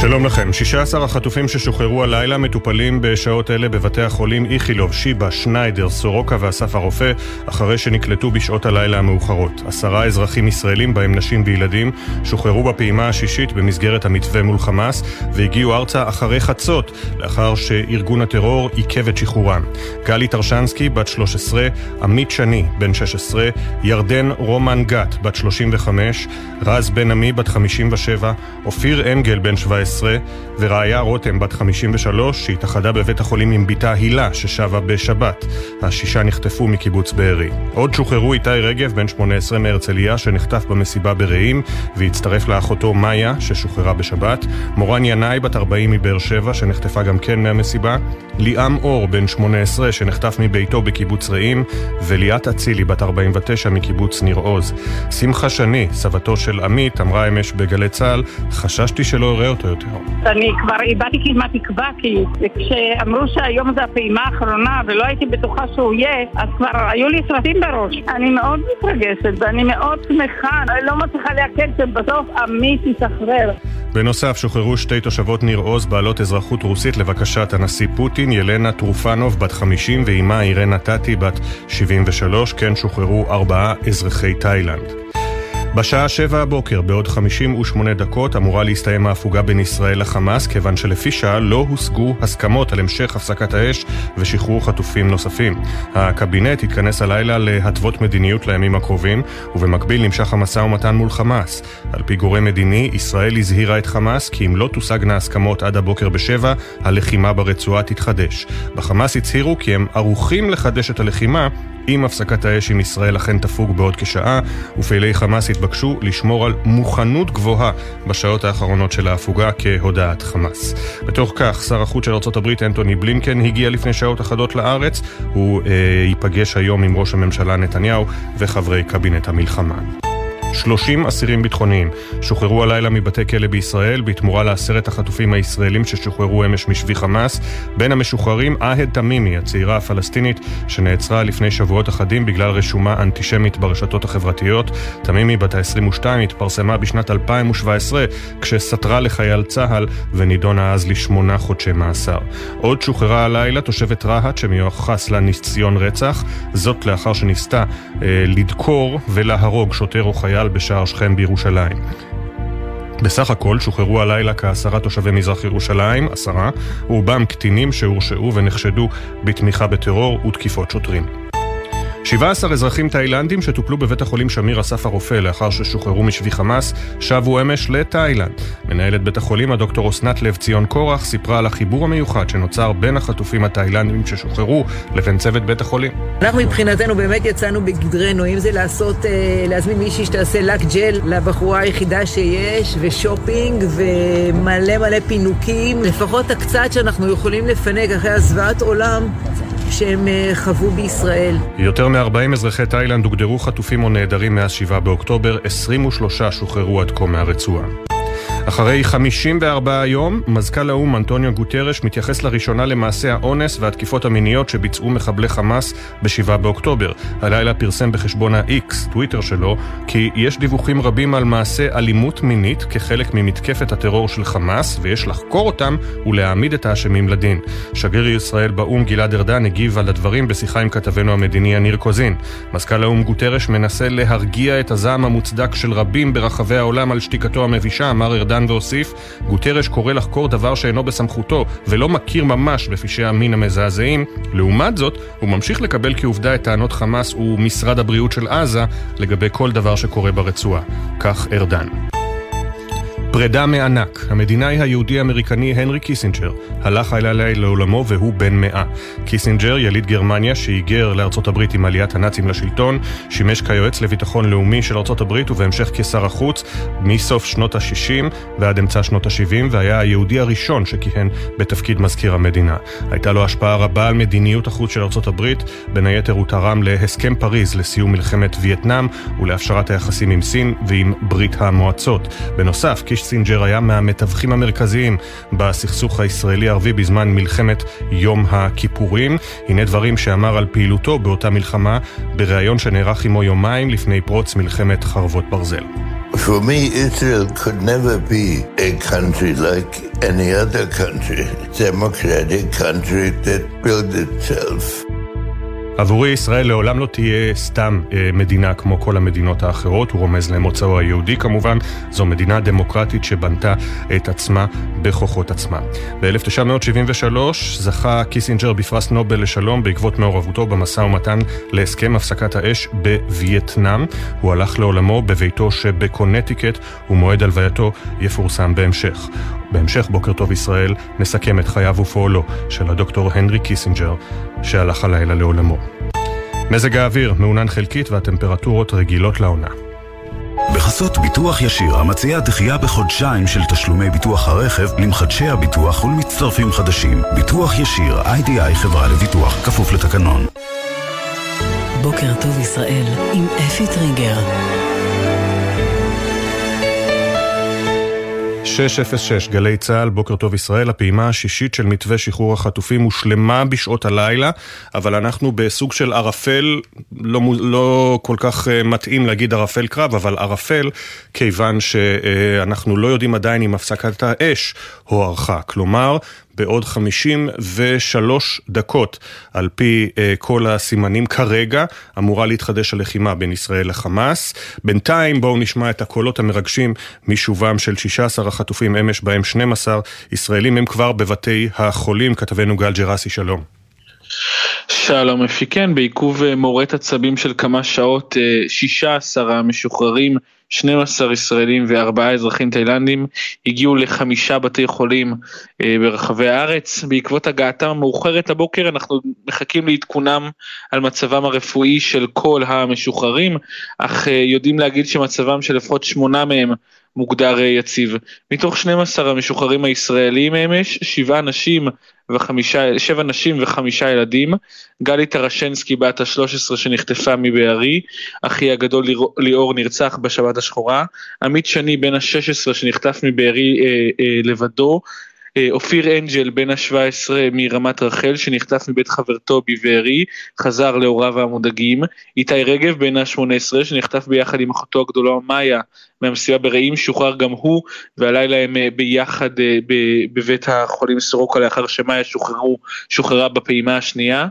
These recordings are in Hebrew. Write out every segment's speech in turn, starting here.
שלום לכם. 16 החטופים ששוחררו הלילה מטופלים בשעות אלה בבתי החולים איכילוב, שיבא, שניידר, סורוקה ואסף הרופא, אחרי שנקלטו בשעות הלילה המאוחרות. עשרה אזרחים ישראלים, בהם נשים וילדים, שוחררו בפעימה השישית במסגרת המתווה מול חמאס, והגיעו ארצה אחרי חצות, לאחר שארגון הטרור עיכב את שחרורם. גלי טרשנסקי, בת 13, עמית שני, בן 16, ירדן רומן גת, בת 35, רז בן עמי, בת 57, אופיר אנגל, בן 17, 19, ורעיה רותם, בת 53, שהתאחדה בבית החולים עם בתה הילה, ששבה בשבת. השישה נחטפו מקיבוץ בארי. עוד שוחררו איתי רגב, בן 18 מהרצליה, שנחטף במסיבה ברעים, והצטרף לאחותו מאיה, ששוחררה בשבת. מורן ינאי, בת 40 מבאר שבע, שנחטפה גם כן מהמסיבה. ליאם אור, בן 18, שנחטף מביתו בקיבוץ רעים. וליאת אצילי, בת 49 מקיבוץ ניר עוז. שמחה שני, סבתו של עמית, אמרה אמש בגלי צה"ל, חששתי שלא אראה אותו יותר. יותר. אני כבר איבדתי כמעט תקווה, כי כשאמרו שהיום זה הפעימה האחרונה ולא הייתי בטוחה שהוא יהיה, אז כבר היו לי סרטים בראש. אני מאוד מתרגשת ואני מאוד שמחה, אני לא מצליחה להקל שבסוף עמית ישחרר. בנוסף, שוחררו שתי תושבות ניר עוז בעלות אזרחות רוסית לבקשת הנשיא פוטין, ילנה טרופנוב בת 50 ואימה אירנה טאטי בת 73, כן שוחררו ארבעה אזרחי תאילנד. בשעה שבע הבוקר, בעוד 58 דקות, אמורה להסתיים ההפוגה בין ישראל לחמאס, כיוון שלפי שעה לא הושגו הסכמות על המשך הפסקת האש ושחרור חטופים נוספים. הקבינט התכנס הלילה להתוות מדיניות לימים הקרובים, ובמקביל נמשך המשא ומתן מול חמאס. על פי גורם מדיני, ישראל הזהירה את חמאס כי אם לא תושגנה הסכמות עד הבוקר בשבע, הלחימה ברצועה תתחדש. בחמאס הצהירו כי הם ערוכים לחדש את הלחימה אם הפסקת האש עם ישראל אכן תפוג בעוד כשעה, ופעילי חמאס התבקשו לשמור על מוכנות גבוהה בשעות האחרונות של ההפוגה כהודעת חמאס. בתוך כך, שר החוץ של ארה"ב אנטוני בלינקן הגיע לפני שעות אחדות לארץ. הוא אה, ייפגש היום עם ראש הממשלה נתניהו וחברי קבינט המלחמה. 30 אסירים ביטחוניים שוחררו הלילה מבתי כלא בישראל בתמורה לעשרת החטופים הישראלים ששוחררו אמש משבי חמאס. בין המשוחררים אהד תמימי, הצעירה הפלסטינית שנעצרה לפני שבועות אחדים בגלל רשומה אנטישמית ברשתות החברתיות. תמימי, בת ה-22, התפרסמה בשנת 2017 כשסתרה לחייל צה"ל ונידונה אז לשמונה חודשי מאסר. עוד שוחררה הלילה תושבת רהט שמיוחס לה ניסיון רצח, זאת לאחר שניסתה אה, לדקור ולהרוג שוטר או חייל חייל בשער שכם בירושלים. בסך הכל שוחררו הלילה כעשרה תושבי מזרח ירושלים, עשרה, רובם קטינים שהורשעו ונחשדו בתמיכה בטרור ותקיפות שוטרים. 17 אזרחים תאילנדים שטופלו בבית החולים שמיר אסף הרופא לאחר ששוחררו משבי חמאס, שבו אמש לתאילנד. מנהלת בית החולים, הדוקטור אסנת לב ציון קורח, סיפרה על החיבור המיוחד שנוצר בין החטופים התאילנדים ששוחררו לבין צוות בית החולים. אנחנו מבחינתנו באמת יצאנו בגדרנו, אם זה לעשות, אה, להזמין מישהי שתעשה לק ג'ל לבחורה היחידה שיש, ושופינג, ומלא מלא פינוקים, לפחות הקצת שאנחנו יכולים לפנק אחרי הזוועת עולם. שהם אה, חוו בישראל. יותר מ-40 אזרחי תאילנד הוגדרו חטופים או נעדרים מאז 7 באוקטובר, 23 שוחררו עד כה מהרצועה. אחרי 54 יום, מזכ"ל האו"ם אנטוניו גוטרש מתייחס לראשונה למעשה האונס והתקיפות המיניות שביצעו מחבלי חמאס ב-7 באוקטובר. הלילה פרסם בחשבון ה-X, טוויטר שלו, כי יש דיווחים רבים על מעשה אלימות מינית כחלק ממתקפת הטרור של חמאס, ויש לחקור אותם ולהעמיד את האשמים לדין. שגריר ישראל באו"ם גלעד ארדן הגיב על הדברים בשיחה עם כתבנו המדיני יניר קוזין. מזכ"ל האו"ם גוטרש מנסה להרגיע את הזעם המוצדק של רבים ברחבי העולם על שתיקתו המבישה, אמר ארדן ארדן והוסיף, גוטרש קורא לחקור דבר שאינו בסמכותו ולא מכיר ממש בפשעי המין המזעזעים. לעומת זאת, הוא ממשיך לקבל כעובדה את טענות חמאס ומשרד הבריאות של עזה לגבי כל דבר שקורה ברצועה. כך ארדן. פרידה מענק. המדינאי היהודי-אמריקני הנרי קיסינג'ר הלך הלילה לעולמו והוא בן מאה. קיסינג'ר, יליד גרמניה שהיגר לארצות הברית עם עליית הנאצים לשלטון, שימש כיועץ לביטחון לאומי של ארצות הברית ובהמשך כשר החוץ מסוף שנות ה-60 ועד אמצע שנות ה-70 והיה היהודי הראשון שכיהן בתפקיד מזכיר המדינה. הייתה לו השפעה רבה על מדיניות החוץ של ארצות הברית, בין היתר הוא תרם להסכם פריז לסיום מלחמת וייטנאם ולהפשרת היחסים עם סין ועם ברית המועצות. בנוסף, קיסינג'ר היה מהמתווכים המרכזיים בסכסוך הישראלי-ערבי בזמן מלחמת יום הכיפורים. הנה דברים שאמר על פעילותו באותה מלחמה בריאיון שנערך עמו יומיים לפני פרוץ מלחמת חרבות ברזל. For me, Israel could never be a country like any other country, democratic country that built itself. עבורי ישראל לעולם לא תהיה סתם אה, מדינה כמו כל המדינות האחרות, הוא רומז למוצאו היהודי כמובן, זו מדינה דמוקרטית שבנתה את עצמה בכוחות עצמה. ב-1973 זכה קיסינג'ר בפרס נובל לשלום בעקבות מעורבותו במשא ומתן להסכם הפסקת האש בווייטנאם. הוא הלך לעולמו בביתו שבקונטיקט ומועד הלווייתו יפורסם בהמשך. בהמשך בוקר טוב ישראל נסכם את חייו ופועלו של הדוקטור הנרי קיסינג'ר שהלך הלילה לעולמו. מזג האוויר מעונן חלקית והטמפרטורות רגילות לעונה. בחסות ביטוח ישיר, המציע דחייה בחודשיים של תשלומי ביטוח הרכב למחדשי הביטוח ולמצטרפים חדשים. ביטוח ישיר, איי-די-איי חברה לביטוח, כפוף לתקנון. בוקר טוב ישראל עם אפי טריגר. 606 גלי צה"ל, בוקר טוב ישראל, הפעימה השישית של מתווה שחרור החטופים הושלמה בשעות הלילה, אבל אנחנו בסוג של ערפל, לא, לא כל כך אה, מתאים להגיד ערפל קרב, אבל ערפל, כיוון שאנחנו לא יודעים עדיין אם הפסקת האש הוארכה. כלומר, בעוד 53 דקות, על פי uh, כל הסימנים כרגע, אמורה להתחדש הלחימה בין ישראל לחמאס. בינתיים בואו נשמע את הקולות המרגשים משובם של 16 החטופים אמש, בהם 12 ישראלים הם כבר בבתי החולים. כתבנו גל ג'רסי, שלום. שלום אפי, כן, בעיכוב אה, מורט עצבים של כמה שעות, 16 אה, המשוחררים 12 ישראלים וארבעה אזרחים תאילנדים הגיעו לחמישה בתי חולים אה, ברחבי הארץ. בעקבות הגעתם המאוחרת לבוקר אנחנו מחכים לעדכונם על מצבם הרפואי של כל המשוחררים, אך אה, יודעים להגיד שמצבם של לפחות שמונה מהם מוגדר אה, יציב. מתוך 12 המשוחררים הישראלים אמש, שבעה נשים וחמישה, שבע נשים וחמישה ילדים, גלי טרשנסקי בת ה-13 שנחטפה מבארי, אחי הגדול ליאור נרצח בשבת השחורה, עמית שני בן ה-16 שנחטף מבארי אה, אה, לבדו, אה, אופיר אנג'ל בן ה-17 מרמת רחל שנחטף מבית חברתו בבארי, חזר להוריו המודאגים, איתי רגב בן ה-18 שנחטף ביחד עם אחותו הגדולה מאיה מהמסיבה ברעים, שוחרר גם הוא, והלילה הם אה, ביחד אה, בבית החולים סורוקה לאחר שמאיה שוחררו, שוחררה בפעימה השנייה.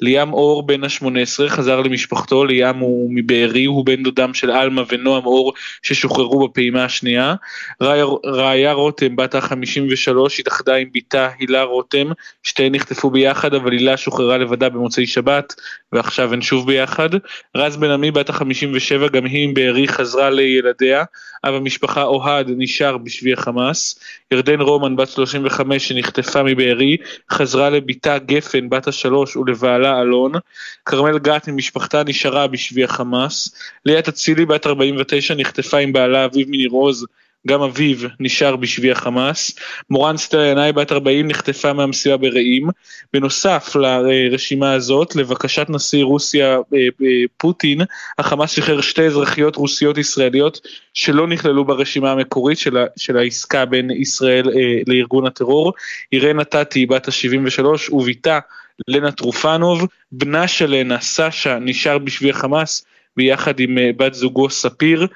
ליאם אור בן ה-18 חזר למשפחתו, ליאם הוא מבארי, הוא בן דודם של עלמה ונועם אור ששוחררו בפעימה השנייה. ראיה רותם בת ה-53 התאחדה עם בתה הילה רותם, שתיהן נחטפו ביחד אבל הילה שוחררה לבדה במוצאי שבת ועכשיו הן שוב ביחד. רז בן עמי בת ה-57 גם היא מבארי חזרה לילדיה. אב המשפחה אוהד נשאר בשבי החמאס, ירדן רומן בת 35 שנחטפה מבארי, חזרה לביתה גפן בת השלוש ולבעלה אלון, כרמל גת ממשפחתה נשארה בשבי החמאס, ליאת אצילי בת 49 נחטפה עם בעלה אביב מניר עוז גם אביו נשאר בשבי החמאס, מורן סטר ינאי בת 40 נחטפה מהמסיבה ברעים, בנוסף לרשימה הזאת, לבקשת נשיא רוסיה אה, אה, פוטין, החמאס שחרר שתי אזרחיות רוסיות ישראליות שלא נכללו ברשימה המקורית של, של העסקה בין ישראל אה, לארגון הטרור, אירנה טאטי בת ה-73 וביתה לנה טרופנוב, בנה של לנה סשה נשאר בשבי החמאס ביחד עם בת זוגו ספיר,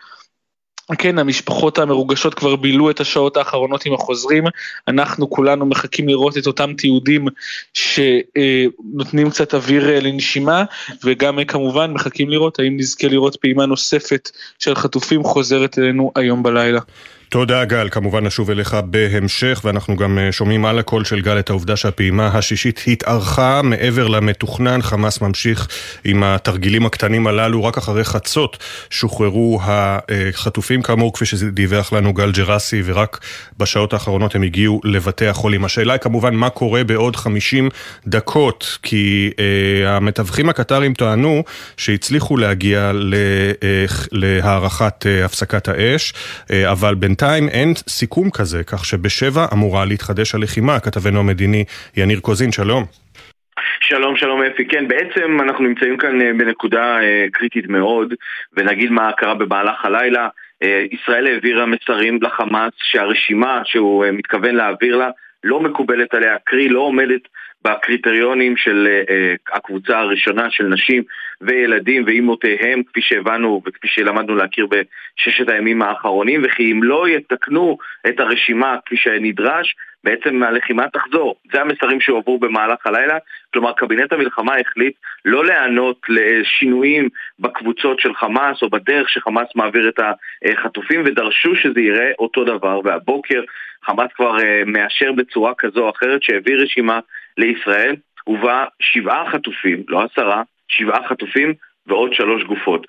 כן, המשפחות המרוגשות כבר בילו את השעות האחרונות עם החוזרים, אנחנו כולנו מחכים לראות את אותם תיעודים שנותנים קצת אוויר אה, לנשימה, וגם אה, כמובן מחכים לראות האם נזכה לראות פעימה נוספת של חטופים חוזרת אלינו היום בלילה. תודה גל, כמובן נשוב אליך בהמשך ואנחנו גם אה, שומעים על הקול של גל את העובדה שהפעימה השישית התארכה מעבר למתוכנן, חמאס ממשיך עם התרגילים הקטנים הללו, רק אחרי חצות שוחררו החטופים כאמור כפי שדיווח לנו גל ג'רסי ורק בשעות האחרונות הם הגיעו לבתי החולים. השאלה היא כמובן מה קורה בעוד 50 דקות, כי אה, המתווכים הקטרים טענו שהצליחו להגיע אה, להארכת אה, הפסקת האש, אה, אבל בינתיים אין סיכום כזה, כך שבשבע אמורה להתחדש הלחימה. כתבנו המדיני יניר קוזין, שלום. שלום, שלום אפי. כן, בעצם אנחנו נמצאים כאן בנקודה קריטית מאוד, ונגיד מה קרה במהלך הלילה. ישראל העבירה מסרים לחמאס שהרשימה שהוא מתכוון להעביר לה לא מקובלת עליה, קרי לא עומדת בקריטריונים של uh, הקבוצה הראשונה של נשים וילדים ואימותיהם, כפי שהבנו וכפי שלמדנו להכיר בששת הימים האחרונים, וכי אם לא יתקנו את הרשימה כפי שנדרש, בעצם הלחימה תחזור. זה המסרים שהועברו במהלך הלילה. כלומר, קבינט המלחמה החליט לא להיענות לשינויים בקבוצות של חמאס או בדרך שחמאס מעביר את החטופים, ודרשו שזה יראה אותו דבר. והבוקר חמאס כבר uh, מאשר בצורה כזו או אחרת שהעביר רשימה לישראל, ובה שבעה חטופים, לא עשרה, שבעה חטופים ועוד שלוש גופות.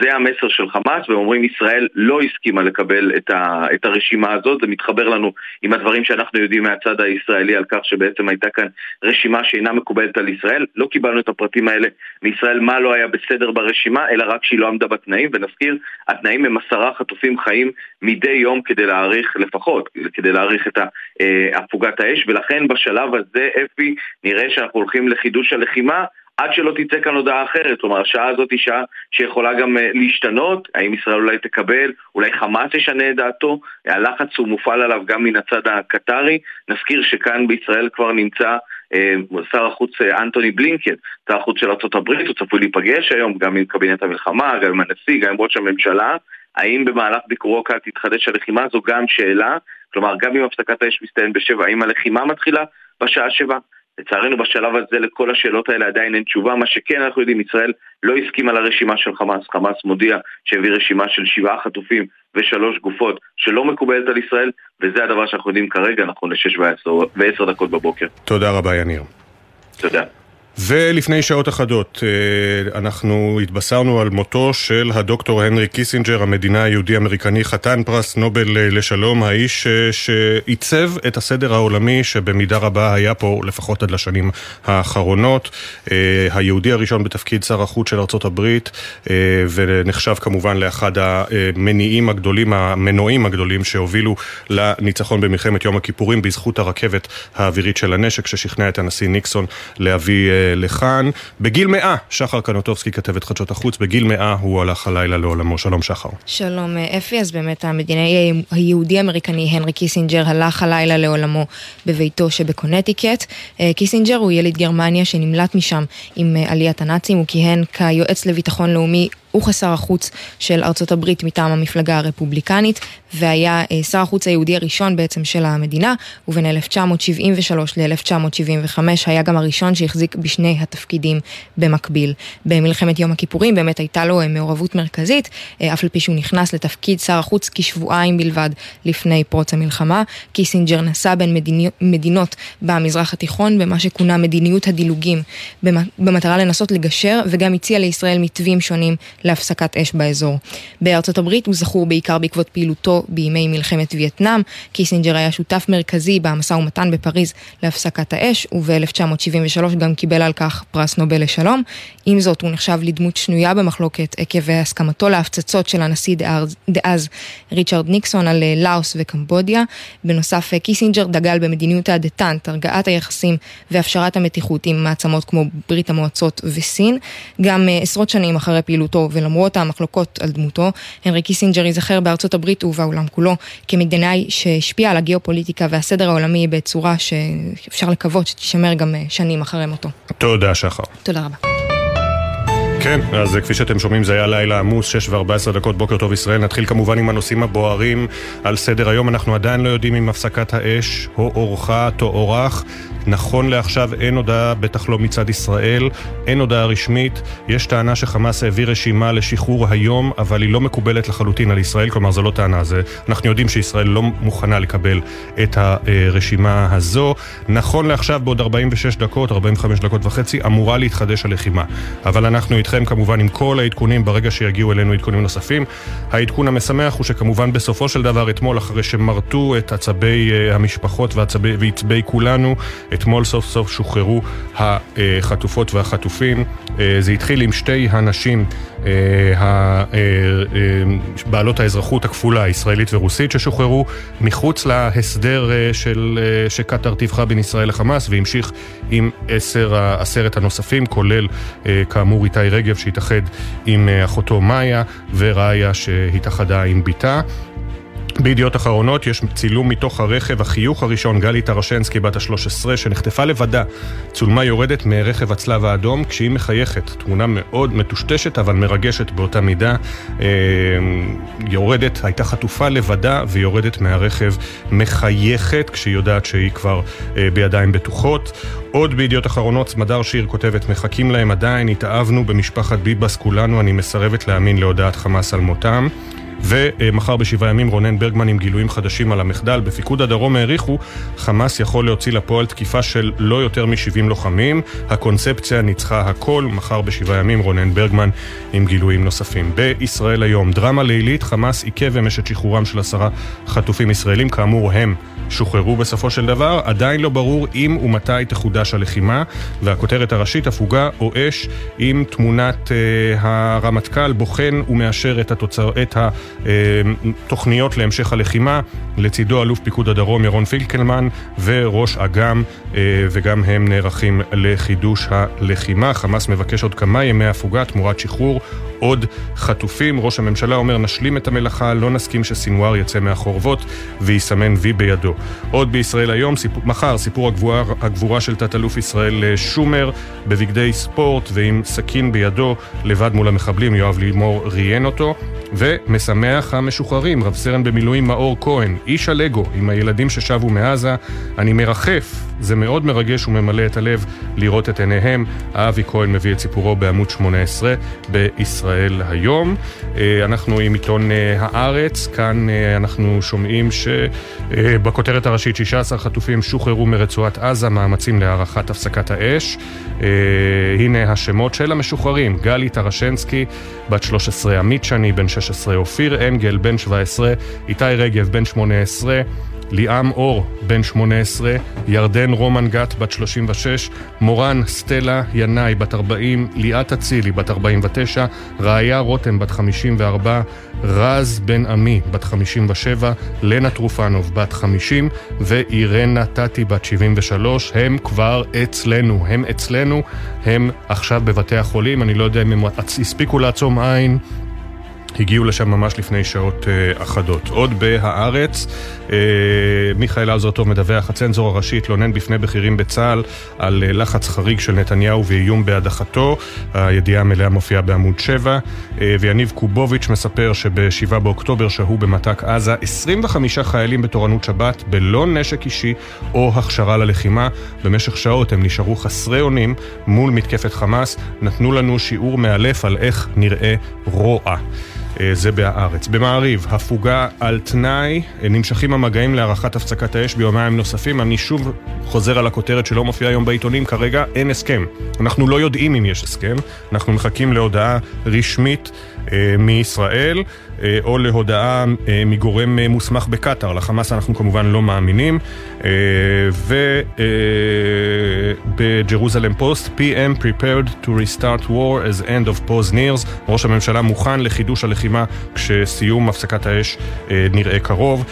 זה המסר של חמאס, והם אומרים ישראל לא הסכימה לקבל את, ה, את הרשימה הזאת, זה מתחבר לנו עם הדברים שאנחנו יודעים מהצד הישראלי על כך שבעצם הייתה כאן רשימה שאינה מקובלת על ישראל. לא קיבלנו את הפרטים האלה מישראל מה לא היה בסדר ברשימה, אלא רק שהיא לא עמדה בתנאים, ונזכיר, התנאים הם עשרה חטופים חיים מדי יום כדי להאריך לפחות, כדי להאריך את אה, הפוגת האש, ולכן בשלב הזה, אפי, נראה שאנחנו הולכים לחידוש הלחימה. עד שלא תצא כאן הודעה אחרת. כלומר, השעה הזאת היא שעה שיכולה גם uh, להשתנות, האם ישראל אולי תקבל, אולי חמאס ישנה את דעתו, הלחץ הוא מופעל עליו גם מן הצד הקטרי. נזכיר שכאן בישראל כבר נמצא uh, שר החוץ uh, אנטוני בלינקן, שר החוץ של ארה"ב, הוא צפוי להיפגש היום גם עם קבינט המלחמה, גם עם הנשיא, גם עם ראש הממשלה. האם במהלך ביקורו כאן תתחדש הלחימה זו גם שאלה, כלומר גם אם הפסקת האש מסתיים בשבע, האם הלחימה מתחילה בשעה שבע? לצערנו בשלב הזה לכל השאלות האלה עדיין אין תשובה, מה שכן אנחנו יודעים, ישראל לא הסכימה לרשימה של חמאס, חמאס מודיע שהביא רשימה של שבעה חטופים ושלוש גופות שלא מקובלת על ישראל, וזה הדבר שאנחנו יודעים כרגע, נכון לשש ועשר דקות בבוקר. תודה רבה יניר. תודה. ולפני שעות אחדות אה, אנחנו התבשרנו על מותו של הדוקטור הנרי קיסינג'ר, המדינאי היהודי-אמריקני, חתן פרס נובל אה, לשלום, האיש אה, שעיצב את הסדר העולמי שבמידה רבה היה פה לפחות עד לשנים האחרונות. היהודי הראשון בתפקיד שר החוץ של ארצות הברית, ונחשב כמובן לאחד המניעים הגדולים, המנועים הגדולים שהובילו לניצחון במלחמת יום הכיפורים בזכות הרכבת האווירית של הנשק ששכנע את הנשיא ניקסון להביא לכאן. בגיל מאה, שחר קנוטובסקי, כתבת חדשות החוץ, בגיל מאה הוא הלך הלילה לעולמו. שלום שחר. שלום אפי, אז באמת המדינאי היהודי-אמריקני הנרי קיסינג'ר הלך הלילה לעולמו בביתו שבקונטיקט. אה, קיסינג'ר הוא יליד גרמניה שנמלט משם עם אה, עליית הנאצים, הוא כיהן כיועץ לביטחון לאומי וכשר החוץ של ארצות הברית מטעם המפלגה הרפובליקנית, והיה אה, שר החוץ היהודי הראשון בעצם של המדינה, ובין 1973 ל-1975 היה גם הראשון שהחזיק בשני התפקידים במקביל. במלחמת יום הכיפורים באמת הייתה לו אה, מעורבות מרכזית, אה, אף על פי שהוא נכנס לתפקיד שר החוץ כשבועיים בלבד לפני פרוץ המלחמה. קיסינג'ר נסע בין מדיני, מדינות במזרח התיכון במה שכונה מדיניות הדילוגים, במטרה לנסות לגשר, וגם הציע לישראל מתווים שונים להפסקת אש באזור. בארצות הברית הוא זכור בעיקר בעקבות פעילותו בימי מלחמת וייטנאם. קיסינג'ר היה שותף מרכזי במשא ומתן בפריז להפסקת האש, וב-1973 גם קיבל על כך פרס נובל לשלום. עם זאת, הוא נחשב לדמות שנויה במחלוקת עקב הסכמתו להפצצות של הנשיא דאז, ריצ'רד ניקסון על אה, לאוס וקמבודיה. בנוסף, אה, קיסינג'ר דגל במדיניות הדטנט, הרגעת היחסים והפשרת המתיחות עם מעצמות כמו ברית המועצות וסין. גם אה, עשרות שנים אחרי פעילותו ולמרות המחלוקות על דמותו, הנרי קיסינג'ר ייזכר בארצות הברית ובעולם כולו כמדינאי שהשפיע על הגיאופוליטיקה והסדר העולמי בצורה שאפשר לקוות שתישמר גם שנים אחרי מותו. תודה שחר. תודה רבה. כן, אז כפי שאתם שומעים זה היה לילה עמוס, 6 ו-14 דקות, בוקר טוב ישראל. נתחיל כמובן עם הנושאים הבוערים על סדר היום. אנחנו עדיין לא יודעים אם הפסקת האש הוארכה, תוארך. נכון לעכשיו אין הודעה, בטח לא מצד ישראל, אין הודעה רשמית. יש טענה שחמאס העביר רשימה לשחרור היום, אבל היא לא מקובלת לחלוטין על ישראל, כלומר זו לא טענה, זה, אנחנו יודעים שישראל לא מוכנה לקבל את הרשימה הזו. נכון לעכשיו, בעוד 46 דקות, 45 דקות וחצי, אמורה להתחדש הלחימה. אבל אנחנו איתכם כמובן עם כל העדכונים ברגע שיגיעו אלינו עדכונים נוספים. העדכון המשמח הוא שכמובן בסופו של דבר אתמול, אחרי שמרטו את עצבי uh, המשפחות ועצבי כולנו, אתמול סוף סוף שוחררו החטופות והחטופים. Uh, זה התחיל עם שתי הנשים, uh, בעלות האזרחות הכפולה, הישראלית ורוסית, ששוחררו מחוץ להסדר של, שקטאר טיווחה בין ישראל לחמאס, והמשיך עם עשר, עשרת הנוספים, כולל כאמור איתי רגב שהתאחד עם אחותו מאיה, וראיה שהתאחדה עם בתה. בידיעות אחרונות יש צילום מתוך הרכב, החיוך הראשון, גלי טרשנסקי בת ה-13, שנחטפה לבדה. צולמה יורדת מרכב הצלב האדום כשהיא מחייכת. תמונה מאוד מטושטשת אבל מרגשת באותה מידה. אה, יורדת, הייתה חטופה לבדה ויורדת מהרכב מחייכת כשהיא יודעת שהיא כבר אה, בידיים בטוחות. עוד בידיעות אחרונות, סמדר שיר כותבת, מחכים להם עדיין, התאהבנו במשפחת ביבס כולנו, אני מסרבת להאמין להודעת חמאס על מותם. ומחר בשבעה ימים רונן ברגמן עם גילויים חדשים על המחדל. בפיקוד הדרום העריכו, חמאס יכול להוציא לפועל תקיפה של לא יותר מ-70 לוחמים. הקונספציה ניצחה הכל. מחר בשבעה ימים רונן ברגמן עם גילויים נוספים. בישראל היום, דרמה לילית, חמאס עיכב אמש את שחרורם של עשרה חטופים ישראלים. כאמור, הם שוחררו בסופו של דבר. עדיין לא ברור אם ומתי תחודש הלחימה. והכותרת הראשית, הפוגה או אש, עם תמונת uh, הרמטכ"ל בוחן ומאשר את התוצר... את ה... תוכניות להמשך הלחימה, לצידו אלוף פיקוד הדרום ירון פילקלמן וראש אג"ם, אה, וגם הם נערכים לחידוש הלחימה. חמאס מבקש עוד כמה ימי הפוגה תמורת שחרור עוד חטופים. ראש הממשלה אומר נשלים את המלאכה, לא נסכים שסינואר יצא מהחורבות ויסמן וי בידו. עוד בישראל היום, סיפור, מחר, סיפור הגבורה, הגבורה של תת-אלוף ישראל אה, שומר בבגדי ספורט ועם סכין בידו, לבד מול המחבלים, יואב לימור ראיין אותו. ומשמח המשוחררים, רב סרן במילואים מאור כהן, איש הלגו עם הילדים ששבו מעזה, אני מרחף, זה מאוד מרגש וממלא את הלב לראות את עיניהם. אבי כהן מביא את סיפורו בעמוד 18 בישראל היום. אה, אנחנו עם עיתון אה, הארץ, כאן אה, אנחנו שומעים שבכותרת הראשית 16 חטופים שוחררו מרצועת עזה, מאמצים להארכת הפסקת האש. הנה השמות של המשוחררים, גלי טרשנסקי, בת 13, עמית שני, בן 16, אופיר אנגל, בן 17, איתי רגב, בן 18, ליאם אור, בן 18, ירדן רומן גת, בת 36, מורן סטלה ינאי, בת 40, ליאת אצילי, בת 49, ראיה רותם, בת 54, רז בן עמי, בת 57, לנה טרופנוב, בת 50, ואירנה טאטי, בת 73. הם כבר אצלנו, הם אצלנו, הם עכשיו בבתי החולים, אני לא יודע אם הם הספיקו לעצום עין. הגיעו לשם ממש לפני שעות uh, אחדות. עוד בהארץ, uh, מיכאל אלזרטוב מדווח, הצנזור הראשי התלונן בפני בכירים בצה"ל על uh, לחץ חריג של נתניהו ואיום בהדחתו. הידיעה המלאה מופיעה בעמוד 7. Uh, ויניב קובוביץ' מספר שב-7 באוקטובר שהו במתק עזה 25 חיילים בתורנות שבת בלא נשק אישי או הכשרה ללחימה. במשך שעות הם נשארו חסרי אונים מול מתקפת חמאס. נתנו לנו שיעור מאלף על איך נראה רוע. אה, זה בהארץ. במעריב, הפוגה על תנאי, אה, נמשכים המגעים להארכת הפסקת האש ביומיים נוספים. אני שוב חוזר על הכותרת שלא מופיעה היום בעיתונים, כרגע אין הסכם. אנחנו לא יודעים אם יש הסכם, אנחנו מחכים להודעה רשמית מישראל. אה, או להודעה אה, מגורם אה, מוסמך בקטאר. לחמאס אנחנו כמובן לא מאמינים. ובג'רוזלם פוסט, PM prepared to restart war as end of pause nears. ראש הממשלה מוכן לחידוש הלחימה כשסיום הפסקת האש נראה קרוב.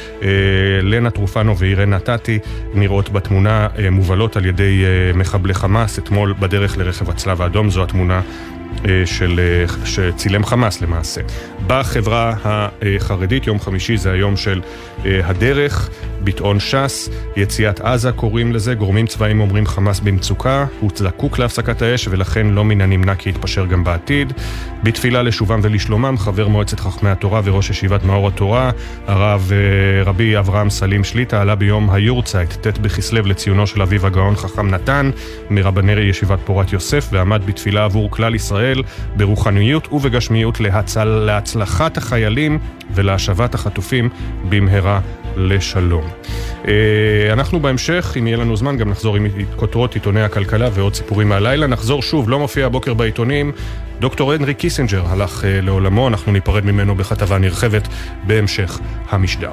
לנה טרופנו ואירנה טאטי נראות בתמונה מובלות על ידי מחבלי חמאס אתמול בדרך לרכב הצלב האדום. זו התמונה אה, של, אה, שצילם חמאס למעשה. בחברה החרדית, יום חמישי זה היום של אה, הדרך, ביטאון ש"ס, יציאת עזה קוראים לזה, גורמים צבאיים אומרים חמאס במצוקה, הוא זקוק להפסקת האש ולכן לא מן הנמנע כי יתפשר גם בעתיד. בתפילה לשובם ולשלומם, חבר מועצת חכמי התורה וראש ישיבת מאור התורה, הרב אה, רבי אברהם סלים שליטה, עלה ביום היורצייט, ט' בכסלו לציונו של אביו הגאון חכם נתן, מרבני ישיבת פורת יוסף, ועמד בתפילה עבור כלל ישראל, ברוחניות ובגשמיות להצל, להצלחת החיילים ולהשבת החטופים במהרה לשלום. אה, אנחנו בהמשך, אם יהיה לנו זמן, גם נחזור עם כותרות עיתוני הכלכלה ועוד סיפורים מהלילה. נחזור שוב, לא מופיע הבוקר בעיתונים. דוקטור הנרי קיסינג'ר הלך אה, לעולמו, אנחנו ניפרד ממנו בכתבה נרחבת בהמשך המשדר.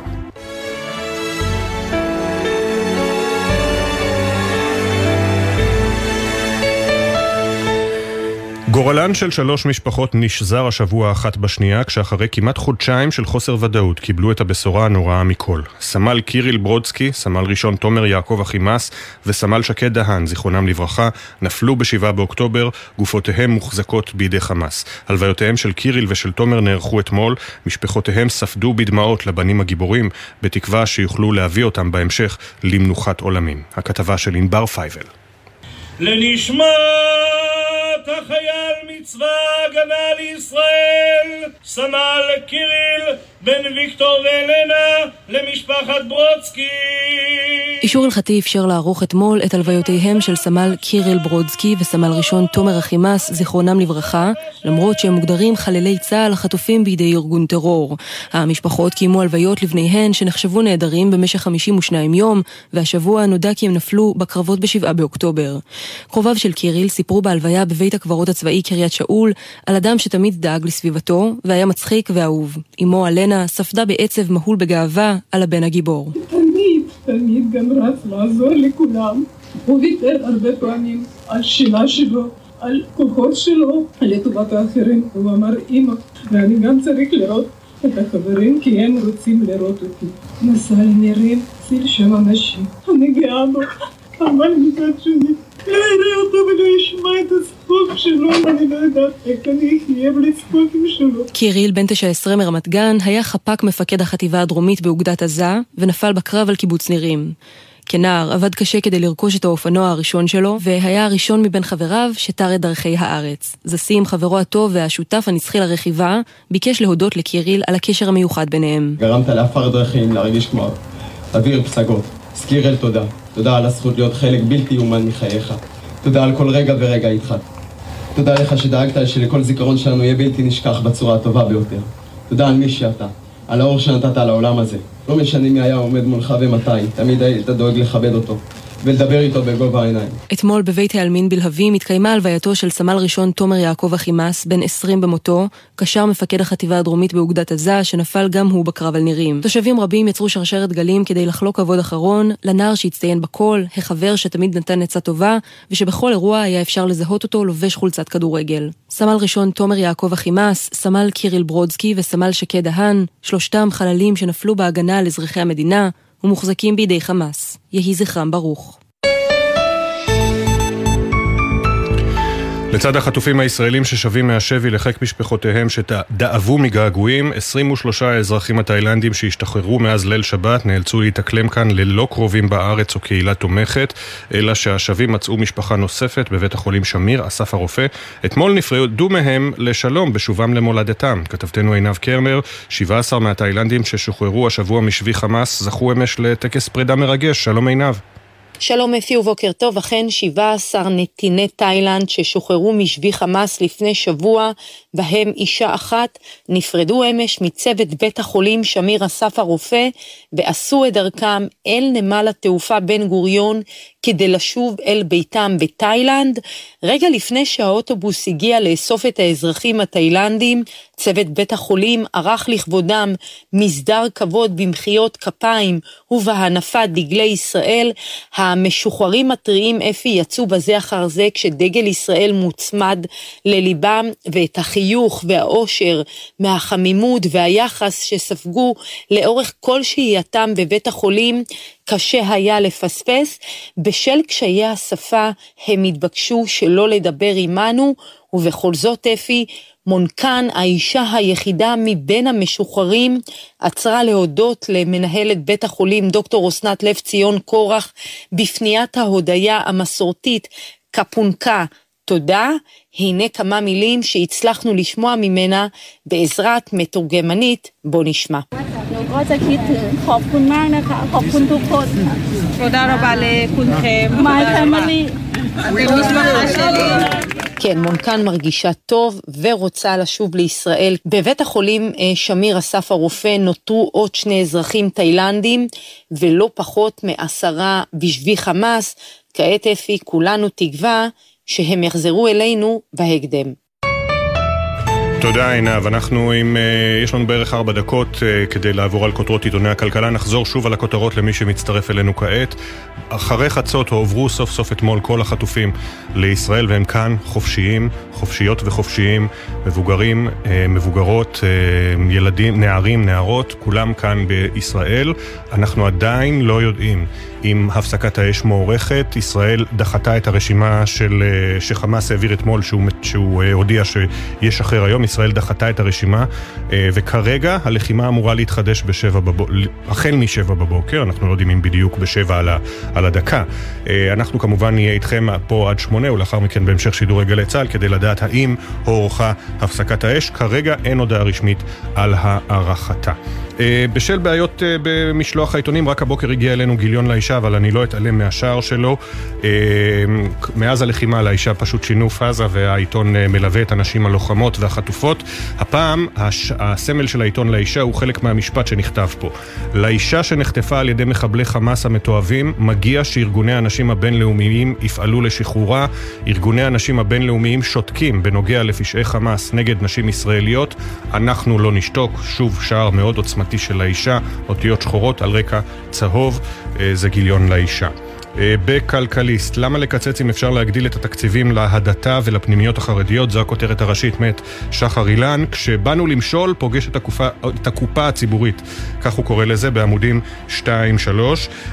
גורלן של שלוש משפחות נשזר השבוע אחת בשנייה, כשאחרי כמעט חודשיים של חוסר ודאות קיבלו את הבשורה הנוראה מכל. סמל קיריל ברודסקי, סמל ראשון תומר יעקב אחימס וסמל שקד דהן, זיכרונם לברכה, נפלו בשבעה באוקטובר, גופותיהם מוחזקות בידי חמאס. הלוויותיהם של קיריל ושל תומר נערכו אתמול, משפחותיהם ספדו בדמעות לבנים הגיבורים, בתקווה שיוכלו להביא אותם בהמשך למנוחת עולמים. הכתבה של ענבר פייבל. לנשמת החייל מצבא ההגנה לישראל, סמל קיריל בן ויקטור ואלנה למשפחת ברודסקי. אישור הלכתי אפשר לערוך אתמול את הלוויותיהם של סמל קיריל ברודסקי וסמל ראשון תומר אחימס, זיכרונם לברכה, למרות שהם מוגדרים חללי צה"ל החטופים בידי ארגון טרור. המשפחות קיימו הלוויות לבניהן שנחשבו נעדרים במשך 52 יום, והשבוע נודע כי הם נפלו בקרבות ב-7 באוקטובר. קרוביו של קיריל סיפרו בהלוויה בבית הקברות הצבאי קריית שאול על אדם שתמיד דאג לסביבתו והיה מצחיק ואהוב. אמו אלנה ספדה בעצב מהול בגאווה על הבן הגיבור. תמיד, תמיד גם רץ לעזור לכולם. הוא ויתר הרבה פעמים על שינה שלו, על כוחות שלו, לטובת האחרים. הוא אמר, אמא, ואני גם צריך לראות את החברים כי הם רוצים לראות אותי. נסע לנירים, ציל שם אנשים. אני גאה בו, אבל מצד שני, לא יראה אותו ולא ישמע את הצחוק שלו, ואני לא יודעת איך אני אחיה בלי צחוקים שלו. קיריל, בן 19 מרמת גן, היה חפ"ק מפקד החטיבה הדרומית באוגדת עזה, ונפל בקרב על קיבוץ נירים. כנער עבד קשה כדי לרכוש את האופנוע הראשון שלו, והיה הראשון מבין חבריו שתר את דרכי הארץ. זסים, חברו הטוב והשותף הנצחי לרכיבה, ביקש להודות לקיריל על הקשר המיוחד ביניהם. גרמת לעפר דרכים להרגיש כמו אוויר פסגות. אז קיריל תודה. תודה על הזכות להיות חלק בלתי יאומן מחייך. תודה על כל רגע ורגע איתך. תודה לך שדאגת שלכל זיכרון שלנו יהיה בלתי נשכח בצורה הטובה ביותר. תודה על מי שאתה, על האור שנתת לעולם הזה. לא משנה מי היה עומד מולך ומתי, תמיד היית דואג לכבד אותו. ולדבר איתו בגובה העיניים. אתמול בבית העלמין בלהבים התקיימה הלווייתו של סמל ראשון תומר יעקב אחימס, בן 20 במותו, קשר מפקד החטיבה הדרומית באוגדת עזה, שנפל גם הוא בקרב על נירים. תושבים רבים יצרו שרשרת גלים כדי לחלוק כבוד אחרון לנער שהצטיין בכל, החבר שתמיד נתן עצה טובה, ושבכל אירוע היה אפשר לזהות אותו לובש חולצת כדורגל. סמל ראשון תומר יעקב אחימס, סמל קיריל ברודסקי וסמל שקד דהן, שלושתם חללים שנפלו בהגנה על אזרחי המדינה, ומוחזקים בידי חמאס. יהי זכרם ברוך. לצד החטופים הישראלים ששבים מהשבי לחיק משפחותיהם שדאבו מגעגועים, 23 האזרחים התאילנדים שהשתחררו מאז ליל שבת נאלצו להתאקלם כאן ללא קרובים בארץ או קהילה תומכת, אלא שהשבים מצאו משפחה נוספת בבית החולים שמיר, אסף הרופא. אתמול נפרדו מהם לשלום בשובם למולדתם. כתבתנו עינב קרמר, 17 מהתאילנדים ששוחררו השבוע משבי חמאס זכו אמש לטקס פרידה מרגש. שלום עינב. שלום אפי ובוקר טוב, אכן 17 נתיני תאילנד ששוחררו משבי חמאס לפני שבוע, בהם אישה אחת, נפרדו אמש מצוות בית החולים שמיר אסף הרופא, ועשו את דרכם אל נמל התעופה בן גוריון כדי לשוב אל ביתם בתאילנד. רגע לפני שהאוטובוס הגיע לאסוף את האזרחים התאילנדים, צוות בית החולים ערך לכבודם מסדר כבוד במחיאות כפיים ובהנפת דגלי ישראל. המשוחררים הטריים אפי יצאו בזה אחר זה כשדגל ישראל מוצמד לליבם, ואת החיוך והאושר מהחמימות והיחס שספגו לאורך כל שהייתם בבית החולים, קשה היה לפספס. בשל קשיי השפה הם התבקשו שלא לדבר עמנו, ובכל זאת אפי, מונקן, האישה היחידה מבין המשוחררים, עצרה להודות למנהלת בית החולים דוקטור אסנת לב ציון קורח בפניית ההודיה המסורתית כפונקה תודה, הנה כמה מילים שהצלחנו לשמוע ממנה בעזרת מתורגמנית, בוא נשמע. תודה רבה לכולכם. אתם משפחה שלי. כן, מונקן מרגישה טוב ורוצה לשוב לישראל. בבית החולים אה, שמיר אסף הרופא נותרו עוד שני אזרחים תאילנדים ולא פחות מעשרה בשבי חמאס. כעת אפי, כולנו תקווה שהם יחזרו אלינו בהקדם. תודה עינב, אנחנו עם, uh, יש לנו בערך ארבע דקות uh, כדי לעבור על כותרות עיתוני הכלכלה, נחזור שוב על הכותרות למי שמצטרף אלינו כעת. אחרי חצות הועברו סוף סוף אתמול כל החטופים לישראל והם כאן חופשיים, חופשיות וחופשיים, מבוגרים, uh, מבוגרות, ילדים, נערים, נערות, כולם כאן בישראל. אנחנו עדיין לא יודעים אם הפסקת האש מוארכת. ישראל דחתה את הרשימה של, uh, שחמאס העביר אתמול שהוא, שהוא uh, הודיע שישחרר היום. ישראל דחתה את הרשימה, אה, וכרגע הלחימה אמורה להתחדש בשבע בבוקר, החל משבע בבוקר, אנחנו לא יודעים אם בדיוק בשבע על, ה, על הדקה. אה, אנחנו כמובן נהיה איתכם פה עד שמונה, ולאחר מכן בהמשך שידורי גלי צה"ל, כדי לדעת האם הוארכה הפסקת האש. כרגע אין הודעה רשמית על הארכתה. אה, בשל בעיות אה, במשלוח העיתונים, רק הבוקר הגיע אלינו גיליון לאישה, אבל אני לא אתעלם מהשער שלו. אה, מאז הלחימה לאישה פשוט שינו פאזה, והעיתון מלווה את הנשים הלוחמות והחטופות. הפעם הש... הסמל של העיתון לאישה הוא חלק מהמשפט שנכתב פה. לאישה שנחטפה על ידי מחבלי חמאס המתועבים, מגיע שארגוני הנשים הבינלאומיים יפעלו לשחרורה. ארגוני הנשים הבינלאומיים שותקים בנוגע לפשעי חמאס נגד נשים ישראליות. אנחנו לא נשתוק. שוב, שער מאוד עוצמתי. העוצמתי של האישה, אותיות שחורות על רקע צהוב, אה, זה גיליון לאישה. אה, בכלכליסט, למה לקצץ אם אפשר להגדיל את התקציבים להדתה ולפנימיות החרדיות? זו הכותרת הראשית מאת שחר אילן. כשבאנו למשול, פוגש את הקופה, את הקופה הציבורית. כך הוא קורא לזה בעמודים 2-3.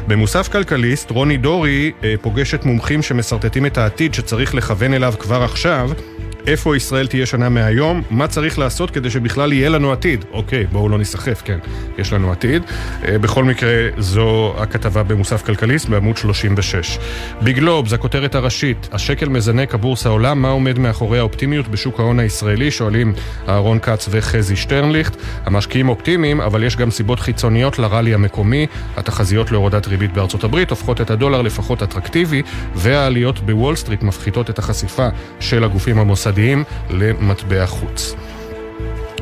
במוסף כלכליסט, רוני דורי אה, פוגשת מומחים שמסרטטים את העתיד שצריך לכוון אליו כבר עכשיו. איפה ישראל תהיה שנה מהיום, מה צריך לעשות כדי שבכלל יהיה לנו עתיד. אוקיי, בואו לא ניסחף, כן, יש לנו עתיד. אה, בכל מקרה, זו הכתבה במוסף כלכליסט בעמוד 36. בגלוב, זו הכותרת הראשית, השקל מזנק, הבורסה עולה, מה עומד מאחורי האופטימיות בשוק ההון הישראלי? שואלים אהרון כץ וחזי שטרנליכט. המשקיעים אופטימיים, אבל יש גם סיבות חיצוניות לרלי המקומי. התחזיות להורדת ריבית בארצות הברית הופכות את הדולר לפחות אטרקטיבי, והעליות בוול סטריט מפחיתות את החשיפה של הגופים המוסדיים. המוסדיים למטבע חוץ.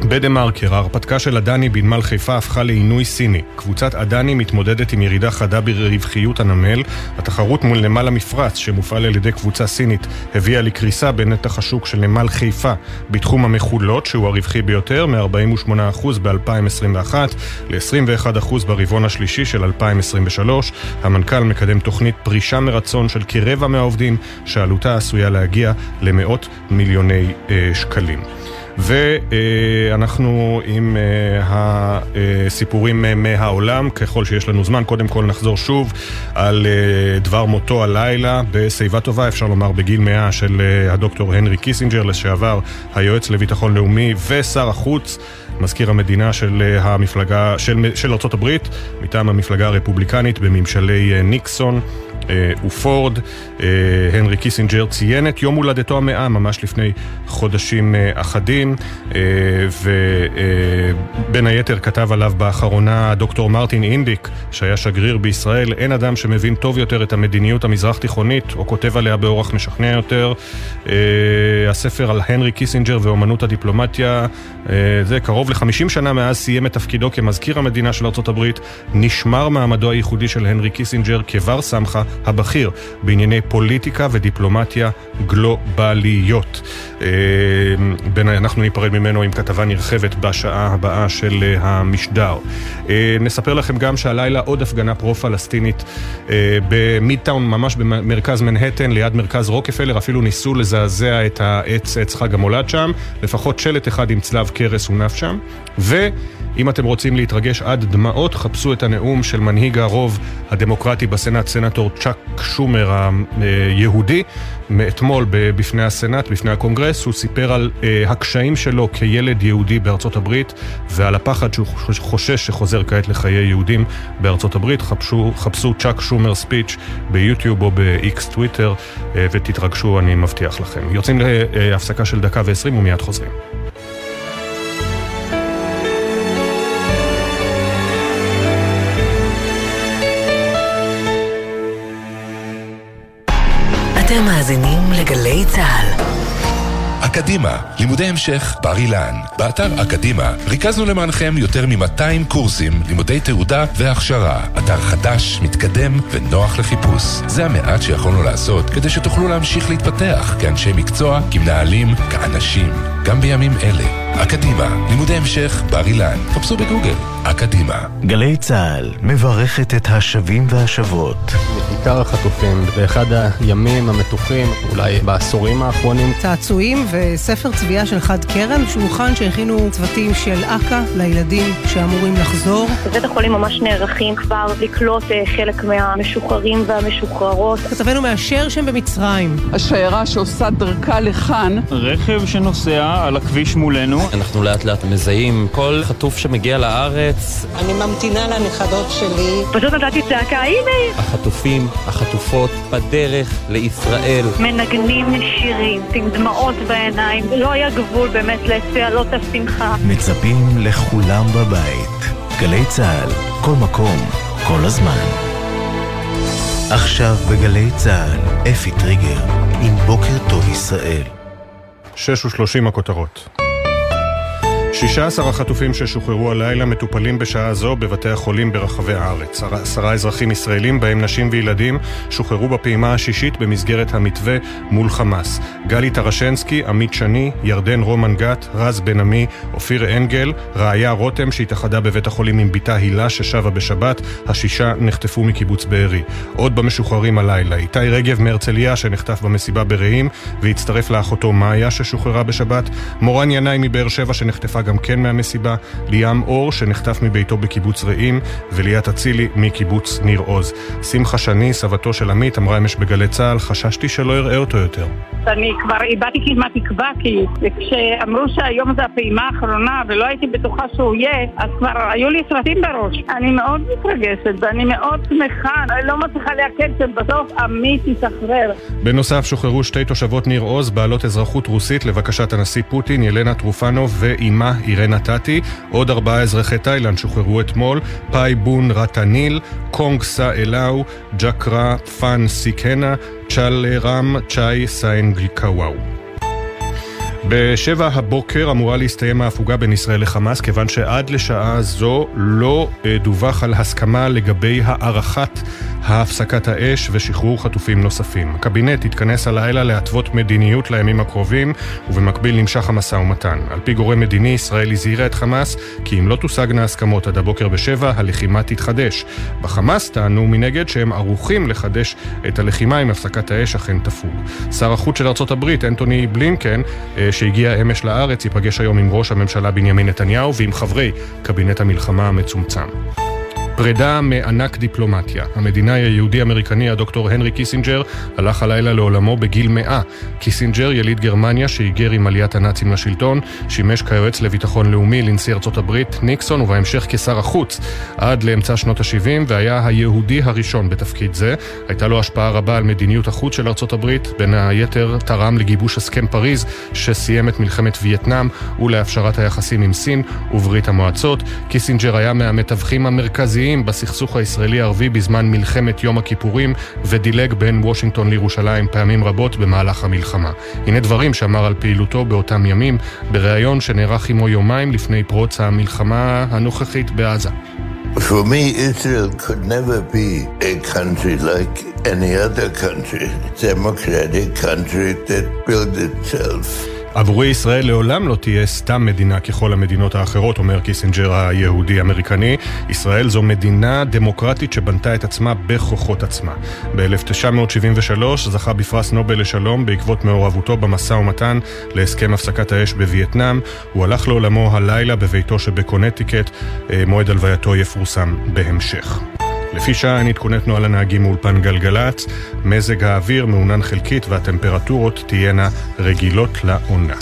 בדה מרקר, ההרפתקה של אדני בנמל חיפה הפכה לעינוי סיני. קבוצת אדני מתמודדת עם ירידה חדה ברווחיות הנמל. התחרות מול נמל המפרץ, שמופעל על ידי קבוצה סינית, הביאה לקריסה בנתח השוק של נמל חיפה בתחום המכולות, שהוא הרווחי ביותר, מ-48% ב-2021 ל-21% ברבעון השלישי של 2023. המנכ"ל מקדם תוכנית פרישה מרצון של כרבע מהעובדים, שעלותה עשויה להגיע למאות מיליוני אה, שקלים. ואנחנו עם אה, הסיפורים מהעולם, ככל שיש לנו זמן. קודם כל נחזור שוב על אה, דבר מותו הלילה בשיבה טובה, אפשר לומר בגיל מאה, של אה, הדוקטור הנרי קיסינג'ר, לשעבר היועץ לביטחון לאומי ושר החוץ. מזכיר המדינה של המפלגה, של, של ארה"ב, מטעם המפלגה הרפובליקנית בממשלי ניקסון. אה, ופורד. אה, הנרי קיסינג'ר ציין את יום הולדתו המאה ממש לפני חודשים אה, אחדים, ובין היתר כתב עליו באחרונה דוקטור מרטין אינדיק, שהיה שגריר בישראל. אין אדם שמבין טוב יותר את המדיניות המזרח תיכונית, או כותב עליה באורח משכנע יותר. הספר על הנרי קיסינג'ר ואומנות הדיפלומטיה, זה קרוב ל-50 שנה מאז סיים את תפקידו כמזכיר המדינה של ארה"ב, נשמר מעמדו הייחודי של הנרי קיסינג'ר כבר סמכא הבכיר בענייני פוליטיקה ודיפלומטיה גלובליות. אה, אנחנו ניפרד ממנו עם כתבה נרחבת בשעה הבאה של אה, המשדר. אה, נספר לכם גם שהלילה עוד הפגנה פרו-פלסטינית במידטאון, ממש במרכז מנהטן, ליד מרכז רוקפלר, אפילו ניסו לזעזע את העץ, עץ חג המולד שם, לפחות שלט אחד עם צלב קרס הונף שם. ו... אם אתם רוצים להתרגש עד דמעות, חפשו את הנאום של מנהיג הרוב הדמוקרטי בסנאט, סנטור צ'אק שומר היהודי, מאתמול בפני הסנאט, בפני הקונגרס. הוא סיפר על אה, הקשיים שלו כילד יהודי בארצות הברית ועל הפחד שהוא חושש שחוזר כעת לחיי יהודים בארצות הברית. חפשו, חפשו צ'אק שומר speech ביוטיוב או ב-X טוויטר אה, ותתרגשו, אני מבטיח לכם. יוצאים להפסקה של דקה ועשרים ומיד חוזרים. מאזינים לגלי צה"ל. אקדימה, לימודי המשך בר אילן. באתר אקדימה ריכזנו למענכם יותר מ-200 קורסים, לימודי תעודה והכשרה. אתר חדש, מתקדם ונוח לחיפוש. זה המעט שיכולנו לעשות כדי שתוכלו להמשיך להתפתח כאנשי מקצוע, כמנהלים, כאנשים, גם בימים אלה. אקדימה, לימודי המשך בר אילן. חפשו בגוגל, אקדימה. גלי צה"ל מברכת את השבים והשבות. בעיקר החטופים, באחד הימים המתוחים, אולי בעשורים האחרונים. צעצועים וספר צביעה של חד קרן, שולחן שהכינו צוותים של אכ"א לילדים שאמורים לחזור. בבית החולים ממש נערכים כבר לקלוט אה, חלק מהמשוחררים והמשוחררות. כתבנו מאשר שהם במצרים. השיירה שעושה דרכה לכאן. רכב שנוסע על הכביש מולנו. אנחנו לאט לאט מזהים כל חטוף שמגיע לארץ. אני ממתינה לנכדות שלי. פשוט נתתי צעקה, הנה! החטופים, החטופות, בדרך לישראל. מנגנים שירים, עם דמעות בעיניים. לא היה גבול באמת לצהלות השמחה. מצפים לכולם בבית. גלי צה"ל, כל מקום, כל הזמן. עכשיו בגלי צה"ל, אפי טריגר, עם בוקר טוב ישראל. שש ושלושים הכותרות. 16 החטופים ששוחררו הלילה מטופלים בשעה זו בבתי החולים ברחבי הארץ. עשרה אזרחים ישראלים, בהם נשים וילדים, שוחררו בפעימה השישית במסגרת המתווה מול חמאס. גלי טרשנסקי, עמית שני, ירדן רומן גת, רז בן עמי, אופיר אנגל, רעיה רותם שהתאחדה בבית החולים עם בתה הילה ששבה בשבת, השישה נחטפו מקיבוץ בארי. עוד במשוחררים הלילה, איתי רגב מהרצליה שנחטף במסיבה ברעים והצטרף לאחותו מאיה ששוחררה בשבת, מורן ינאי מבאר שבע שנחטפה גם כן מהמסיבה, ליאם אור שנחטף מביתו בקיבוץ רעים, וליאת אצילי מקיבוץ ניר עוז. שמחה שני, סבתו של עמית, אמרה אמש בגלי צה"ל, חששתי שלא אראה אותו יותר. אני כבר איבדתי כמעט תקווה, כי כשאמרו שהיום זה הפעימה האחרונה ולא הייתי בטוחה שהוא יהיה, אז כבר היו לי סרטים בראש. אני מאוד מתרגשת ואני מאוד שמחה, אני לא מצליחה לעכל שבסוף עמית ישחרר. בנוסף שוחררו שתי תושבות ניר עוז, בעלות אזרחות רוסית לבקשת הנשיא פוטין, ילנה טרופנוב ואימה אירנה טאטי. עוד ארבעה אזרחי תאילנד שוחררו אתמול, פאי בון רטניל, קונג סא אלאו, ג'קרה פאן סיקנה, צ'אל רם צ'אי סיינג'יקוואו. בשבע הבוקר אמורה להסתיים ההפוגה בין ישראל לחמאס, כיוון שעד לשעה זו לא דווח על הסכמה לגבי הארכת הפסקת האש ושחרור חטופים נוספים. הקבינט התכנס הלילה להתוות מדיניות לימים הקרובים, ובמקביל נמשך המשא ומתן. על פי גורם מדיני, ישראל הזהירה את חמאס כי אם לא תושגנה הסכמות עד הבוקר בשבע, הלחימה תתחדש. בחמאס טענו מנגד שהם ערוכים לחדש את הלחימה אם הפסקת האש אכן תפוג. שר החוץ של ארצות הברית, אנטוני בלינקן, שהגיע אמש לארץ, ייפגש היום עם ראש הממשלה בנימין נתניהו ועם חברי קבינט המלחמה המצומצם. פרידה מענק דיפלומטיה. המדינאי היהודי-אמריקני הדוקטור הנרי קיסינג'ר הלך הלילה לעולמו בגיל מאה. קיסינג'ר, יליד גרמניה שהיגר עם עליית הנאצים לשלטון, שימש כיועץ לביטחון לאומי לנשיא ארצות הברית ניקסון ובהמשך כשר החוץ עד לאמצע שנות ה-70 והיה היהודי הראשון בתפקיד זה. הייתה לו השפעה רבה על מדיניות החוץ של ארצות הברית, בין היתר תרם לגיבוש הסכם פריז שסיים את מלחמת וייטנאם ולהפשרת היחסים עם סין וברית המועצות. קיסינג'ר היה מהמתווכים המרכזיים מרכזיים בסכסוך הישראלי-ערבי בזמן מלחמת יום הכיפורים ודילג בין וושינגטון לירושלים פעמים רבות במהלך המלחמה. הנה דברים שאמר על פעילותו באותם ימים בריאיון שנערך עמו יומיים לפני פרוץ המלחמה הנוכחית בעזה. For me, Israel could never be a country like any other country, democratic country that built itself. עבורי ישראל לעולם לא תהיה סתם מדינה ככל המדינות האחרות, אומר קיסינג'ר היהודי-אמריקני. ישראל זו מדינה דמוקרטית שבנתה את עצמה בכוחות עצמה. ב-1973 זכה בפרס נובל לשלום בעקבות מעורבותו במשא ומתן להסכם הפסקת האש בווייטנאם. הוא הלך לעולמו הלילה בביתו שבקונטיקט. אה, מועד הלווייתו יפורסם בהמשך. לפי שעה נתכונתנו על הנהגים מאולפן גלגלצ, מזג האוויר מעונן חלקית והטמפרטורות תהיינה רגילות לעונה.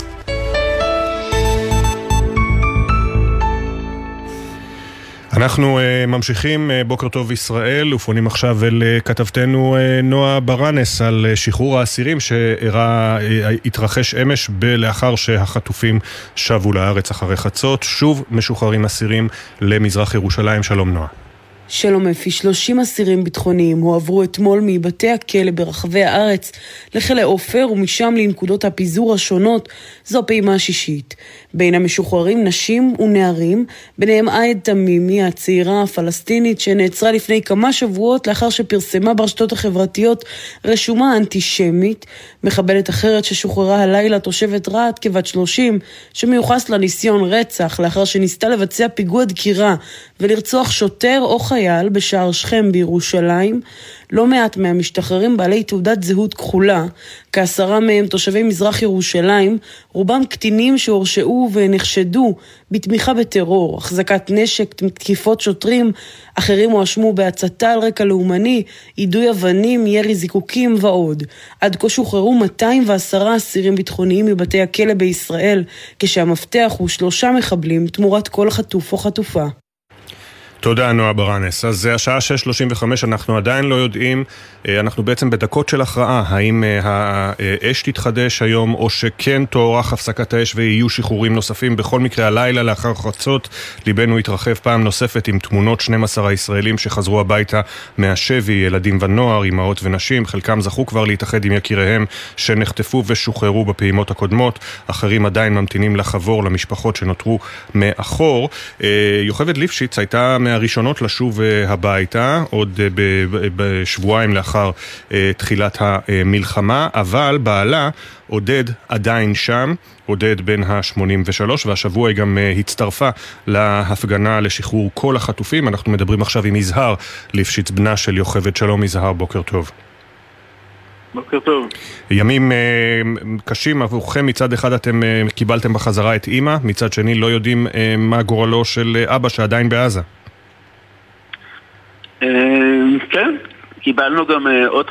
אנחנו uh, ממשיכים, uh, בוקר טוב ישראל, ופונים עכשיו אל uh, כתבתנו uh, נועה ברנס על uh, שחרור האסירים שהתרחש uh, אמש לאחר שהחטופים שבו לארץ אחרי חצות. שוב משוחררים אסירים למזרח ירושלים. שלום נועה. שלום אפי, 30 אסירים ביטחוניים הועברו אתמול מבתי הכלא ברחבי הארץ לכלא עופר ומשם לנקודות הפיזור השונות, זו הפעימה השישית. בין המשוחררים נשים ונערים, ביניהם עאיד תמימי, הצעירה הפלסטינית שנעצרה לפני כמה שבועות לאחר שפרסמה ברשתות החברתיות רשומה אנטישמית, מחבלת אחרת ששוחררה הלילה תושבת רהט כבת 30, שמיוחס לה ניסיון רצח לאחר שניסתה לבצע פיגוע דקירה ולרצוח שוטר או חייל בשער שכם בירושלים, לא מעט מהמשתחררים בעלי תעודת זהות כחולה, כעשרה מהם תושבי מזרח ירושלים, רובם קטינים שהורשעו ונחשדו בתמיכה בטרור, החזקת נשק, תקיפות שוטרים, אחרים הואשמו בהצתה על רקע לאומני, יידוי אבנים, ירי זיקוקים ועוד. עד כה שוחררו 210 אסירים ביטחוניים מבתי הכלא בישראל, כשהמפתח הוא שלושה מחבלים תמורת כל חטוף או חטופה. תודה, נועה ברנס. אז זה השעה 6.35, אנחנו עדיין לא יודעים, אה, אנחנו בעצם בדקות של הכרעה, האם אה, האש תתחדש היום, או שכן תוארך הפסקת האש ויהיו שחרורים נוספים. בכל מקרה, הלילה לאחר חצות, ליבנו התרחב פעם נוספת עם תמונות 12 הישראלים שחזרו הביתה מהשבי, ילדים ונוער, אמהות ונשים, חלקם זכו כבר להתאחד עם יקיריהם שנחטפו ושוחררו בפעימות הקודמות, אחרים עדיין ממתינים לחבור למשפחות שנותרו מאחור. אה, יוכבד ליפשיץ הייתה מהראשונות לשוב אה, הביתה, עוד אה, בשבועיים לאחר אה, תחילת המלחמה, אבל בעלה, עודד, עדיין שם, עודד בן ה-83, והשבוע היא גם הצטרפה להפגנה לשחרור כל החטופים. אנחנו מדברים עכשיו עם יזהר ליפשיץ, בנה של יוכבד. שלום יזהר, בוקר טוב. בוקר טוב. ימים uh, קשים עבורכם, מצד אחד אתם uh, קיבלתם בחזרה את אימא, מצד שני לא יודעים uh, מה גורלו של uh, אבא שעדיין בעזה. אה, כן, קיבלנו גם אה, עוד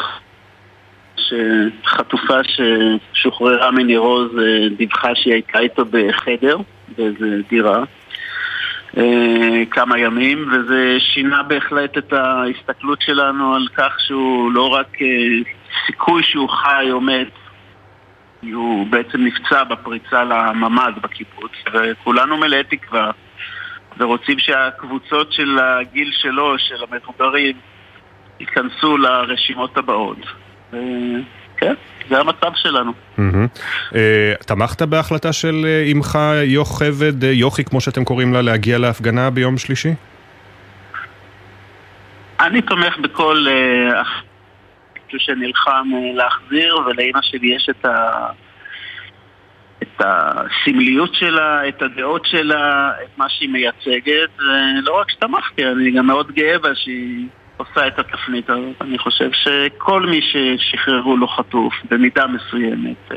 חטופה ששוחררה מניר עוז אה, דיווחה שהיא הייתה איתו בחדר, באיזה דירה. כמה ימים, וזה שינה בהחלט את ההסתכלות שלנו על כך שהוא לא רק סיכוי שהוא חי או מת, הוא בעצם נפצע בפריצה לממ"ד בקיבוץ, וכולנו מלאי תקווה ורוצים שהקבוצות של הגיל שלו, של המבוגרים, ייכנסו לרשימות הבאות. כן, זה המצב שלנו. אה, תמכת בהחלטה של אמך אה, יוכבד, אה, יוכי כמו שאתם קוראים לה, להגיע להפגנה ביום שלישי? אני תומך בכל... שנלחם להחזיר, ולאימא שלי יש את ה... את הסמליות שלה, את הדעות שלה, את מה שהיא מייצגת, ולא רק שתמכתי, אני גם מאוד גאה בה שהיא עושה את התפנית הזאת. אני חושב שכל מי ששחררו לו חטוף, במידה מסוימת,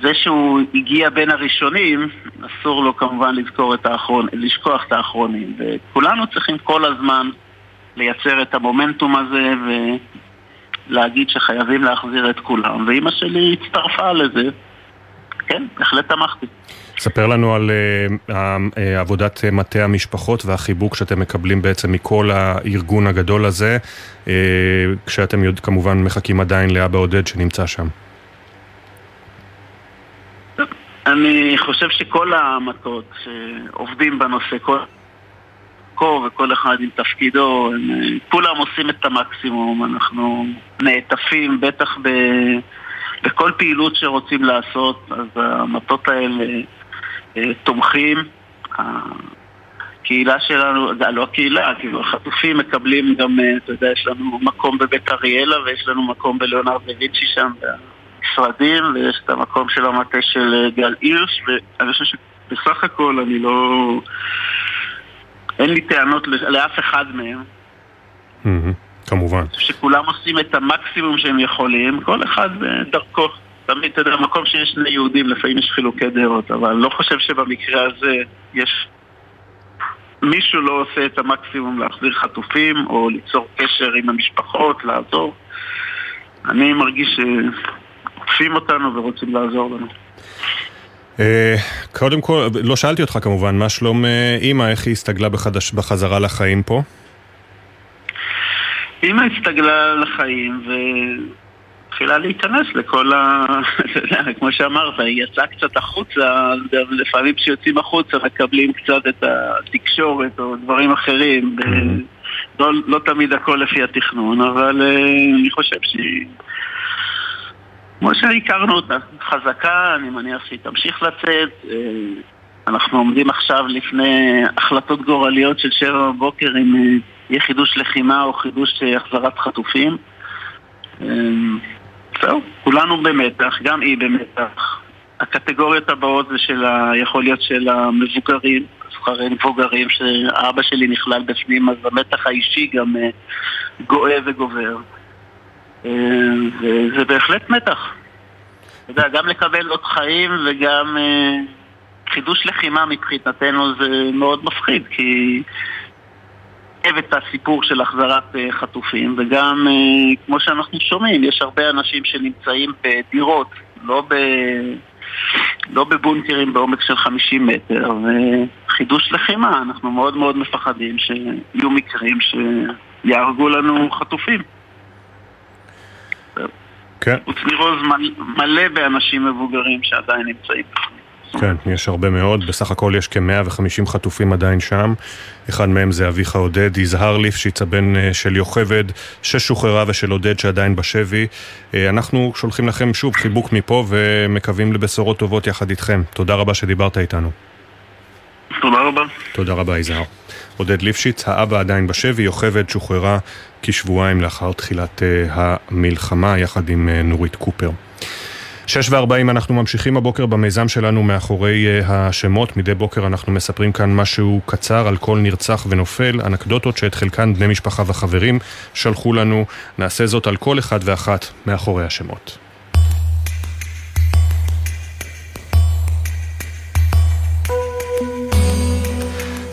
זה שהוא הגיע בין הראשונים, אסור לו כמובן לזכור את האחרון, לשכוח את האחרונים. וכולנו צריכים כל הזמן לייצר את המומנטום הזה ולהגיד שחייבים להחזיר את כולם. ואימא שלי הצטרפה לזה. כן, בהחלט תמכתי. ספר לנו על uh, עבודת מטה המשפחות והחיבוק שאתם מקבלים בעצם מכל הארגון הגדול הזה, uh, כשאתם יודע, כמובן מחכים עדיין לאבא עודד שנמצא שם. אני חושב שכל המטות שעובדים בנושא, כל... וכל אחד עם תפקידו, הם, כולם עושים את המקסימום, אנחנו נעטפים בטח ב... בכל פעילות שרוצים לעשות, אז המטות האלה אה, תומכים. הקהילה שלנו, לא הקהילה, כאילו החטופים מקבלים גם, אה, אתה יודע, יש לנו מקום בבית אריאלה ויש לנו מקום בליאונרד דה וינצ'י שם המשרדים ויש את המקום של המטה של אה, גל הירש ואני חושב שבסך הכל אני לא... אין לי טענות לאף אחד מהם. כמובן. שכולם עושים את המקסימום שהם יכולים, כל אחד בדרכו. תמיד, אתה יודע, במקום שיש שני יהודים, לפעמים יש חילוקי דעות, אבל אני לא חושב שבמקרה הזה יש... מישהו לא עושה את המקסימום להחזיר חטופים, או ליצור קשר עם המשפחות, לעזור. אני מרגיש שעוקפים אותנו ורוצים לעזור לנו. אה, קודם כל, לא שאלתי אותך כמובן, מה שלום אה, אימא, איך היא הסתגלה בחזרה לחיים פה? אימא הסתגלה לחיים והתחילה להיכנס לכל ה... אתה יודע, כמו שאמרת, היא יצאה קצת החוצה, לפעמים כשיוצאים החוצה מקבלים קצת את התקשורת או דברים אחרים. לא, לא תמיד הכל לפי התכנון, אבל אה, אני חושב שהיא... כמו שהכרנו אותה, חזקה, אני מניח שהיא תמשיך לצאת. אה, אנחנו עומדים עכשיו לפני החלטות גורליות של שבע בבוקר אם אה, יהיה חידוש לחימה או חידוש החזרת חטופים. זהו, כולנו במתח, גם היא במתח. הקטגוריות הבאות זה של ה... יכול להיות של המבוגרים, סוחרי מבוגרים, שאבא שלי נכלל בפנים, אז המתח האישי גם אה, גואה וגובר. אה, וזה בהחלט מתח. אתה יודע, גם לקבל עוד חיים וגם אה, חידוש לחימה מבחינתנו זה מאוד מפחיד, כי... את הסיפור של החזרת חטופים, וגם, כמו שאנחנו שומעים, יש הרבה אנשים שנמצאים בדירות, לא ב... לא בבונקרים בעומק של 50 מטר, וחידוש לחימה, אנחנו מאוד מאוד מפחדים שיהיו מקרים שיהרגו לנו חטופים. כן. מרוז מלא באנשים מבוגרים שעדיין נמצאים כן, יש הרבה מאוד, בסך הכל יש כ-150 חטופים עדיין שם. אחד מהם זה אביך עודד, יזהר ליפשיץ, הבן אה, של יוכבד, ששוחררה ושל עודד שעדיין בשבי. אה, אנחנו שולחים לכם שוב חיבוק מפה ומקווים לבשורות טובות יחד איתכם. תודה רבה שדיברת איתנו. תודה רבה. תודה רבה, יזהר. עודד ליפשיץ, האבא עדיין בשבי, יוכבד שוחררה כשבועיים לאחר תחילת uh, המלחמה, יחד עם נורית קופר. שש וארבעים אנחנו ממשיכים הבוקר במיזם שלנו מאחורי uh, השמות. מדי בוקר אנחנו מספרים כאן משהו קצר על כל נרצח ונופל, אנקדוטות שאת חלקן בני משפחה וחברים שלחו לנו. נעשה זאת על כל אחד ואחת מאחורי השמות.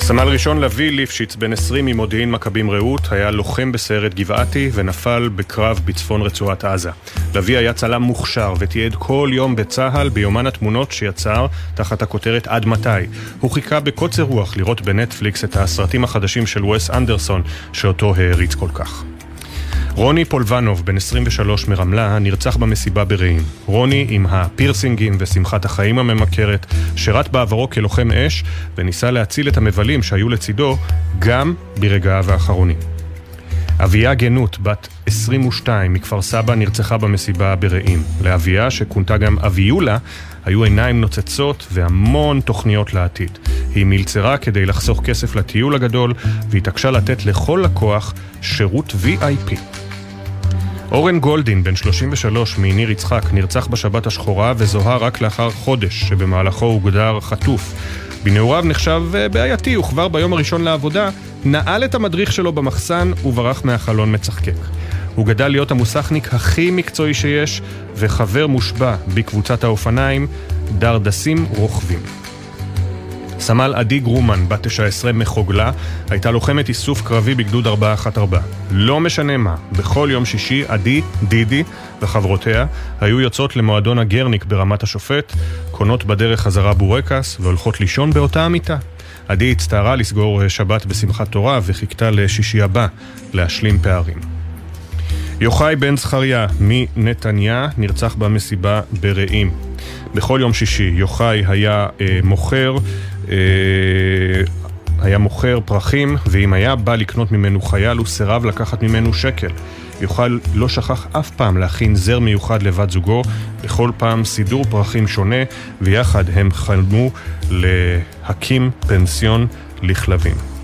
סמל ראשון לביא ליפשיץ, בן 20 ממודיעין מכבים רעות, היה לוחם בסיירת גבעתי ונפל בקרב בצפון רצועת עזה. לביא היה צלם מוכשר ותיעד כל יום בצה"ל ביומן התמונות שיצר תחת הכותרת עד מתי. הוא חיכה בקוצר רוח לראות בנטפליקס את הסרטים החדשים של וס אנדרסון שאותו העריץ כל כך. רוני פולבנוב, בן 23 מרמלה, נרצח במסיבה ברעים. רוני, עם הפירסינגים ושמחת החיים הממכרת, שירת בעברו כלוחם אש, וניסה להציל את המבלים שהיו לצידו, גם ברגעיו האחרונים. אביה גנות, בת 22 מכפר סבא, נרצחה במסיבה ברעים. לאביה, שכונתה גם אביולה, היו עיניים נוצצות והמון תוכניות לעתיד. היא מלצרה כדי לחסוך כסף לטיול הגדול, והתעקשה לתת לכל לקוח שירות VIP. אורן גולדין, בן 33 מניר יצחק, נרצח בשבת השחורה וזוהה רק לאחר חודש שבמהלכו הוגדר חטוף. בנעוריו נחשב אה, בעייתי, וכבר ביום הראשון לעבודה נעל את המדריך שלו במחסן וברח מהחלון מצחקק. הוא גדל להיות המוסכניק הכי מקצועי שיש וחבר מושבע בקבוצת האופניים דרדסים רוכבים. סמל עדי גרומן, בת 19 מחוגלה, הייתה לוחמת איסוף קרבי בגדוד 414. לא משנה מה, בכל יום שישי עדי, דידי וחברותיה היו יוצאות למועדון הגרניק ברמת השופט, קונות בדרך חזרה בורקס והולכות לישון באותה המיטה. עדי הצטערה לסגור שבת בשמחת תורה וחיכתה לשישי הבא להשלים פערים. יוחאי בן זכריה מנתניה נרצח במסיבה ברעים. בכל יום שישי יוחאי היה אה, מוכר אה, היה מוכר פרחים, ואם היה בא לקנות ממנו חייל, הוא סירב לקחת ממנו שקל. יוכל לא שכח אף פעם להכין זר מיוחד לבת זוגו, בכל פעם סידור פרחים שונה, ויחד הם חלמו להקים פנסיון לכלבים.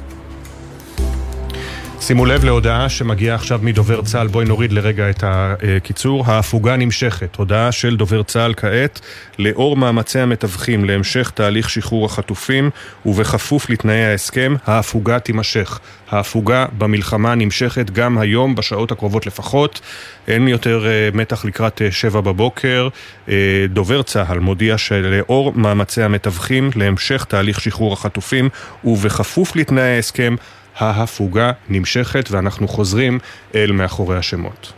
שימו לב להודעה שמגיעה עכשיו מדובר צה"ל, בואי נוריד לרגע את הקיצור. ההפוגה נמשכת. הודעה של דובר צה"ל כעת, לאור מאמצי המתווכים להמשך תהליך שחרור החטופים ובכפוף לתנאי ההסכם, ההפוגה תימשך. ההפוגה במלחמה נמשכת גם היום, בשעות הקרובות לפחות. אין יותר uh, מתח לקראת uh, שבע בבוקר. Uh, דובר צה"ל מודיע שלאור מאמצי המתווכים להמשך תהליך שחרור החטופים ובכפוף לתנאי ההסכם, ההפוגה נמשכת ואנחנו חוזרים אל מאחורי השמות.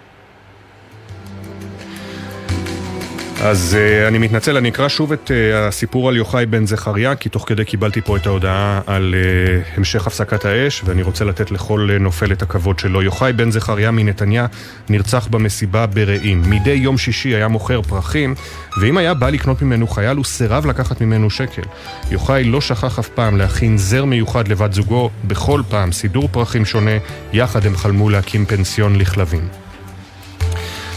אז uh, אני מתנצל, אני אקרא שוב את uh, הסיפור על יוחאי בן זכריה, כי תוך כדי קיבלתי פה את ההודעה על uh, המשך הפסקת האש, ואני רוצה לתת לכל uh, נופל את הכבוד שלו. יוחאי בן זכריה מנתניה נרצח במסיבה ברעים. מדי יום שישי היה מוכר פרחים, ואם היה בא לקנות ממנו חייל, הוא סירב לקחת ממנו שקל. יוחאי לא שכח אף פעם להכין זר מיוחד לבת זוגו, בכל פעם סידור פרחים שונה, יחד הם חלמו להקים פנסיון לכלבים.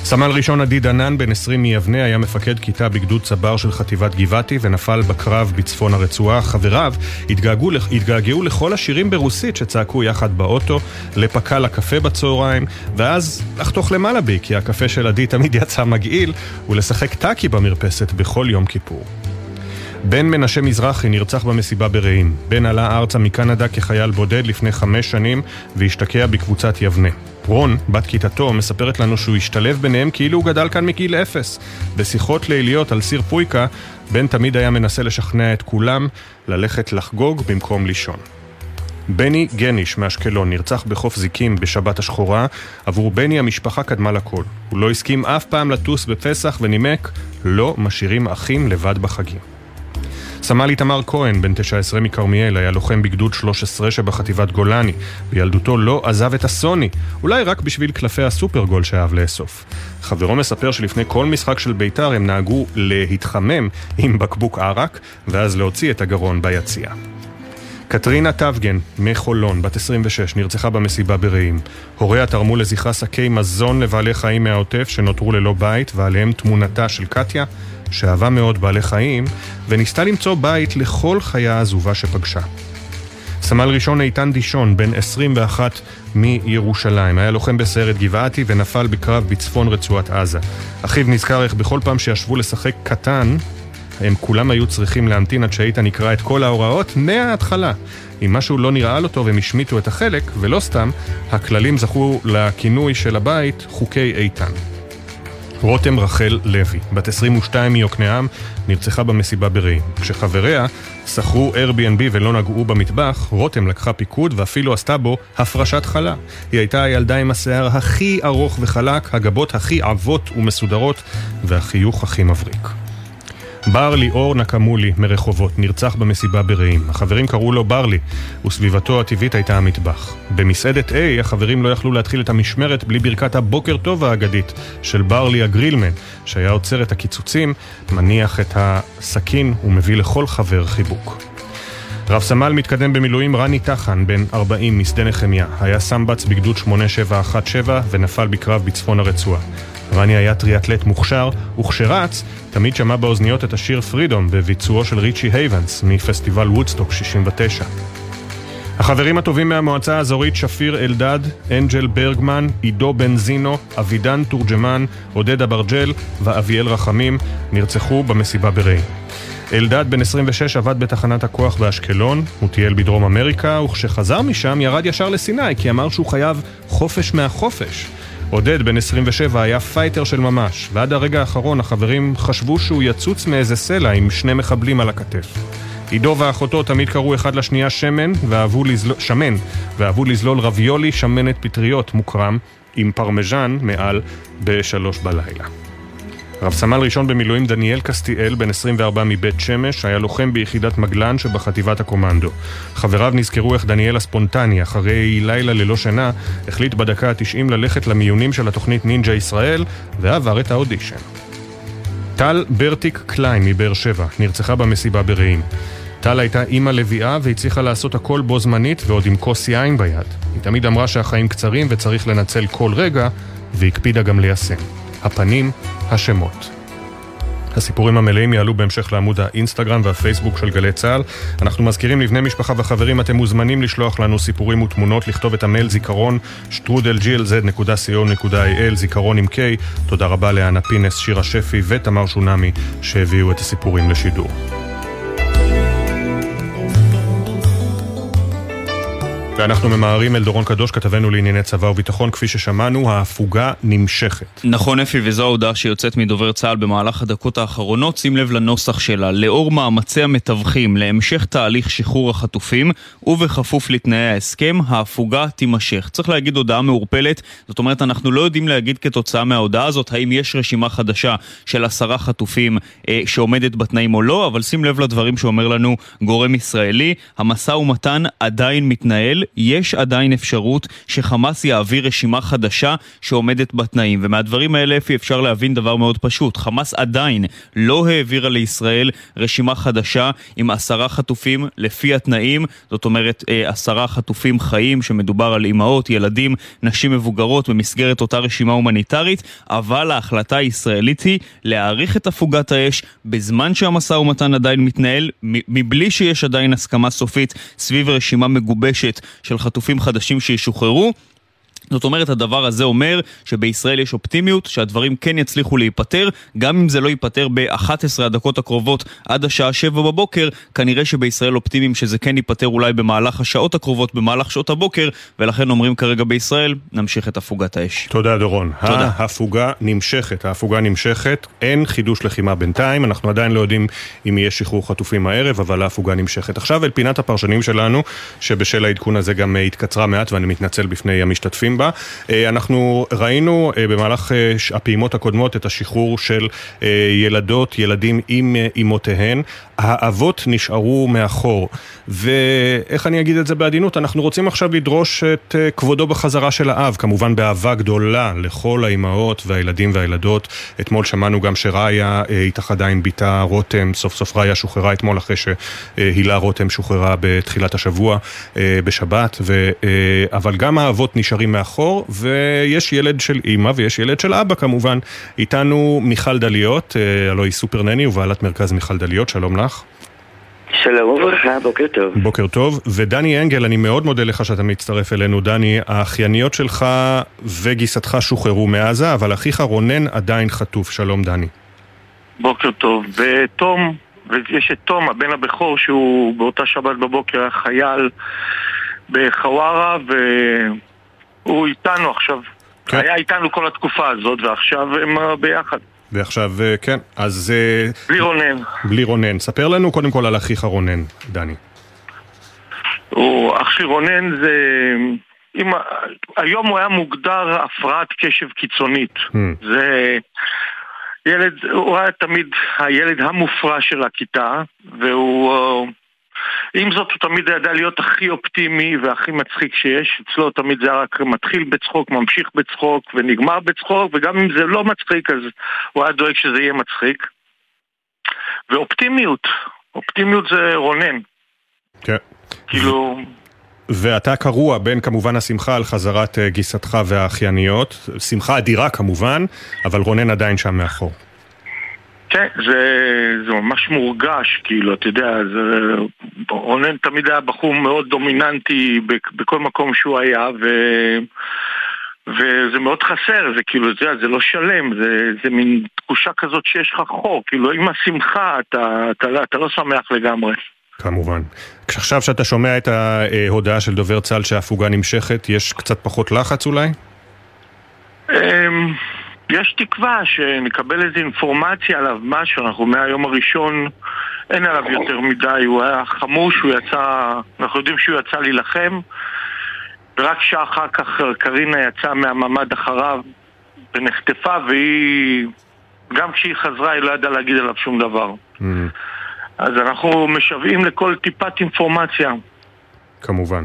סמל ראשון עדי דנן, בן 20 מיבנה, היה מפקד כיתה בגדוד צבר של חטיבת גבעתי ונפל בקרב בצפון הרצועה. חבריו התגעגעו, התגעגעו לכל השירים ברוסית שצעקו יחד באוטו, לפקה לקפה בצהריים, ואז לחתוך למעלה בי, כי הקפה של עדי תמיד יצא מגעיל, ולשחק טאקי במרפסת בכל יום כיפור. בן מנשה מזרחי נרצח במסיבה ברעים. בן עלה ארצה מקנדה כחייל בודד לפני חמש שנים והשתקע בקבוצת יבנה. רון, בת כיתתו, מספרת לנו שהוא השתלב ביניהם כאילו הוא גדל כאן מגיל אפס. בשיחות ליליות על סיר פויקה, בן תמיד היה מנסה לשכנע את כולם ללכת לחגוג במקום לישון. בני גניש מאשקלון נרצח בחוף זיקים בשבת השחורה. עבור בני המשפחה קדמה לכל. הוא לא הסכים אף פעם לטוס בפסח ונימק, לא משאירים אחים לבד בחגים. סמל איתמר כהן, בן 19 מכרמיאל, היה לוחם בגדוד 13 שבחטיבת גולני. בילדותו לא עזב את הסוני, אולי רק בשביל קלפי הסופרגול שאהב לאסוף. חברו מספר שלפני כל משחק של בית"ר הם נהגו להתחמם עם בקבוק ערק, ואז להוציא את הגרון ביציע. קטרינה טבגן, מחולון, בת 26, נרצחה במסיבה ברעים. הוריה תרמו לזכרה שקי מזון לבעלי חיים מהעוטף שנותרו ללא בית, ועליהם תמונתה של קטיה, שאהבה מאוד בעלי חיים, וניסתה למצוא בית לכל חיה עזובה שפגשה. סמל ראשון איתן דישון, בן 21 מירושלים, היה לוחם בסיירת גבעתי ונפל בקרב בצפון רצועת עזה. אחיו נזכר איך בכל פעם שישבו לשחק קטן, הם כולם היו צריכים להמתין עד שאיתן יקרא את כל ההוראות מההתחלה. אם משהו לא נראה לו טוב הם השמיטו את החלק, ולא סתם, הכללים זכו לכינוי של הבית חוקי איתן. רותם רחל לוי, בת 22 מיוקנעם, נרצחה במסיבה ברעים. כשחבריה שכרו Airbnb ולא נגעו במטבח, רותם לקחה פיקוד ואפילו עשתה בו הפרשת חלה. היא הייתה הילדה עם השיער הכי ארוך וחלק, הגבות הכי עבות ומסודרות, והחיוך הכי מבריק. בר ליאור נקמולי מרחובות נרצח במסיבה ברעים. החברים קראו לו ברלי, וסביבתו הטבעית הייתה המטבח. במסעדת A החברים לא יכלו להתחיל את המשמרת בלי ברכת הבוקר טוב האגדית של ברלי הגרילמן, שהיה עוצר את הקיצוצים, מניח את הסכין ומביא לכל חבר חיבוק. רב סמל מתקדם במילואים רני טחן, בן 40 משדה נחמיה, היה סמב"ץ בגדוד 8717 ונפל בקרב בצפון הרצועה. רני היה טריאטלט מוכשר, וכשרץ, תמיד שמע באוזניות את השיר Freedom בביצועו של ריצ'י הייבנס מפסטיבל וודסטוק 69. החברים הטובים מהמועצה האזורית שפיר אלדד, אנג'ל ברגמן, עידו בנזינו, אבידן תורג'מן, עודד אברג'ל ואביאל רחמים נרצחו במסיבה ברעים. אלדד בן 26 עבד בתחנת הכוח באשקלון, הוא טייל בדרום אמריקה, וכשחזר משם ירד ישר לסיני כי אמר שהוא חייב חופש מהחופש. עודד, בן 27, היה פייטר של ממש, ועד הרגע האחרון החברים חשבו שהוא יצוץ מאיזה סלע עם שני מחבלים על הכתף. עידו ואחותו תמיד קראו אחד לשנייה שמן, ואהבו לזלול, שמן, ואהבו לזלול רביולי שמנת פטריות מוקרם, עם פרמז'ן מעל בשלוש בלילה. רב סמל ראשון במילואים דניאל קסטיאל, בן 24 מבית שמש, היה לוחם ביחידת מגלן שבחטיבת הקומנדו. חבריו נזכרו איך דניאל הספונטני, אחרי לילה ללא שינה, החליט בדקה ה-90 ללכת למיונים של התוכנית נינג'ה ישראל, ועבר את האודישן. טל ברטיק קליין מבאר שבע, נרצחה במסיבה ברעים. טל הייתה אימא לביאה והצליחה לעשות הכל בו זמנית ועוד עם כוס יין ביד. היא תמיד אמרה שהחיים קצרים וצריך לנצל כל רגע, והקפידה גם ליישם. הפנים, השמות. הסיפורים המלאים יעלו בהמשך לעמוד האינסטגרם והפייסבוק של גלי צה"ל. אנחנו מזכירים לבני משפחה וחברים, אתם מוזמנים לשלוח לנו סיפורים ותמונות, לכתוב את המייל זיכרון שטרודלג'ילז.co.il, זיכרון עם K. תודה רבה לאנה פינס, שירה שפי ותמר שונמי שהביאו את הסיפורים לשידור. ואנחנו ממהרים אל דורון קדוש, כתבנו לענייני צבא וביטחון, כפי ששמענו, ההפוגה נמשכת. נכון אפי, וזו ההודעה שיוצאת מדובר צה"ל במהלך הדקות האחרונות, שים לב לנוסח שלה. לאור מאמצי המתווכים להמשך תהליך שחרור החטופים, ובכפוף לתנאי ההסכם, ההפוגה תימשך. צריך להגיד הודעה מעורפלת, זאת אומרת אנחנו לא יודעים להגיד כתוצאה מההודעה הזאת האם יש רשימה חדשה של עשרה חטופים אה, שעומדת בתנאים או לא, אבל שים לב לדברים שאומר לנו גורם ישראלי, המשא ומתן עדיין מתנהל, יש עדיין אפשרות שחמאס יעביר רשימה חדשה שעומדת בתנאים. ומהדברים האלה אפי אפשר להבין דבר מאוד פשוט. חמאס עדיין לא העבירה לישראל רשימה חדשה עם עשרה חטופים לפי התנאים. זאת אומרת, אה, עשרה חטופים חיים, שמדובר על אימהות, ילדים, נשים מבוגרות במסגרת אותה רשימה הומניטרית, אבל ההחלטה הישראלית היא להאריך את הפוגת האש בזמן שהמשא ומתן עדיין מתנהל, מבלי שיש עדיין הסכמה סופית סביב רשימה מגובשת של חטופים חדשים שישוחררו. זאת אומרת, הדבר הזה אומר שבישראל יש אופטימיות, שהדברים כן יצליחו להיפטר, גם אם זה לא ייפטר ב-11 הדקות הקרובות עד השעה 7 בבוקר, כנראה שבישראל אופטימיים שזה כן ייפטר אולי במהלך השעות הקרובות, במהלך שעות הבוקר, ולכן אומרים כרגע בישראל, נמשיך את הפוגת האש. תודה דורון. תודה. ההפוגה נמשכת, ההפוגה נמשכת, אין חידוש לחימה בינתיים, אנחנו עדיין לא יודעים אם יהיה שחרור חטופים הערב, אבל ההפוגה נמשכת. עכשיו אל פינת הפרשנים שלנו, שבשל העדכון הזה גם התקצרה מעט ואני מתנצל בפני המשתתפים בה. אה, אנחנו ראינו אה, במהלך אה, הפעימות הקודמות את השחרור של ילדות, ילדים עם אמותיהן. האבות נשארו מאחור. ואיך אני אגיד את זה בעדינות? אנחנו רוצים עכשיו לדרוש את כבודו בחזרה של האב, כמובן באהבה גדולה לכל האימהות והילדים והילדות. אתמול שמענו גם שריה התאחדה עם בתה רותם, סוף סוף ריה שוחררה אתמול אחרי שהילה רותם שוחררה בתחילת השבוע בשבת, ו... אבל גם האבות נשארים מאחור. מאחור, ויש ילד של אימא ויש ילד של אבא כמובן. איתנו מיכל דליות, אה, הלוא היא סופר נני ובעלת מרכז מיכל דליות, שלום לך. שלום וברכה, בוקר טוב. בוקר טוב. ודני אנגל, אני מאוד מודה לך שאתה מצטרף אלינו, דני. האחייניות שלך וגיסתך שוחררו מעזה, אבל אחיך רונן עדיין חטוף. שלום, דני. בוקר טוב. ותום, ויש את תום, הבן הבכור, שהוא באותה שבת בבוקר היה חייל בחווארה, ו... הוא איתנו עכשיו. כן. היה איתנו כל התקופה הזאת, ועכשיו הם uh, ביחד. ועכשיו, uh, כן, אז... Uh, בלי רונן. בלי רונן. ספר לנו קודם כל על אחיך רונן, דני. הוא, אח שלי רונן זה... אם, היום הוא היה מוגדר הפרעת קשב קיצונית. Hmm. זה... ילד, הוא היה תמיד הילד המופרע של הכיתה, והוא... עם זאת, הוא תמיד ידע להיות הכי אופטימי והכי מצחיק שיש. אצלו תמיד זה רק מתחיל בצחוק, ממשיך בצחוק ונגמר בצחוק, וגם אם זה לא מצחיק, אז הוא היה דואג שזה יהיה מצחיק. ואופטימיות, אופטימיות זה רונן. כן. כאילו... ואתה קרוע בין כמובן השמחה על חזרת אה, גיסתך והאחייניות, שמחה אדירה כמובן, אבל רונן עדיין שם מאחור. כן, זה, זה ממש מורגש, כאילו, אתה יודע, זה, רונן תמיד היה בחור מאוד דומיננטי בכל מקום שהוא היה, ו... וזה מאוד חסר, זה כאילו, זה, זה לא שלם, זה, זה מין תחושה כזאת שיש לך חור, כאילו עם השמחה אתה, אתה, אתה, אתה לא שמח לגמרי. כמובן. עכשיו שאתה שומע את ההודעה של דובר צה"ל שההפוגה נמשכת, יש קצת פחות לחץ אולי? יש תקווה שנקבל איזו אינפורמציה עליו, משהו, אנחנו מהיום הראשון, אין עליו יותר מדי, הוא היה חמוש, הוא יצא, אנחנו יודעים שהוא יצא להילחם, ורק שעה אחר כך קרינה יצאה מהממ"ד אחריו ונחטפה, והיא, גם כשהיא חזרה היא לא ידעה להגיד עליו שום דבר. Mm-hmm. אז אנחנו משוועים לכל טיפת אינפורמציה. כמובן.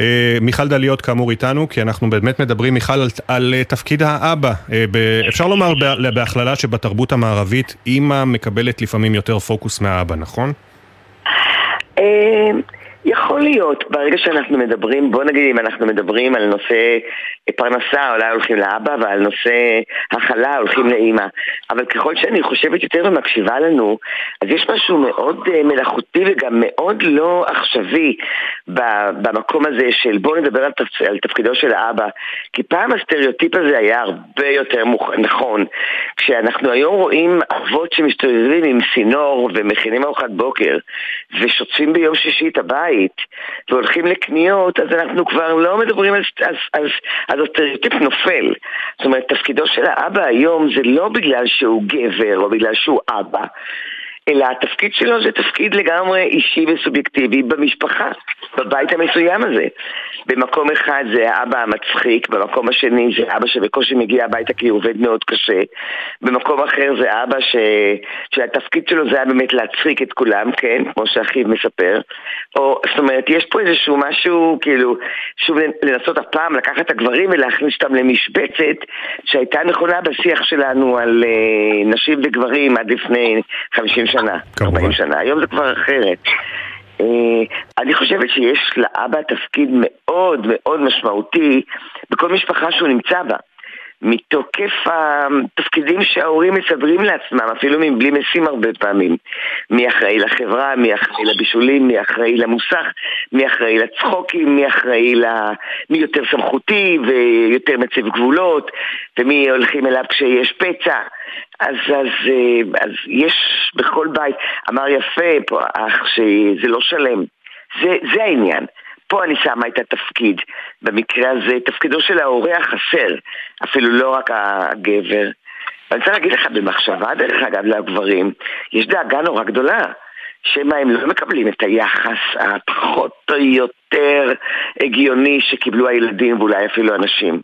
אה, מיכל דליות כאמור איתנו, כי אנחנו באמת מדברים, מיכל, על, על אה, תפקיד האבא. אה, אפשר לומר בהכללה שבתרבות המערבית, אימא מקבלת לפעמים יותר פוקוס מהאבא, נכון? יכול להיות, ברגע שאנחנו מדברים, בוא נגיד אם אנחנו מדברים על נושא פרנסה, אולי הולכים לאבא, ועל נושא הכלה הולכים לאימא. אבל ככל שאני חושבת יותר ומקשיבה לנו, אז יש משהו מאוד מלאכותי וגם מאוד לא עכשווי במקום הזה של בואו נדבר על, תפ... על תפקידו של האבא. כי פעם הסטריאוטיפ הזה היה הרבה יותר מוכ... נכון. כשאנחנו היום רואים אבות שמסתובבים עם סינור ומכינים ארוחת בוקר ושוטפים ביום שישי את הבית והולכים לקניות, אז אנחנו כבר לא מדברים על... אז, אז, אז הסטריאוטיפ נופל. זאת אומרת, תפקידו של האבא היום זה לא בגלל שהוא גבר או בגלל שהוא אבא. אלא התפקיד שלו זה תפקיד לגמרי אישי וסובייקטיבי במשפחה, בבית המסוים הזה. במקום אחד זה האבא המצחיק, במקום השני זה אבא שבקושי מגיע הביתה כי הוא עובד מאוד קשה, במקום אחר זה אבא ש... שהתפקיד שלו זה היה באמת להצחיק את כולם, כן, כמו שאחיו מספר. או, זאת אומרת, יש פה איזשהו משהו, כאילו, שוב לנסות הפעם לקחת את הגברים ולהכניס אותם למשבצת שהייתה נכונה בשיח שלנו על uh, נשים וגברים עד לפני 50 שנה, 40 שנה. היום זה כבר אחרת. Uh, אני חושבת שיש לאבא תפקיד מאוד מאוד משמעותי בכל משפחה שהוא נמצא בה. מתוקף התפקידים שההורים מסדרים לעצמם, אפילו מבלי משים הרבה פעמים. מי אחראי לחברה, מי אחראי לבישולים, מי אחראי למוסך, מי אחראי לצחוקים, מי אחראי ל... מי יותר סמכותי ויותר מציב גבולות, ומי הולכים אליו כשיש פצע. אז, אז, אז יש בכל בית, אמר יפה פה אח שזה לא שלם. זה, זה העניין. פה אני שמה את התפקיד. במקרה הזה, תפקידו של ההורה החסר, אפילו לא רק הגבר. ואני רוצה להגיד לך, במחשבה, דרך אגב, לגברים, יש דאגה נורא גדולה. שמא הם לא מקבלים את היחס הפחות או יותר הגיוני שקיבלו הילדים ואולי אפילו אנשים.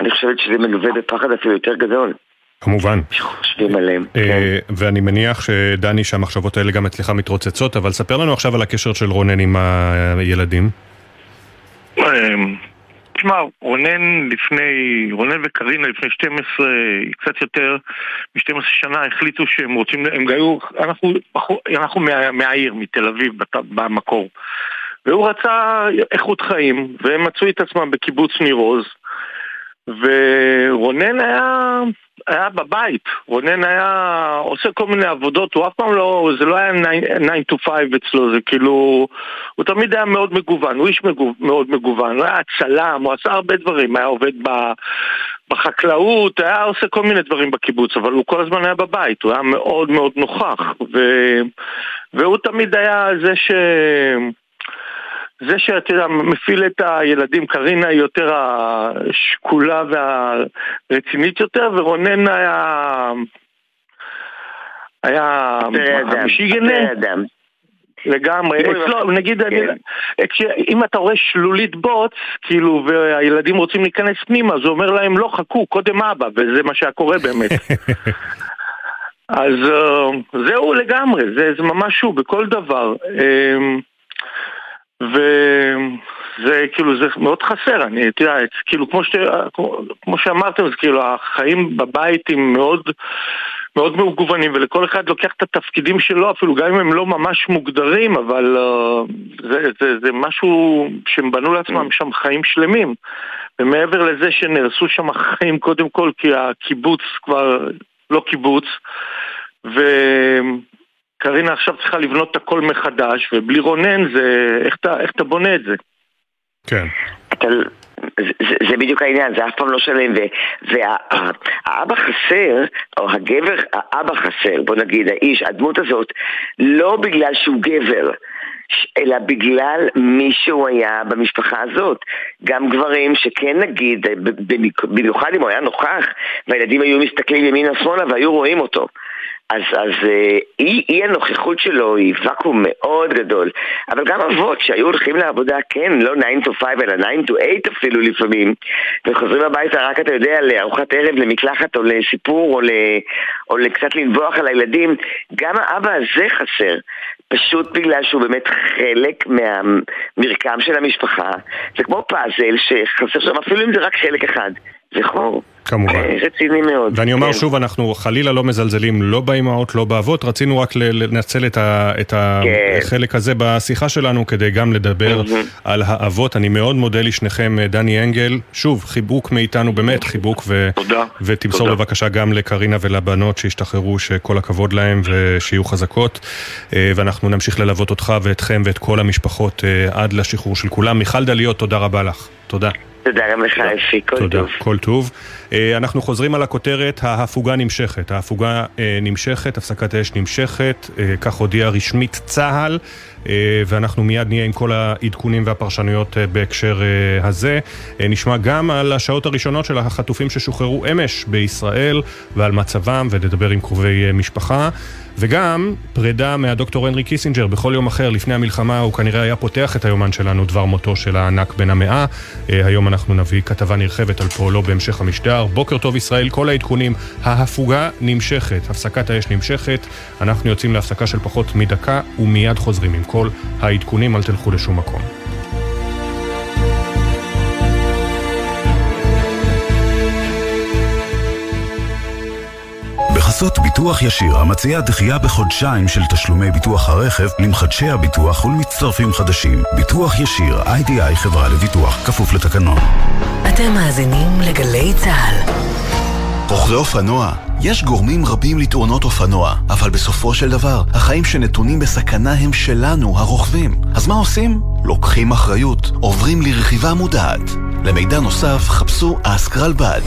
אני חושבת שזה מלווה בפחד אפילו יותר גדול. כמובן. שחושבים עליהם. אה, כן. ואני מניח שדני, שהמחשבות האלה גם אצלך מתרוצצות, אבל ספר לנו עכשיו על הקשר של רונן עם הילדים. אמ, תשמע, רונן לפני, רונן וקרינה לפני 12, קצת יותר מ-12 שנה החליטו שהם רוצים, הם היו, אנחנו, אנחנו מה, מהעיר, מתל אביב, במקור. והוא רצה איכות חיים, והם מצאו את עצמם בקיבוץ ניר עוז. ורונן היה, היה בבית, רונן היה עושה כל מיני עבודות, הוא אף פעם לא, זה לא היה 9 to 5 אצלו, זה כאילו, הוא תמיד היה מאוד מגוון, הוא איש מגו, מאוד מגוון, הוא היה צלם, הוא עשה הרבה דברים, היה עובד ב, בחקלאות, היה עושה כל מיני דברים בקיבוץ, אבל הוא כל הזמן היה בבית, הוא היה מאוד מאוד נוכח, ו, והוא תמיד היה זה ש... זה שאתה יודע, מפעיל את הילדים, קרינה היא יותר השקולה והרצינית יותר, ורונן היה... היה... משיגנה? לגמרי, אצלו, נגיד, אני, אם אתה רואה שלולית בוץ, כאילו, והילדים רוצים להיכנס פנימה, זה אומר להם, לא, חכו, קודם אבא, וזה מה שהיה קורה באמת. אז זהו לגמרי, זה, זה ממש הוא, בכל דבר. וזה כאילו, זה מאוד חסר, אני, אתה יודע, כאילו, כמו, ש... כמו שאמרתם, זה כאילו, החיים בבית הם מאוד, מאוד מגוונים, ולכל אחד לוקח את התפקידים שלו, אפילו גם אם הם לא ממש מוגדרים, אבל uh, זה, זה, זה משהו שהם בנו לעצמם שם חיים שלמים. ומעבר לזה שנהרסו שם חיים, קודם כל, כי הקיבוץ כבר לא קיבוץ, ו... קרינה עכשיו צריכה לבנות את הכל מחדש, ובלי רונן זה... איך אתה, איך אתה בונה את זה? כן. אתה... זה, זה בדיוק העניין, זה אף פעם לא שלם, והאבא חסר, או הגבר, האבא חסר, בוא נגיד, האיש, הדמות הזאת, לא בגלל שהוא גבר, אלא בגלל מי שהוא היה במשפחה הזאת. גם גברים שכן נגיד, במיוחד אם הוא היה נוכח, והילדים היו מסתכלים ימינה-שמאלה והיו רואים אותו. אז, אז אה, אי, אי הנוכחות שלו היא ואקום מאוד גדול. אבל גם אבות שהיו הולכים לעבודה, כן, לא 9 to 5 אלא 9 to 8 אפילו לפעמים, וחוזרים הביתה רק, אתה יודע, לארוחת ערב, למקלחת או לסיפור או, ל, או לקצת לנבוח על הילדים, גם האבא הזה חסר. פשוט בגלל שהוא באמת חלק מהמרקם של המשפחה. זה כמו פאזל שחסר שם, אפילו אם זה רק חלק אחד. זה חור. כמובן. רציני מאוד. ואני אומר כן. שוב, אנחנו חלילה לא מזלזלים לא באימהות, לא באבות, רצינו רק לנצל את, ה, את כן. החלק הזה בשיחה שלנו כדי גם לדבר על האבות. אני מאוד מודה לשניכם, דני אנגל. שוב, חיבוק מאיתנו, באמת חיבוק, ו... תודה. ותמסור תודה. בבקשה גם לקרינה ולבנות שהשתחררו, שכל הכבוד להם ושיהיו חזקות. אה, ואנחנו נמשיך ללוות אותך ואתכם ואת כל המשפחות אה, עד לשחרור של כולם. מיכל דליות, תודה רבה לך. תודה. תודה גם לך, אפי, כל תודה, טוב. כל טוב. אה, אנחנו חוזרים על הכותרת, ההפוגה נמשכת. ההפוגה אה, נמשכת, הפסקת האש נמשכת, אה, כך הודיע רשמית צה"ל, ואנחנו מיד נהיה עם כל העדכונים והפרשנויות בהקשר הזה. נשמע גם על השעות הראשונות של החטופים ששוחררו אמש בישראל ועל מצבם, ונדבר עם קרובי משפחה. וגם פרידה מהדוקטור הנרי קיסינג'ר בכל יום אחר לפני המלחמה הוא כנראה היה פותח את היומן שלנו דבר מותו של הענק בן המאה. אה, היום אנחנו נביא כתבה נרחבת על פועלו בהמשך המשדר. בוקר טוב ישראל, כל העדכונים, ההפוגה נמשכת, הפסקת האש נמשכת, אנחנו יוצאים להפסקה של פחות מדקה ומיד חוזרים עם כל העדכונים, אל תלכו לשום מקום. בחסות ביטוח ישיר, המציע דחייה בחודשיים של תשלומי ביטוח הרכב למחדשי הביטוח ולמצטרפים חדשים. ביטוח ישיר, איי-די-איי חברה לביטוח, כפוף לתקנון. אתם מאזינים לגלי צה"ל. רוכבי אופנוע, יש גורמים רבים לתאונות אופנוע, אבל בסופו של דבר, החיים שנתונים בסכנה הם שלנו, הרוכבים. אז מה עושים? לוקחים אחריות, עוברים לרכיבה מודעת. למידע נוסף, חפשו אסקרלבד.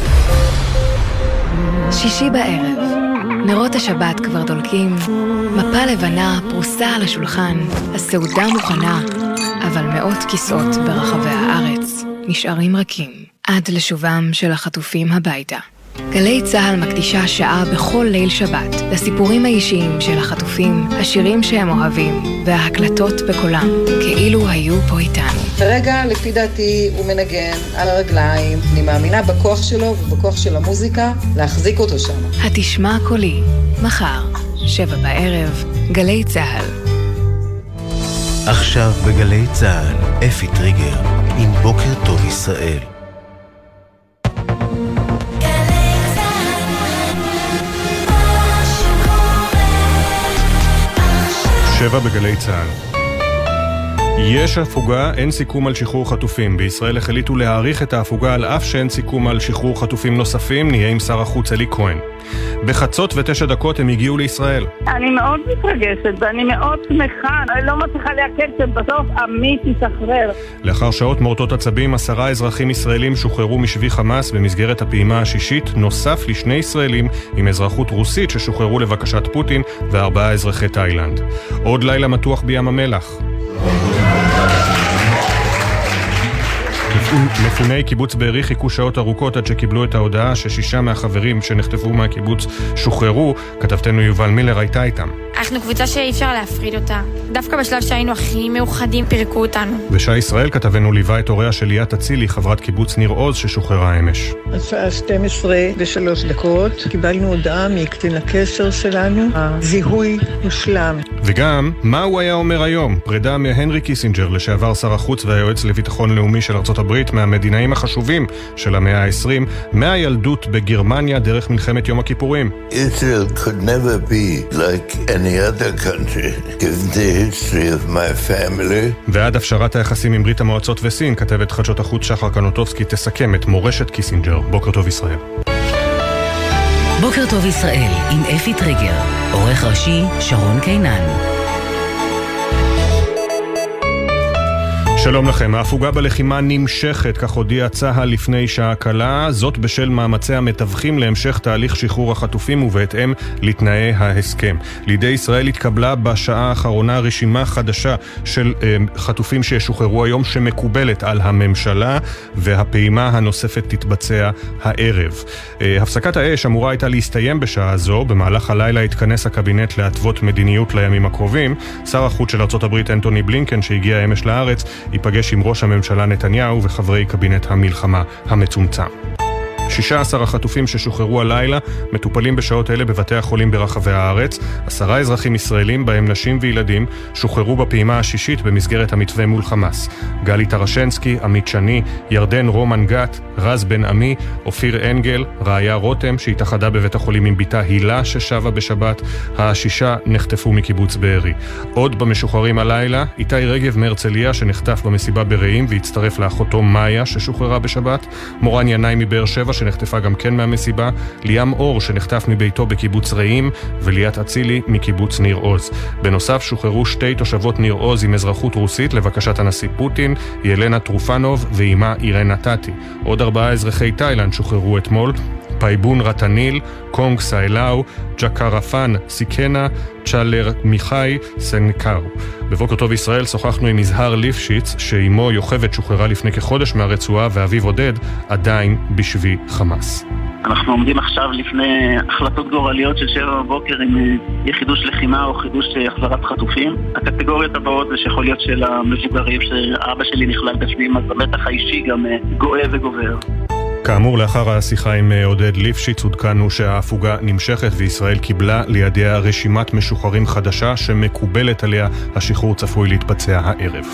שישי בערב, נרות השבת כבר דולקים, מפה לבנה פרוסה על השולחן, הסעודה מוכנה, אבל מאות כיסאות ברחבי הארץ נשארים רכים עד לשובם של החטופים הביתה. גלי צה"ל מקדישה שעה בכל ליל שבת לסיפורים האישיים של החטופים, השירים שהם אוהבים וההקלטות בקולם, כאילו היו פה איתנו. כרגע, לפי דעתי, הוא מנגן על הרגליים. אני מאמינה בכוח שלו ובכוח של המוזיקה להחזיק אותו שם. התשמע קולי, מחר, שבע בערב, גלי צה"ל. עכשיו בגלי צה"ל, אפי טריגר, עם בוקר טוב ישראל. שבע בגלי צה"ל. יש הפוגה, אין סיכום על שחרור חטופים. בישראל החליטו להאריך את ההפוגה על אף שאין סיכום על שחרור חטופים נוספים, נהיה עם שר החוץ אלי כהן. בחצות ותשע דקות הם הגיעו לישראל. אני מאוד מתרגשת ואני מאוד שמחה, אני לא מצליחה לעכל שבסוף עמית ישחרר. לאחר שעות מורטות עצבים, עשרה אזרחים ישראלים שוחררו משבי חמאס במסגרת הפעימה השישית, נוסף לשני ישראלים עם אזרחות רוסית ששוחררו לבקשת פוטין וארבעה אזרחי תאילנד. עוד לילה מתוח בים המלח. מפוני קיבוץ בארי חיכו שעות ארוכות עד שקיבלו את ההודעה ששישה מהחברים שנחטפו מהקיבוץ שוחררו. כתבתנו יובל מילר הייתה איתם. אנחנו קבוצה שאי אפשר להפריד אותה. דווקא בשלב שהיינו הכי מאוחדים פירקו אותנו. ושי ישראל כתבנו ליווה את הוריה של ליאת אצילי, חברת קיבוץ ניר עוז ששוחררה אמש. השעה 12 ושלוש דקות, קיבלנו הודעה מקצין הקשר שלנו, הזיהוי הושלם. וגם, מה הוא היה אומר היום? פרידה מהנרי קיסינג'ר, לשעבר שר החוץ והיועץ לביטחון לאומי של ארצות הברית, מהמדינאים החשובים של המאה ה-20, מהילדות בגרמניה דרך מלחמת יום הכיפורים. Israel could never be like any other country, given the history of my family. ועד הפשרת היחסים עם ברית המועצות וסין, כתבת חדשות החוץ שחר קנוטובסקי תסכם את מורשת קיסינג'ר. בוקר טוב ישראל. בוקר טוב ישראל עם אפי טריגר, עורך ראשי שרון קינן. שלום לכם, ההפוגה בלחימה נמשכת, כך הודיע צה"ל לפני שעה קלה, זאת בשל מאמצי המתווכים להמשך תהליך שחרור החטופים ובהתאם לתנאי ההסכם. לידי ישראל התקבלה בשעה האחרונה רשימה חדשה של אה, חטופים שישוחררו היום שמקובלת על הממשלה והפעימה הנוספת תתבצע הערב. אה, הפסקת האש אמורה הייתה להסתיים בשעה זו, במהלך הלילה התכנס הקבינט להתוות מדיניות לימים הקרובים. שר החוץ של ארה"ב אנטוני בלינקן שהגיע אמש לארץ ייפגש עם ראש הממשלה נתניהו וחברי קבינט המלחמה המצומצם. 16 החטופים ששוחררו הלילה מטופלים בשעות אלה בבתי החולים ברחבי הארץ. עשרה אזרחים ישראלים, בהם נשים וילדים, שוחררו בפעימה השישית במסגרת המתווה מול חמאס. גלי טרשנסקי, עמית שני, ירדן רומן גת, רז בן עמי, אופיר אנגל, רעיה רותם שהתאחדה בבית החולים עם בתה הילה ששבה בשבת. השישה נחטפו מקיבוץ בארי. עוד במשוחררים הלילה, איתי רגב מהרצליה שנחטף במסיבה ברעים והצטרף לאחותו מאיה ששוחררה בשבת, מורן ינאי מבאר שבע שנחטפה גם כן מהמסיבה, ליאם אור שנחטף מביתו בקיבוץ רעים וליאת אצילי מקיבוץ ניר עוז. בנוסף שוחררו שתי תושבות ניר עוז עם אזרחות רוסית לבקשת הנשיא פוטין, ילנה טרופנוב ואימה אירנה טאטי. עוד ארבעה אזרחי תאילנד שוחררו אתמול, פייבון רטניל, קונג סאילאו, ג'קרפן סיקנה, צ'אלר מיכאי סנקאו. בבוקר טוב ישראל שוחחנו עם יזהר ליפשיץ, שאימו יוכבד שוחררה לפני כחודש מהרצועה ואביו עודד עדיין בשבי חמאס. אנחנו עומדים עכשיו לפני החלטות גורליות של שבע בבוקר עם אה, חידוש לחימה או חידוש אה, החזרת חטופים. הקטגוריות הבאות זה שיכול להיות של המבוגרים, שאבא שלי נכלל בפנים, אז המתח האישי גם אה, גואה וגובר. כאמור, לאחר השיחה עם עודד ליפשיץ עודכנו שההפוגה נמשכת וישראל קיבלה לידיה רשימת משוחררים חדשה שמקובלת עליה, השחרור צפוי להתבצע הערב.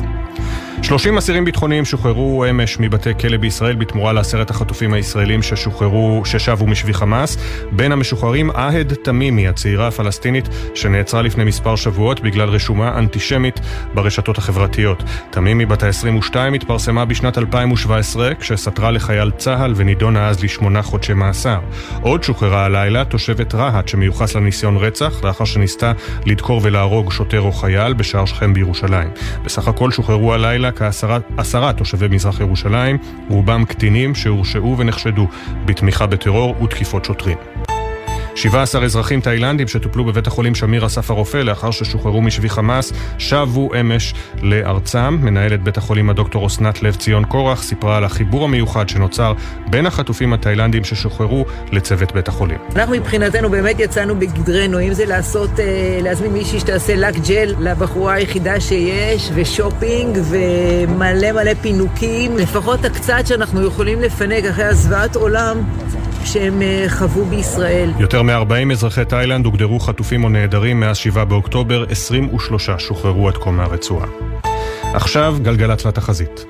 30 אסירים ביטחוניים שוחררו אמש מבתי כלא בישראל בתמורה לעשרת החטופים הישראלים ששוחררו, ששבו משבי חמאס. בין המשוחררים עהד תמימי, הצעירה הפלסטינית שנעצרה לפני מספר שבועות בגלל רשומה אנטישמית ברשתות החברתיות. תמימי בת ה-22 התפרסמה בשנת 2017 כשסתרה לחייל צה"ל ונידונה אז לשמונה חודשי מאסר. עוד שוחררה הלילה תושבת רהט שמיוחס לניסיון רצח לאחר שניסתה לדקור ולהרוג שוטר או חייל בשער שכם בירושלים. בסך הכל שוחררו הלילה כעשרה תושבי מזרח ירושלים, רובם קטינים שהורשעו ונחשדו בתמיכה בטרור ותקיפות שוטרים. 17 אזרחים תאילנדים שטופלו בבית החולים שמיר אסף הרופא לאחר ששוחררו משבי חמאס שבו אמש לארצם. מנהלת בית החולים הדוקטור אסנת לב ציון קורח סיפרה על החיבור המיוחד שנוצר בין החטופים התאילנדים ששוחררו לצוות בית החולים. אנחנו מבחינתנו באמת יצאנו בגדרנו, אם זה לעשות, אה, להזמין מישהי שתעשה לק ג'ל לבחורה היחידה שיש, ושופינג, ומלא מלא פינוקים, לפחות הקצת שאנחנו יכולים לפנק אחרי הזוועת עולם. שהם אה, חוו בישראל. יותר מ-40 אזרחי תאילנד הוגדרו חטופים או נעדרים מאז 7 באוקטובר, 23 שוחררו עד כה מהרצועה. עכשיו גלגלצ לתחזית.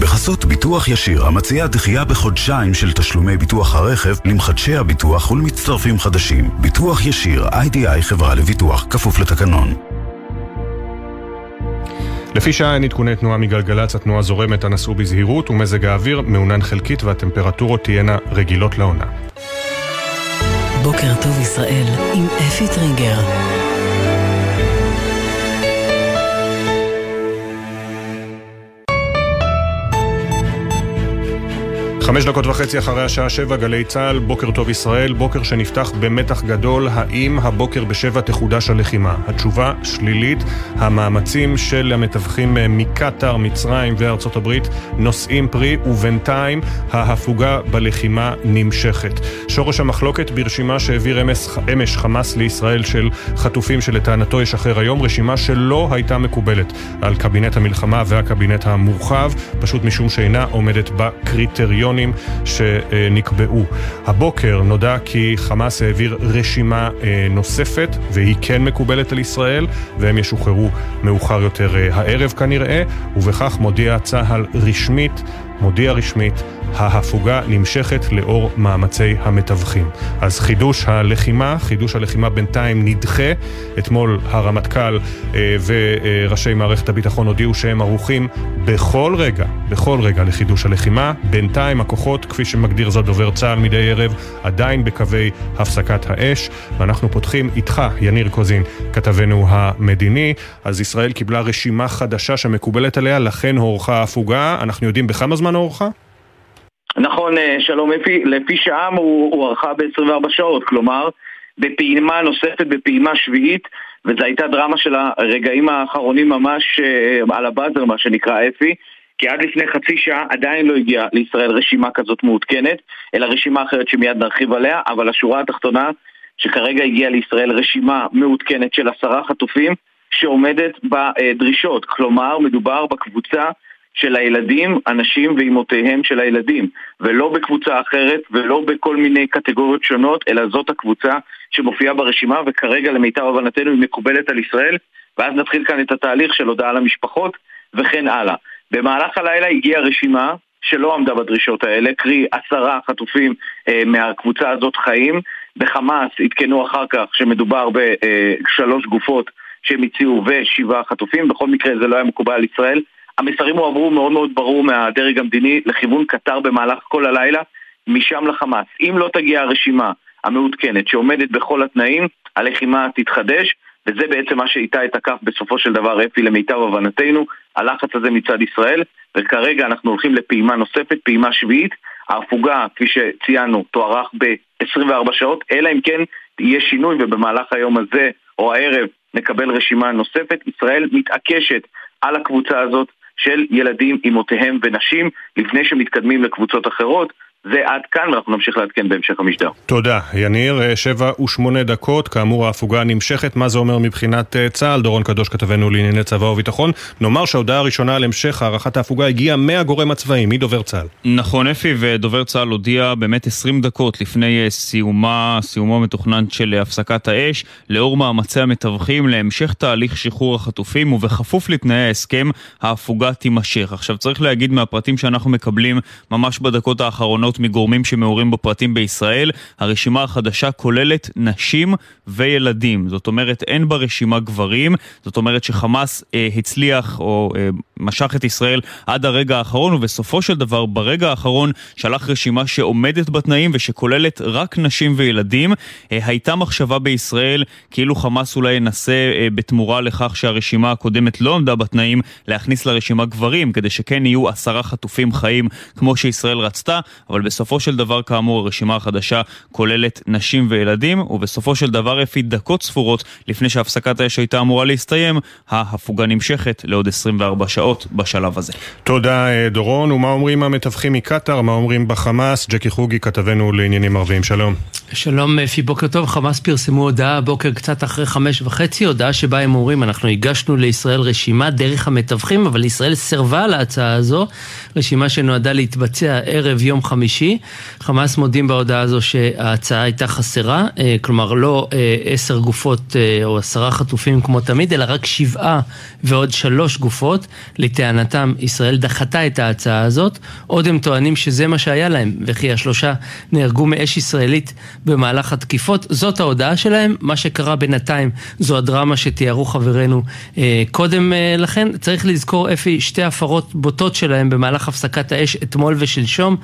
בחסות ביטוח ישיר, המציע דחייה בחודשיים של תשלומי ביטוח הרכב למחדשי הביטוח ולמצטרפים חדשים. ביטוח ישיר, איי-די-איי חברה לביטוח, כפוף לתקנון. לפי שעה אין עדכוני תנועה מגלגלצ, התנועה זורמת, הנסעו בזהירות, ומזג האוויר מעונן חלקית והטמפרטורות תהיינה רגילות לעונה. בוקר טוב ישראל עם אפי טריגר. חמש דקות וחצי אחרי השעה שבע, גלי צה"ל, בוקר טוב ישראל, בוקר שנפתח במתח גדול, האם הבוקר בשבע תחודש הלחימה? התשובה שלילית, המאמצים של המתווכים מקטאר, מצרים וארצות הברית נושאים פרי, ובינתיים ההפוגה בלחימה נמשכת. שורש המחלוקת ברשימה שהעביר אמש, חמאס לישראל של חטופים שלטענתו ישחרר היום, רשימה שלא הייתה מקובלת על קבינט המלחמה והקבינט המורחב, פשוט משום שאינה עומדת בקריטריון. הקריטריונים שנקבעו. הבוקר נודע כי חמאס העביר רשימה אה, נוספת, והיא כן מקובלת על ישראל, והם ישוחררו מאוחר יותר אה, הערב כנראה, ובכך מודיע צה"ל רשמית מודיע רשמית, ההפוגה נמשכת לאור מאמצי המתווכים. אז חידוש הלחימה, חידוש הלחימה בינתיים נדחה. אתמול הרמטכ"ל אה, וראשי מערכת הביטחון הודיעו שהם ערוכים בכל רגע, בכל רגע לחידוש הלחימה. בינתיים הכוחות, כפי שמגדיר זאת דובר צה"ל מדי ערב, עדיין בקווי הפסקת האש. ואנחנו פותחים איתך, יניר קוזין, כתבנו המדיני. אז ישראל קיבלה רשימה חדשה שמקובלת עליה, לכן הוארכה ההפוגה. אנחנו יודעים בכמה זמן זמן הוארכה? נכון, אה, שלום אפי, לפי שעה הוא הוארכה ב-24 שעות, כלומר בפעימה נוספת, בפעימה שביעית, וזו הייתה דרמה של הרגעים האחרונים ממש אה, על הבאזר, מה שנקרא אפי, כי עד לפני חצי שעה עדיין לא הגיעה לישראל רשימה כזאת מעודכנת, אלא רשימה אחרת שמיד נרחיב עליה, אבל השורה התחתונה, שכרגע הגיעה לישראל רשימה מעודכנת של עשרה חטופים שעומדת בדרישות, כלומר מדובר בקבוצה של הילדים, הנשים ואימותיהם של הילדים, ולא בקבוצה אחרת ולא בכל מיני קטגוריות שונות, אלא זאת הקבוצה שמופיעה ברשימה, וכרגע למיטב הבנתנו היא מקובלת על ישראל, ואז נתחיל כאן את התהליך של הודעה למשפחות וכן הלאה. במהלך הלילה הגיעה רשימה שלא עמדה בדרישות האלה, קרי עשרה חטופים אה, מהקבוצה הזאת חיים. בחמאס עדכנו אחר כך שמדובר בשלוש גופות שהם הציעו ושבעה חטופים, בכל מקרה זה לא היה מקובל על ישראל. המסרים הועברו מאוד מאוד ברור מהדרג המדיני לכיוון קטר במהלך כל הלילה, משם לחמאס. אם לא תגיע הרשימה המעודכנת שעומדת בכל התנאים, הלחימה תתחדש, וזה בעצם מה שאיתה את הכף בסופו של דבר אפי למיטב הבנתנו, הלחץ הזה מצד ישראל, וכרגע אנחנו הולכים לפעימה נוספת, פעימה שביעית. ההפוגה, כפי שציינו, תוארך ב-24 שעות, אלא אם כן יהיה שינוי ובמהלך היום הזה או הערב נקבל רשימה נוספת. ישראל מתעקשת על הקבוצה הזאת של ילדים, אמותיהם ונשים לפני שמתקדמים לקבוצות אחרות. זה עד כאן, ואנחנו נמשיך לעדכן בהמשך המשדר. תודה. יניר, אה, שבע ושמונה דקות, כאמור ההפוגה נמשכת. מה זה אומר מבחינת אה, צה"ל? דורון קדוש כתבנו לענייני צבא וביטחון. נאמר שההודעה הראשונה על המשך הארכת ההפוגה הגיעה מהגורם הצבאי, מדובר צה"ל. נכון, אפי, ודובר צה"ל הודיע באמת 20 דקות לפני אה, סיומה, סיומו המתוכנן של הפסקת האש, לאור מאמצי המתווכים להמשך תהליך שחרור החטופים, ובכפוף לתנאי ההסכם, ההפוגה תימשך. עכשיו, צריך להגיד מהפרטים שאנחנו מקבלים ממש בדקות האחרונות, עדויות מגורמים שמעורים בפרטים בישראל. הרשימה החדשה כוללת נשים וילדים. זאת אומרת, אין ברשימה גברים. זאת אומרת שחמאס אה, הצליח או אה, משך את ישראל עד הרגע האחרון, ובסופו של דבר, ברגע האחרון, שלח רשימה שעומדת בתנאים ושכוללת רק נשים וילדים. אה, הייתה מחשבה בישראל כאילו חמאס אולי ינסה אה, בתמורה לכך שהרשימה הקודמת לא עמדה בתנאים, להכניס לרשימה גברים, כדי שכן יהיו עשרה חטופים חיים כמו שישראל רצתה, אבל בסופו של דבר, כאמור, הרשימה החדשה כוללת נשים וילדים, ובסופו של דבר, לפי דקות ספורות לפני שהפסקת האש הייתה אמורה להסתיים, ההפוגה נמשכת לעוד 24 שעות בשלב הזה. תודה, אה, דורון. ומה אומרים המתווכים מקטאר? מה אומרים בחמאס? ג'קי חוגי, כתבנו לעניינים ערביים. שלום. שלום, אפי, בוקר טוב. חמאס פרסמו הודעה הבוקר קצת אחרי חמש וחצי, הודעה שבה הם אומרים, אנחנו הגשנו לישראל רשימה דרך המתווכים, אבל ישראל סירבה להצעה הזו, רשימה שנועדה להתבצע ערב יום חמישי. חמאס מודים בהודעה הזו שההצעה הייתה חסרה, אה, כלומר לא אה, עשר גופות אה, או עשרה חטופים כמו תמיד, אלא רק שבעה ועוד שלוש גופות. לטענתם ישראל דחתה את ההצעה הזאת, עוד הם טוענים שזה מה שהיה להם, וכי השלושה נהרגו מאש ישראלית במהלך התקיפות. זאת ההודעה שלהם, מה שקרה בינתיים זו הדרמה שתיארו חברינו קודם לכן. צריך לזכור אפי שתי הפרות בוטות שלהם במהלך הפסקת האש אתמול ושלשום.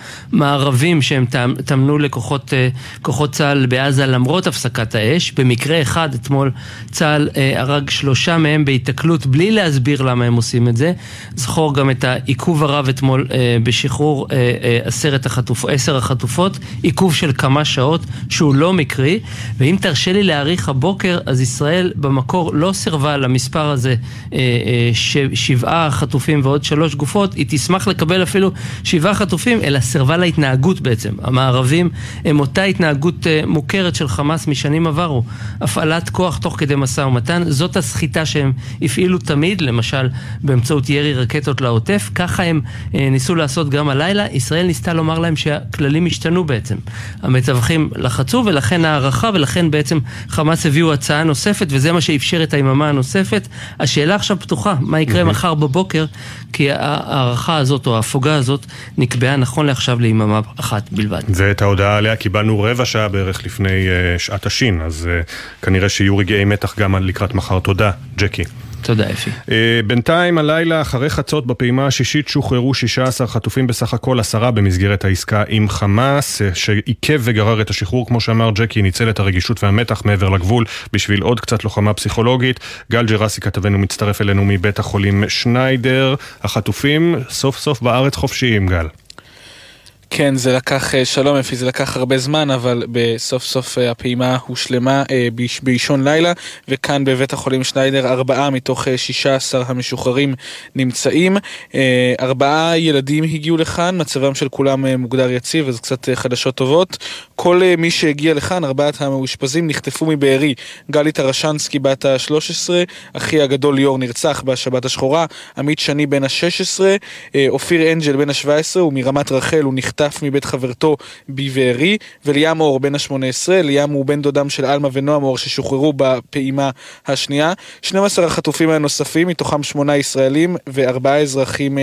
ערבים שהם טמנו לכוחות אה, צה"ל בעזה למרות הפסקת האש. במקרה אחד אתמול צה"ל אה, הרג שלושה מהם בהיתקלות בלי להסביר למה הם עושים את זה. זכור גם את העיכוב הרב אתמול אה, בשחרור עשרת החטופ, עשר החטופות, עיכוב של כמה שעות שהוא לא מקרי. ואם תרשה לי להעריך הבוקר, אז ישראל במקור לא סירבה למספר הזה שבעה חטופים ועוד שלוש גופות, היא תשמח לקבל אפילו שבעה חטופים, אלא סירבה להתנהגות. בעצם. המערבים הם אותה התנהגות אה, מוכרת של חמאס משנים עברו. הפעלת כוח תוך כדי משא ומתן, זאת הסחיטה שהם הפעילו תמיד, למשל באמצעות ירי רקטות לעוטף, ככה הם אה, ניסו לעשות גם הלילה. ישראל ניסתה לומר להם שהכללים השתנו בעצם. המתווכים לחצו ולכן הערכה ולכן בעצם חמאס הביאו הצעה נוספת וזה מה שאפשר את היממה הנוספת. השאלה עכשיו פתוחה, מה יקרה מחר בבוקר, כי ההערכה הזאת או ההפוגה הזאת נקבעה נכון לעכשיו ליממה אחת בלבד. ואת ההודעה עליה קיבלנו רבע שעה בערך לפני uh, שעת השין, אז uh, כנראה שיהיו רגעי מתח גם לקראת מחר. תודה, ג'קי. תודה אפי. Uh, בינתיים הלילה אחרי חצות בפעימה השישית שוחררו 16 חטופים בסך הכל, עשרה במסגרת העסקה עם חמאס, uh, שעיכב וגרר את השחרור, כמו שאמר ג'קי, ניצל את הרגישות והמתח מעבר לגבול בשביל עוד קצת לוחמה פסיכולוגית. גל ג'רסי כתבנו מצטרף אלינו מבית החולים שניידר. החטופים סוף סוף בארץ חופשיים, גל. כן, זה לקח, אה, שלום אפי, זה לקח הרבה זמן, אבל בסוף סוף אה, הפעימה הושלמה אה, באישון לילה, וכאן בבית החולים שניידר ארבעה מתוך שישה עשר המשוחררים נמצאים. ארבעה ילדים הגיעו לכאן, מצבם של כולם מוגדר יציב, אז קצת חדשות טובות. כל מי שהגיע לכאן, ארבעת המאושפזים, נחטפו מבארי. גלי טרשנסקי בת ה-13, אחי הגדול ליאור נרצח בשבת השחורה, עמית שני בן ה-16, אופיר אנג'ל בן ה-17, ומרמת רחל הוא נחטף. נחטף מבית חברתו בבארי, וליאם אור בן ה-18, ליאם הוא בן דודם של עלמה ונועם אור ששוחררו בפעימה השנייה. 12 החטופים הנוספים, מתוכם שמונה ישראלים וארבעה אזרחים uh,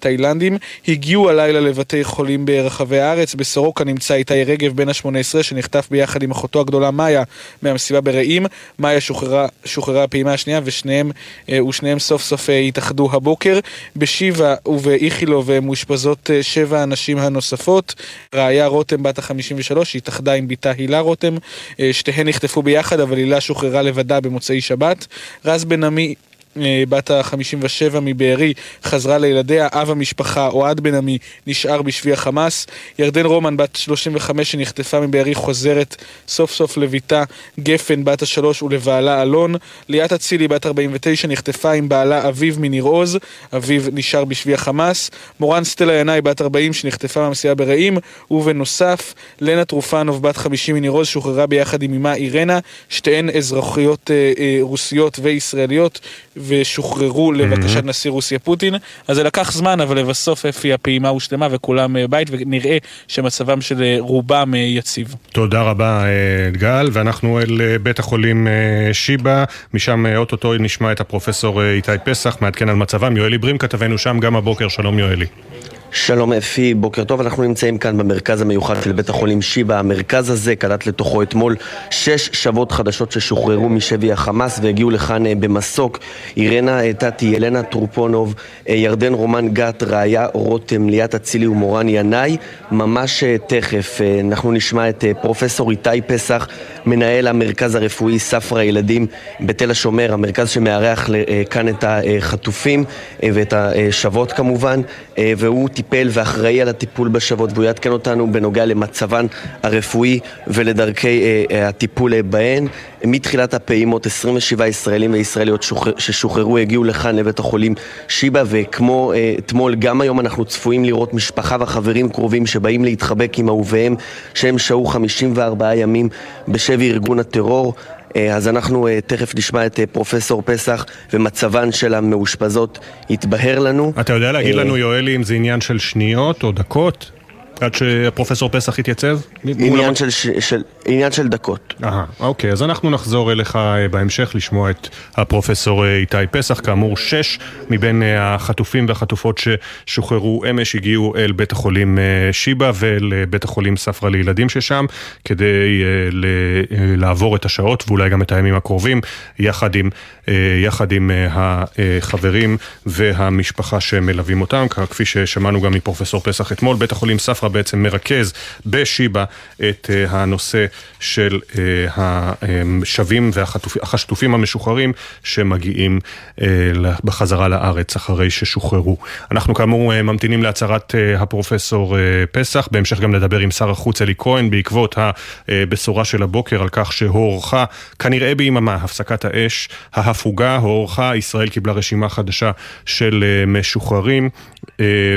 תאילנדים, הגיעו הלילה לבתי חולים ברחבי הארץ. בסורוקה נמצא איתי רגב בן ה-18 שנחטף ביחד עם אחותו הגדולה מאיה מהמסיבה ברעים. מאיה שוחררה, שוחררה הפעימה השנייה ושניהם, uh, ושניהם סוף סוף uh, התאחדו הבוקר. בשיבא ובאיכילוב מאושפזות שבע הנשים הנוספות. נוספות, רעיה רותם בת ה-53 שהתאחדה עם בתה הילה רותם, אה, שתיהן נחטפו ביחד אבל הילה שוחררה לבדה במוצאי שבת. רז בן עמי בת ה-57 מבארי חזרה לילדיה, אב המשפחה אוהד בן עמי נשאר בשבי החמאס, ירדן רומן בת 35 שנחטפה מבארי חוזרת סוף סוף לביתה, גפן בת השלוש ולבעלה אלון, ליאת אצילי בת 49 נחטפה עם בעלה אביב מניר עוז, אביב נשאר בשבי החמאס, מורן סטלה ינאי בת 40 שנחטפה מהמסיעה ברעים, ובנוסף לנה טרופנוב בת 50 מניר עוז שוחררה ביחד עם אמה אירנה, שתיהן אזרחיות אה, אה, רוסיות וישראליות ושוחררו לבקשת נשיא רוסיה פוטין. אז זה לקח זמן, אבל לבסוף אפי הפעימה הושלמה וכולם אה, בית, ונראה שמצבם של אה, רובם אה, יציב. תודה רבה גל, ואנחנו אל בית החולים שיבא, משם אוטוטו נשמע את הפרופסור איתי פסח, מעדכן על מצבם. יואלי ברים כתבנו שם גם הבוקר, שלום יואלי. שלום אפי, בוקר טוב, אנחנו נמצאים כאן במרכז המיוחד של בית החולים שיבא. המרכז הזה קלט לתוכו אתמול שש שוות חדשות ששוחררו משבי החמאס והגיעו לכאן אה, במסוק. אירנה אה, טאטי, ילנה טרופונוב, אה, ירדן רומן גת, ראיה רותם, ליאת אצילי ומורן ינאי. ממש תכף אנחנו נשמע את פרופסור איתי פסח, מנהל המרכז הרפואי ספרא ילדים בתל השומר, המרכז שמארח כאן את החטופים ואת השוות כמובן, והוא טיפל ואחראי על הטיפול בשבות והוא יעדכן אותנו בנוגע למצבן הרפואי ולדרכי אה, אה, הטיפול בהן. מתחילת הפעימות 27 ישראלים וישראליות שוחר, ששוחררו הגיעו לכאן לבית החולים שיבא וכמו אה, אתמול גם היום אנחנו צפויים לראות משפחה וחברים קרובים שבאים להתחבק עם אהוביהם שהם שהו 54 ימים בשבי ארגון הטרור אז אנחנו אה, תכף נשמע את אה, פרופסור פסח ומצבן של המאושפזות יתבהר לנו. אתה יודע להגיד לנו, יואלי, אם זה עניין של שניות או דקות? עד שפרופסור פסח יתייצב? עניין של, של, עניין של דקות. אהה, אוקיי, אז אנחנו נחזור אליך אה, בהמשך לשמוע את הפרופסור אה, איתי פסח. כאמור, שש מבין אה, החטופים והחטופות ששוחררו אמש הגיעו אל בית החולים שיבא ואל בית החולים ספרא לילדים ששם, כדי לעבור את השעות ואולי גם את הימים הקרובים, יחד עם, יחד עם החברים והמשפחה שמלווים אותם, כפי ששמענו גם מפרופסור פסח אתמול, בית החולים ספרא בעצם מרכז בשיבא את הנושא של אה, השבים והחטופים המשוחררים שמגיעים אה, בחזרה לארץ אחרי ששוחררו. אנחנו כאמור אה, ממתינים להצהרת הפרופסור פסח, בהמשך גם נדבר עם שר החוץ אלי כהן בעקבות הבשורה של הבוקר על כך שהוארכה כנראה ביממה הפסקת האש, ההפוגה, הוארכה, ישראל קיבלה רשימה חדשה של משוחררים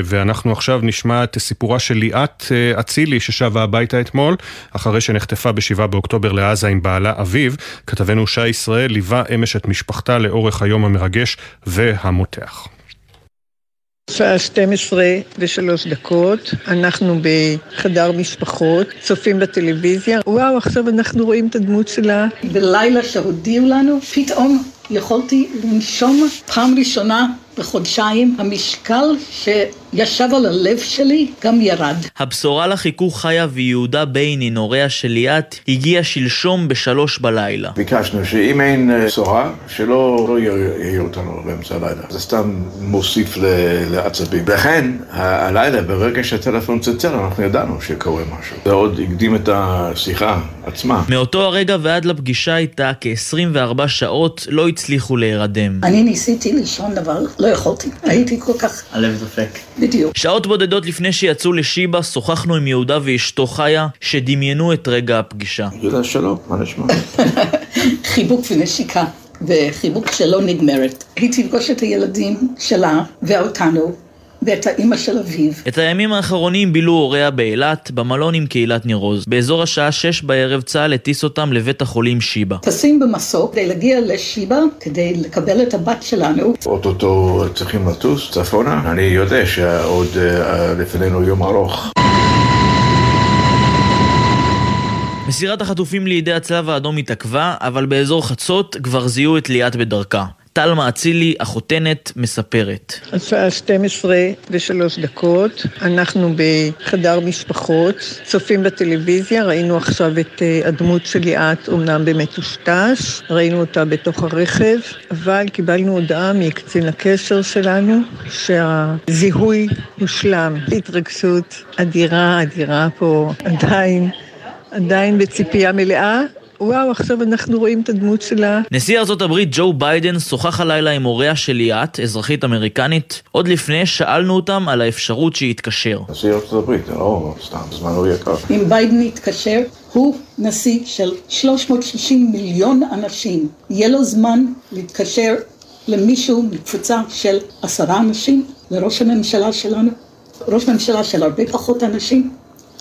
ואנחנו עכשיו נשמע את סיפורה של ליאת אצילי ששבה הביתה אתמול אחרי שנחטפה נחטפה ב-7 באוקטובר לעזה עם בעלה אביו, כתבנו שי ישראל ליווה אמש את משפחתה לאורך היום המרגש והמותח. שעה 12 ושלוש דקות, אנחנו בחדר משפחות, צופים בטלוויזיה, וואו, עכשיו אנחנו רואים את הדמות שלה. בלילה שהודיעו לנו, פתאום יכולתי לנשום פעם ראשונה בחודשיים, המשקל שישב על הלב שלי גם ירד. הבשורה לחיכוך חיה ויהודה ביינין, הוריה של ליאת, הגיעה שלשום בשלוש בלילה. ביקשנו שאם אין אה, בשורה, שלא לא יהיה אותנו באמצע הלילה. זה סתם מוסיף לעצבים. לכן, הלילה, ברגע שהטלפון צלצל, אנחנו ידענו שקורה משהו. זה עוד הקדים את השיחה עצמה. מאותו הרגע ועד לפגישה איתה, כ-24 שעות, לא הצליחו להירדם. אני ניסיתי לישון דבר לא יכולתי, הייתי כל כך... הלב דופק. בדיוק. שעות בודדות לפני שיצאו לשיבא, שוחחנו עם יהודה ואשתו חיה, שדמיינו את רגע הפגישה. יהודה שלום, מה נשמע? חיבוק ונשיקה, וחיבוק שלא נגמרת. היא תפגוש את הילדים שלה ואותנו. ואת האימא של אביו. את הימים האחרונים בילו הוריה באילת, במלון עם קהילת ניר עוז. באזור השעה שש בערב צה"ל הטיס אותם לבית החולים שיבא. טסים במסוק כדי להגיע לשיבא, כדי לקבל את הבת שלנו. אוטוטו צריכים לטוס צפונה. אני יודע שעוד uh, לפנינו יום ארוך. מסירת החטופים לידי הצלב האדום התעכבה, אבל באזור חצות כבר זיהו את ליאת בדרכה. טלמה אצילי, החותנת, מספרת. השעה 12 ושלוש דקות, אנחנו בחדר משפחות, צופים בטלוויזיה, ראינו עכשיו את אה, הדמות של ליאת, אמנם במטושטש, ראינו אותה בתוך הרכב, אבל קיבלנו הודעה מקצין הקשר שלנו שהזיהוי הושלם. התרגשות אדירה, אדירה פה, עדיין, עדיין בציפייה מלאה. וואו, עכשיו אנחנו רואים את הדמות שלה. נשיא ארצות הברית ג'ו ביידן שוחח הלילה עם הוריה של ליאת, אזרחית אמריקנית. עוד לפני שאלנו אותם על האפשרות שיתקשר. נשיא ארצות הברית, לא סתם, זמן לא יקר. אם ביידן יתקשר, הוא נשיא של 360 מיליון אנשים. יהיה לו זמן להתקשר למישהו מקבוצה של עשרה אנשים, לראש הממשלה שלנו, ראש ממשלה של הרבה פחות אנשים.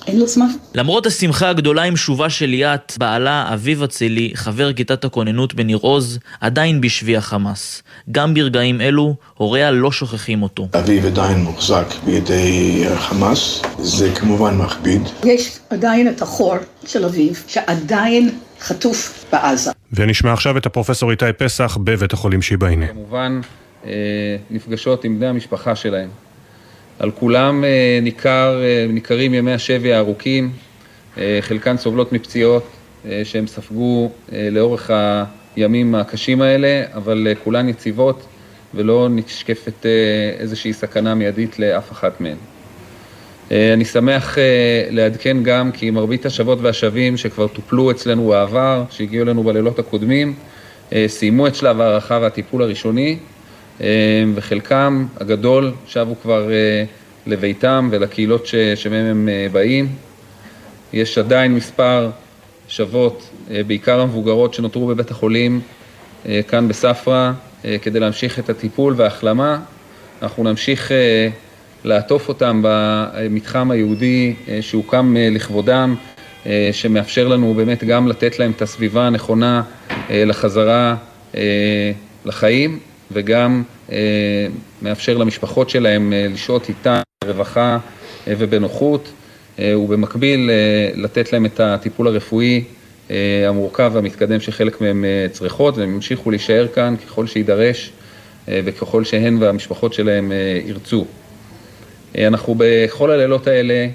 אין לו זמן. למרות השמחה הגדולה עם שובה של ליאת, בעלה, אביב אצילי, חבר כיתת הכוננות בניר עוז, עדיין בשבי החמאס. גם ברגעים אלו, הוריה לא שוכחים אותו. אביב עדיין מוחזק בידי חמאס, זה כמובן מכביד. יש עדיין את החור של אביב, שעדיין חטוף בעזה. ונשמע עכשיו את הפרופסור איתי פסח בבית החולים שיבא הנה. כמובן, אה, נפגשות עם בני המשפחה שלהם. על כולם אה, ניכר, אה, ניכרים ימי השבי הארוכים, אה, חלקן סובלות מפציעות שהם ספגו לאורך הימים הקשים האלה, אבל כולן יציבות ולא נשקפת איזושהי סכנה מיידית לאף אחת מהן. אני שמח לעדכן גם כי מרבית השבות והשבים שכבר טופלו אצלנו בעבר, שהגיעו אלינו בלילות הקודמים, סיימו את שלב ההערכה והטיפול הראשוני וחלקם הגדול שבו כבר אה, לביתם ולקהילות שמהם הם אה, באים. יש עדיין מספר שוות, בעיקר המבוגרות שנותרו בבית החולים כאן בספרא, כדי להמשיך את הטיפול וההחלמה. אנחנו נמשיך לעטוף אותם במתחם היהודי שהוקם לכבודם, שמאפשר לנו באמת גם לתת להם את הסביבה הנכונה לחזרה לחיים. וגם אה, מאפשר למשפחות שלהם אה, לשהות איתה ברווחה אה, ובנוחות, ובמקביל לתת להם את הטיפול הרפואי המורכב והמתקדם שחלק מהם צריכות, והם ימשיכו להישאר כאן ככל שיידרש וככל שהן והמשפחות שלהם ירצו. אנחנו בכל הלילות האלה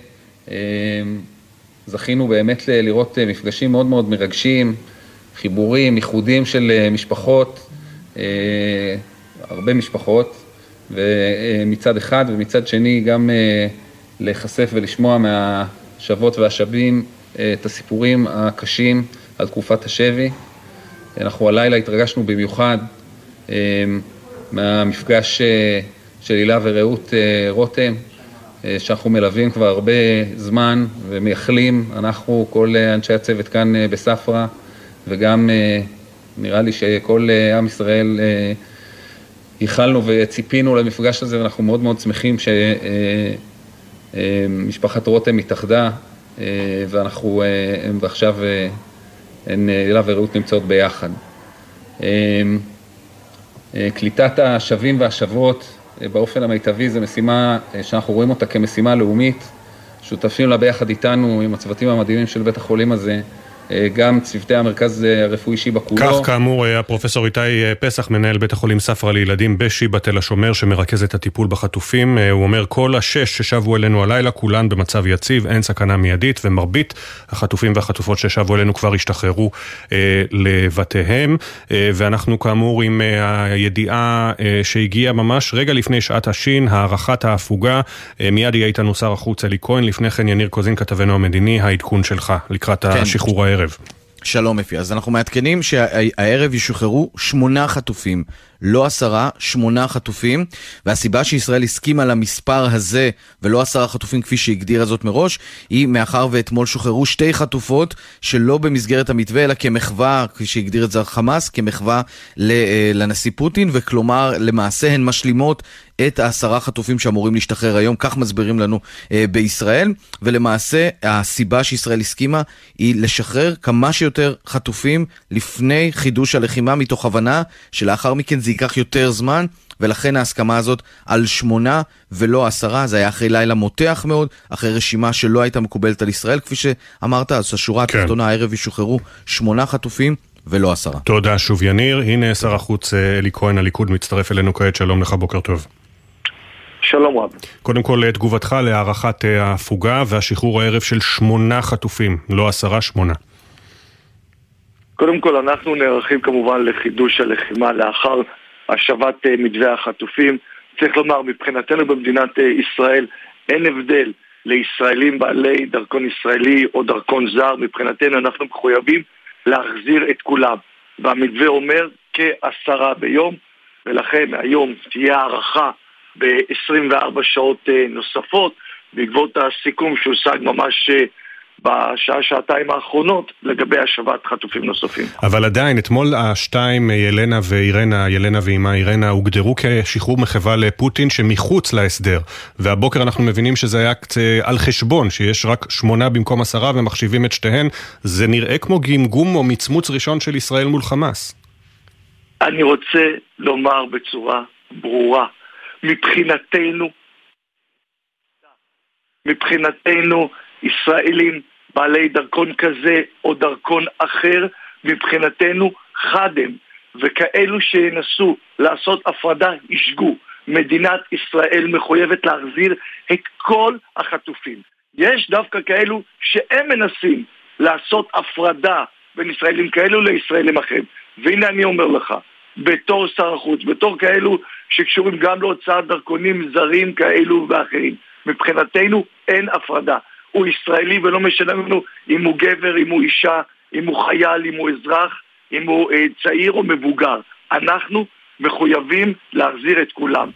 זכינו באמת לראות מפגשים מאוד מאוד מרגשים, חיבורים, איחודים של משפחות הרבה משפחות, ומצד אחד, ומצד שני גם אה, להיחשף ולשמוע מהשוות והשבים אה, את הסיפורים הקשים על תקופת השבי. אנחנו הלילה התרגשנו במיוחד מהמפגש של הילה ורעות רותם, שאנחנו מלווים כבר הרבה זמן ומייחלים, אנחנו, כל אנשי הצוות כאן בספרא, וגם נראה לי שכל אה, עם ישראל אה, ייחלנו וציפינו למפגש הזה, ואנחנו מאוד מאוד שמחים שמשפחת אה, רותם התאחדה, ואנחנו, ועכשיו הן, הילה ורעות נמצאות ביחד. קליטת השבים והשבות באופן המיטבי זו משימה שאנחנו רואים אותה כמשימה לאומית, שותפים לה ביחד איתנו, עם הצוותים המדהימים של בית החולים הזה. אה, גם צוותי המרכז הרפואי שיבא כולו. כך כאמור אה, הפרופסור איתי אה, פסח, מנהל בית החולים ספרא לילדים בשיבא תל השומר, שמרכז את הטיפול בחטופים. הוא אומר כל השש ששבו אלינו הלילה, כולן במצב יציב, אין סכנה מיידית, ומרבית החטופים והחטופות ששבו אלינו כבר השתחררו אה, לבתיהם. אה, ואנחנו כאמור עם אה, הידיעה אה, שהגיעה ממש רגע לפני שעת השין, הארכת ההפוגה. אה, מיד יהיה איתנו שר החוץ אלי כהן, לפני כן יניר קוזין כתבנו המדיני, העדכון שלך לקראת כן. השחרור הערב. הערב. שלום אפי, אז אנחנו מעדכנים שהערב ישוחררו שמונה חטופים, לא עשרה, שמונה חטופים, והסיבה שישראל הסכימה למספר הזה ולא עשרה חטופים כפי שהגדירה זאת מראש, היא מאחר ואתמול שוחררו שתי חטופות שלא במסגרת המתווה אלא כמחווה, כפי שהגדיר את זה החמאס, כמחווה אה, לנשיא פוטין, וכלומר למעשה הן משלימות את העשרה חטופים שאמורים להשתחרר היום, כך מסבירים לנו אה, בישראל, ולמעשה הסיבה שישראל הסכימה היא לשחרר כמה שיותר חטופים לפני חידוש הלחימה, מתוך הבנה שלאחר מכן זה ייקח יותר זמן. ולכן ההסכמה הזאת על שמונה ולא עשרה, זה היה אחרי לילה מותח מאוד, אחרי רשימה שלא הייתה מקובלת על ישראל, כפי שאמרת, אז השורה כן. התחתונה הערב ישוחררו שמונה חטופים ולא עשרה. תודה שוב יניר, הנה שר החוץ אה, אלי כהן, הליכוד מצטרף אלינו כעת, שלום לך, בוקר טוב. שלום רב. קודם כל, תגובתך להערכת אה, ההפוגה והשחרור הערב של שמונה חטופים, לא עשרה, שמונה. קודם כל, אנחנו נערכים כמובן לחידוש הלחימה לאחר השבת אה, מתווה החטופים. צריך לומר, מבחינתנו במדינת אה, ישראל אין הבדל לישראלים בעלי דרכון ישראלי או דרכון זר. מבחינתנו אנחנו מחויבים להחזיר את כולם. והמתווה אומר כעשרה ביום, ולכן היום תהיה הערכה ב-24 שעות אה, נוספות בעקבות הסיכום שהושג ממש אה, בשעה-שעתיים האחרונות לגבי השבת חטופים נוספים. אבל עדיין, אתמול השתיים, ילנה ואירנה, ילנה ואימה אירנה, הוגדרו כשחרור מחווה לפוטין שמחוץ להסדר. והבוקר אנחנו מבינים שזה היה על חשבון, שיש רק שמונה במקום עשרה ומחשיבים את שתיהן. זה נראה כמו גמגום או מצמוץ ראשון של ישראל מול חמאס. אני רוצה לומר בצורה ברורה, מבחינתנו, מבחינתנו, ישראלים בעלי דרכון כזה או דרכון אחר, מבחינתנו חד הם, וכאלו שינסו לעשות הפרדה ישגו. מדינת ישראל מחויבת להחזיר את כל החטופים. יש דווקא כאלו שהם מנסים לעשות הפרדה בין ישראלים כאלו לישראלים אחרים. והנה אני אומר לך, בתור שר החוץ, בתור כאלו שקשורים גם להוצאת דרכונים זרים כאלו ואחרים. מבחינתנו אין הפרדה. הוא ישראלי ולא משנה לנו אם הוא גבר, אם הוא אישה, אם הוא חייל, אם הוא אזרח, אם הוא אה, צעיר או מבוגר. אנחנו מחויבים להחזיר את כולם.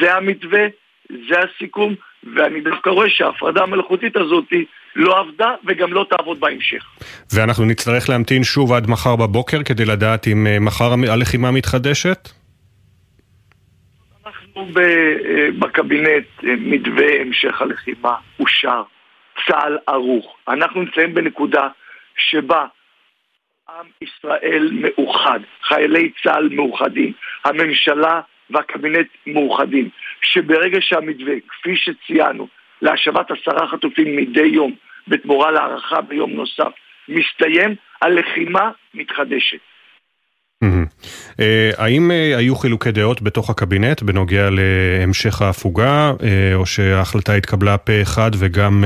זה המתווה, זה הסיכום, ואני דווקא רואה שההפרדה המלאכותית הזאת לא עבדה וגם לא תעבוד בהמשך. ואנחנו נצטרך להמתין שוב עד מחר בבוקר כדי לדעת אם אה, מחר הלחימה מתחדשת? אנחנו אה, בקבינט, אה, מתווה המשך הלחימה אושר, צה"ל ערוך. אנחנו נמצאים בנקודה שבה עם ישראל מאוחד, חיילי צה"ל מאוחדים, הממשלה והקבינט מאוחדים, שברגע שהמתווה, כפי שציינו, להשבת עשרה חטופים מדי יום בתמורה להערכה ביום נוסף, מסתיים, הלחימה מתחדשת. אה, האם אה, היו חילוקי דעות בתוך הקבינט בנוגע להמשך ההפוגה, אה, או שההחלטה התקבלה פה אחד וגם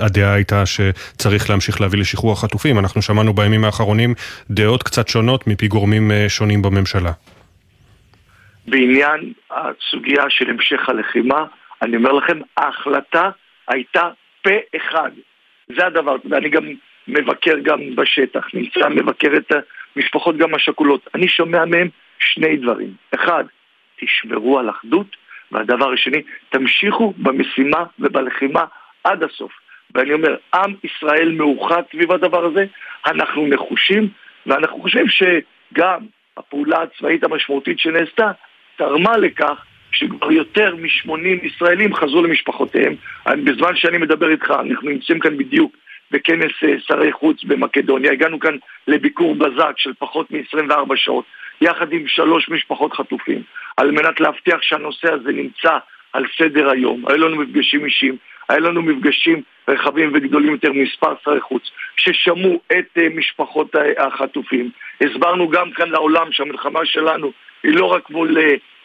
הדעה הייתה שצריך להמשיך להביא לשחרור החטופים? אנחנו שמענו בימים האחרונים דעות קצת שונות מפי גורמים שונים בממשלה. בעניין הסוגיה של המשך הלחימה, אני אומר לכם, ההחלטה הייתה פה אחד. זה הדבר, ואני גם מבקר גם בשטח, נמצא, מבקר את המשפחות גם השכולות. אני שומע מהם שני דברים. אחד, תשמרו על אחדות, והדבר השני, תמשיכו במשימה ובלחימה עד הסוף. ואני אומר, עם ישראל מאוחד סביב הדבר הזה, אנחנו נחושים, ואנחנו חושבים שגם הפעולה הצבאית המשמעותית שנעשתה תרמה לכך שכבר יותר מ-80 ישראלים חזרו למשפחותיהם. בזמן שאני מדבר איתך, אנחנו נמצאים כאן בדיוק בכנס אה, שרי חוץ במקדוניה. הגענו כאן לביקור בזק של פחות מ-24 שעות, יחד עם שלוש משפחות חטופים, על מנת להבטיח שהנושא הזה נמצא על סדר היום. היו לנו מפגשים אישיים, היו לנו מפגשים רחבים וגדולים יותר מספר שרי חוץ, ששמעו את uh, משפחות החטופים. הסברנו גם כאן לעולם שהמלחמה שלנו היא לא רק מול,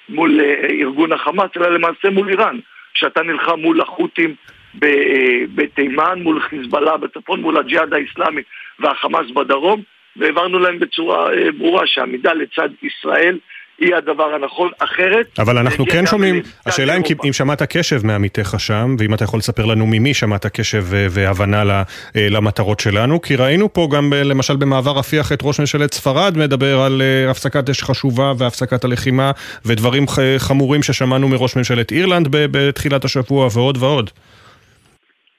מול uh, ארגון החמאס, אלא למעשה מול איראן. שאתה נלחם מול החות'ים בתימן, מול חיזבאללה בצפון, מול הג'יהאד האיסלאמי והחמאס בדרום, והעברנו להם בצורה ברורה שעמידה לצד ישראל היא הדבר הנכון, אחרת... אבל אנחנו כן שומעים, השאלה אם. אם שמעת קשב מעמיתיך שם, ואם אתה יכול לספר לנו ממי שמעת קשב והבנה אה, למטרות שלנו, כי ראינו פה גם ב- למשל במעבר רפיח את ראש ממשלת ספרד מדבר על אה, הפסקת אש חשובה והפסקת הלחימה, ודברים חמורים ששמענו מראש ממשלת אירלנד בתחילת השבוע ועוד ועוד.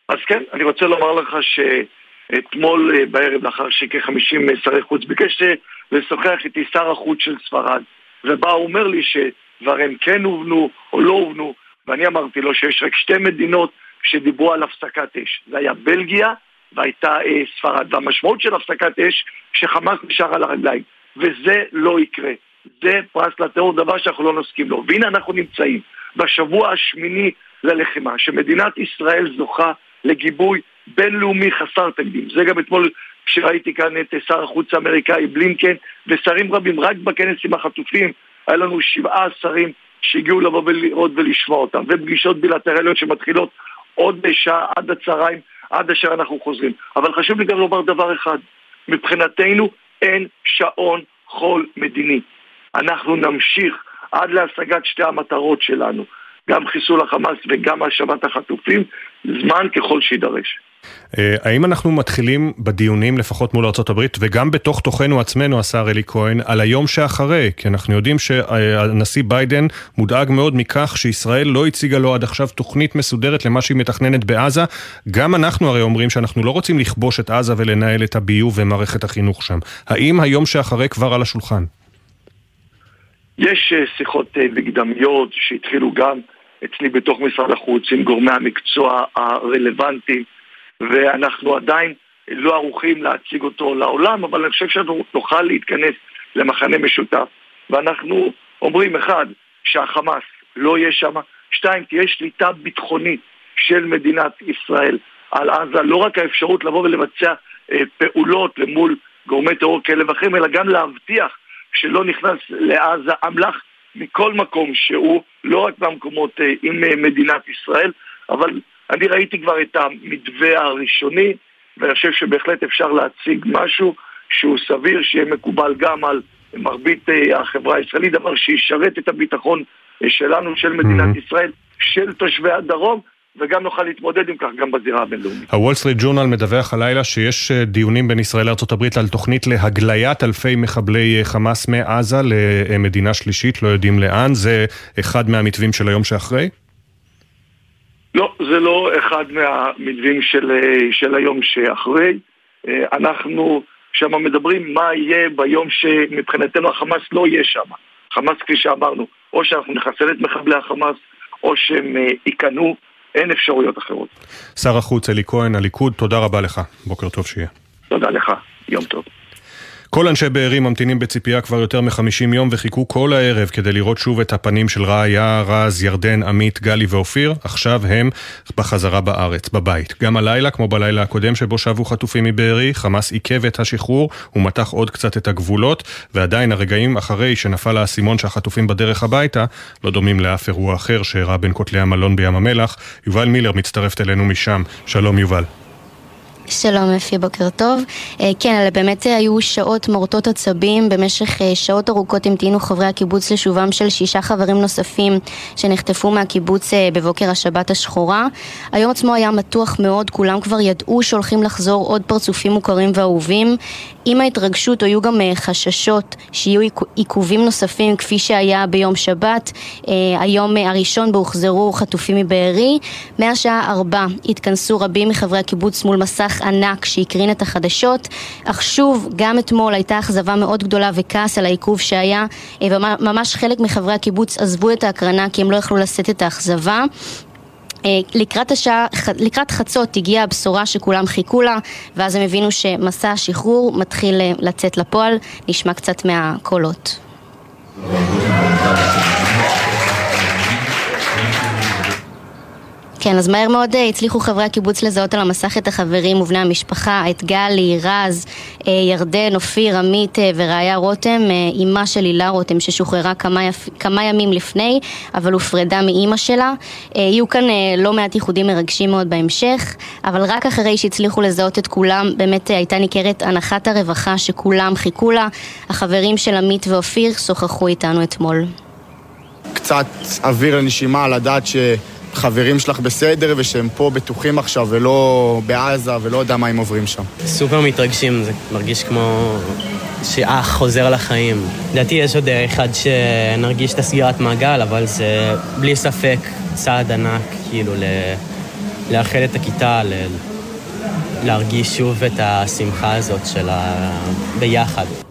אז כן, אני רוצה לומר לך שאתמול אה, בערב, לאחר שכ-50 שרי חוץ ביקש אה, לשוחח איתי שר החוץ של ספרד, ובא הוא אומר לי שדברים כן הובנו או לא הובנו, ואני אמרתי לו שיש רק שתי מדינות שדיברו על הפסקת אש. זה היה בלגיה והייתה אה, ספרד. והמשמעות של הפסקת אש, שחמאס נשאר על הרגליים. וזה לא יקרה. זה פרס לטרור, דבר שאנחנו לא נסכים לו. והנה אנחנו נמצאים בשבוע השמיני ללחימה, שמדינת ישראל זוכה לגיבוי בינלאומי חסר תקדים. זה גם אתמול כשראיתי כאן את שר החוץ האמריקאי בלינקן ושרים רבים, רק בכנס עם החטופים היה לנו שבעה שרים שהגיעו לבוא ולראות ולשמוע אותם, ופגישות בילטרליות שמתחילות עוד בשעה עד הצהריים, עד אשר אנחנו חוזרים. אבל חשוב לי גם לומר דבר אחד, מבחינתנו אין שעון חול מדיני. אנחנו נמשיך עד להשגת שתי המטרות שלנו, גם חיסול החמאס וגם השבת החטופים, זמן ככל שיידרש. אה, האם אנחנו מתחילים בדיונים, לפחות מול ארה"ב, וגם בתוך תוכנו עצמנו, השר אלי כהן, על היום שאחרי? כי אנחנו יודעים שהנשיא ביידן מודאג מאוד מכך שישראל לא הציגה לו עד עכשיו תוכנית מסודרת למה שהיא מתכננת בעזה. גם אנחנו הרי אומרים שאנחנו לא רוצים לכבוש את עזה ולנהל את הביוב ומערכת החינוך שם. האם היום שאחרי כבר על השולחן? יש אה, שיחות אה, מקדמיות שהתחילו גם אצלי בתוך משרד החוץ עם גורמי המקצוע הרלוונטיים ואנחנו עדיין לא ערוכים להציג אותו לעולם, אבל אני חושב שאנחנו נוכל להתכנס למחנה משותף. ואנחנו אומרים, אחד, שהחמאס לא יהיה שם, שתיים, תהיה שליטה ביטחונית של מדינת ישראל על עזה, לא רק האפשרות לבוא ולבצע אה, פעולות למול גורמי טרור כאלה ואחרים, אלא גם להבטיח שלא נכנס לעזה אמל"ח מכל מקום שהוא, לא רק במקומות אה, עם אה, מדינת ישראל, אבל אני ראיתי כבר את המתווה הראשוני, ואני חושב שבהחלט אפשר להציג משהו שהוא סביר, שיהיה מקובל גם על מרבית אה, החברה הישראלית, דבר שישרת את הביטחון שלנו, של מדינת ישראל, של תושבי הדרום, וגם נוכל להתמודד עם כך גם בזירה הבינלאומית. הוול סטריט ג'ורנל מדווח הלילה שיש אה, דיונים בין ישראל לארה"ב על תוכנית להגליית אלפי מחבלי אה, חמאס מעזה למדינה שלישית, לא יודעים לאן. זה אחד מהמתווים של היום שאחרי? לא, זה לא אחד מהמתווים של, אה, של היום שאחרי. אנחנו שם מדברים מה יהיה ביום שמבחינתנו החמאס לא יהיה שם. חמאס, כפי שאמרנו, או שאנחנו נחסל את מחבלי החמאס, או שהם ייכנעו, אין אפשרויות אחרות. שר החוץ אלי כהן, הליכוד, תודה רבה לך. בוקר טוב שיהיה. תודה לך, יום טוב. כל אנשי בארי ממתינים בציפייה כבר יותר מ-50 יום וחיכו כל הערב כדי לראות שוב את הפנים של רעיה, רז, ירדן, עמית, גלי ואופיר. עכשיו הם בחזרה בארץ, בבית. גם הלילה, כמו בלילה הקודם שבו שבו חטופים מבארי, חמאס עיכב את השחרור ומתח עוד קצת את הגבולות, ועדיין הרגעים אחרי שנפל האסימון שהחטופים בדרך הביתה, לא דומים לאף אירוע אחר שאירע בין כותלי המלון בים המלח. יובל מילר מצטרפת אלינו משם. שלום יובל. שלום אפי, בוקר טוב. אה, כן, אלה באמת היו שעות מורטות עצבים. במשך אה, שעות ארוכות המתינו חברי הקיבוץ לשובם של שישה חברים נוספים שנחטפו מהקיבוץ אה, בבוקר השבת השחורה. היום עצמו היה מתוח מאוד, כולם כבר ידעו שהולכים לחזור עוד פרצופים מוכרים ואהובים. עם ההתרגשות היו גם חששות שיהיו עיכובים נוספים כפי שהיה ביום שבת, היום הראשון בו הוחזרו חטופים מבארי. מהשעה ארבע התכנסו רבים מחברי הקיבוץ מול מסך ענק שהקרין את החדשות, אך שוב, גם אתמול הייתה אכזבה מאוד גדולה וכעס על העיכוב שהיה, וממש חלק מחברי הקיבוץ עזבו את ההקרנה כי הם לא יכלו לשאת את האכזבה. לקראת, השעה, לקראת חצות הגיעה הבשורה שכולם חיכו לה ואז הם הבינו שמסע השחרור מתחיל לצאת לפועל, נשמע קצת מהקולות. כן, אז מהר מאוד אה, הצליחו חברי הקיבוץ לזהות על המסך את החברים ובני המשפחה, את גלי, רז, אה, ירדן, אופיר, עמית אה, ורעיה רותם, אימה של הילה רותם ששוחררה כמה, יפ... כמה ימים לפני, אבל הופרדה מאימא שלה. יהיו כאן לא מעט ייחודים מרגשים מאוד בהמשך, אבל רק אחרי שהצליחו לזהות את כולם, באמת הייתה ניכרת הנחת הרווחה שכולם חיכו לה. החברים של עמית ואופיר שוחחו איתנו אתמול. קצת אוויר לנשימה, לדעת ש... חברים שלך בסדר ושהם פה בטוחים עכשיו ולא בעזה ולא יודע מה הם עוברים שם. סופר מתרגשים, זה מרגיש כמו שאח חוזר לחיים. לדעתי יש עוד אחד שנרגיש את הסגירת מעגל, אבל זה בלי ספק צעד ענק, כאילו, לאחד את הכיתה, ל... להרגיש שוב את השמחה הזאת של הביחד.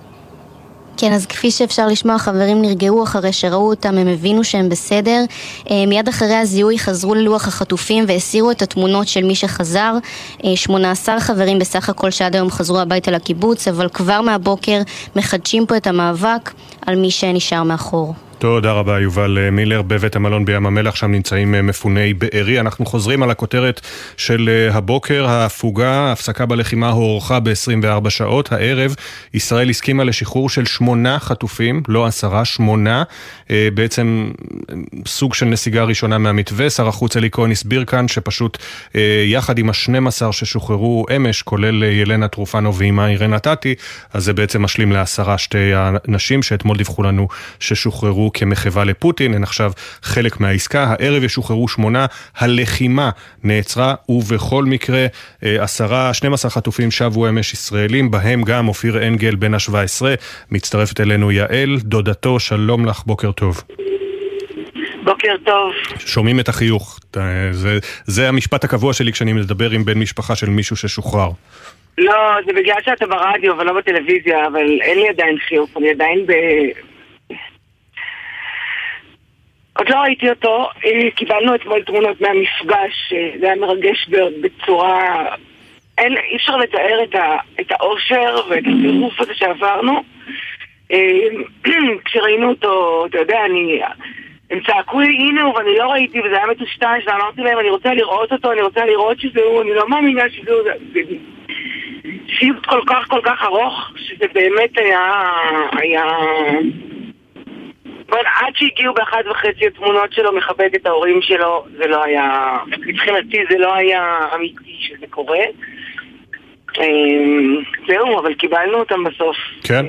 כן, אז כפי שאפשר לשמוע, חברים נרגעו אחרי שראו אותם, הם הבינו שהם בסדר. אה, מיד אחרי הזיהוי חזרו ללוח החטופים והסירו את התמונות של מי שחזר. 18 אה, חברים בסך הכל שעד היום חזרו הביתה לקיבוץ, אבל כבר מהבוקר מחדשים פה את המאבק על מי שנשאר מאחור. תודה רבה יובל אה, מילר בבית המלון בים המלח, שם נמצאים אה, מפוני בארי. אנחנו חוזרים על הכותרת של אה, הבוקר, ההפוגה, הפסקה בלחימה הוארכה ב-24 שעות. הערב ישראל הסכימה לשחרור של שמונה חטופים, לא עשרה, שמונה. בעצם סוג של נסיגה ראשונה מהמתווה. שר החוץ אלי כהן הסביר כאן שפשוט יחד עם ה-12 ששוחררו אמש, כולל ילנה טרופנו ואימה אירנה טאטי, אז זה בעצם משלים לעשרה שתי הנשים שאתמול דיווחו לנו ששוחררו כמחווה לפוטין, הן עכשיו חלק מהעסקה. הערב ישוחררו שמונה, הלחימה נעצרה, ובכל מקרה אה, עשרה, 12 חטופים שבו אמש ישראלים, בהם גם אופיר אנגל בן ה-17. מצטרפת אלינו יעל, דודתו, שלום לך, בוקר טוב. בוקר טוב. שומעים את החיוך. זה, זה המשפט הקבוע שלי כשאני מדבר עם בן משפחה של מישהו ששוחרר. לא, זה בגלל שאתה ברדיו ולא בטלוויזיה, אבל אין לי עדיין חיוך, אני עדיין ב... עוד לא ראיתי אותו, אה, קיבלנו אתמול תמונות מהמפגש, אה, זה היה מרגש בצורה... אין, אי אפשר לתאר את, ה, את האושר ואת הטירוף הזה שעברנו. אה, כשראינו אותו, אתה יודע, אני... הם צעקו לי, הנה הוא, ואני לא ראיתי, וזה היה מטושטש, ואמרתי להם, אני רוצה לראות אותו, אני רוצה לראות שזה הוא, אני לא מאמינה שזה הוא. זה סיוט כל כך כל כך ארוך, שזה באמת היה... היה... אבל עד שהגיעו באחת וחצי התמונות שלו מכבד את ההורים שלו, זה לא היה... מבחינתי זה לא היה אמיתי שזה קורה. אמ, זהו, אבל קיבלנו אותם בסוף. כן,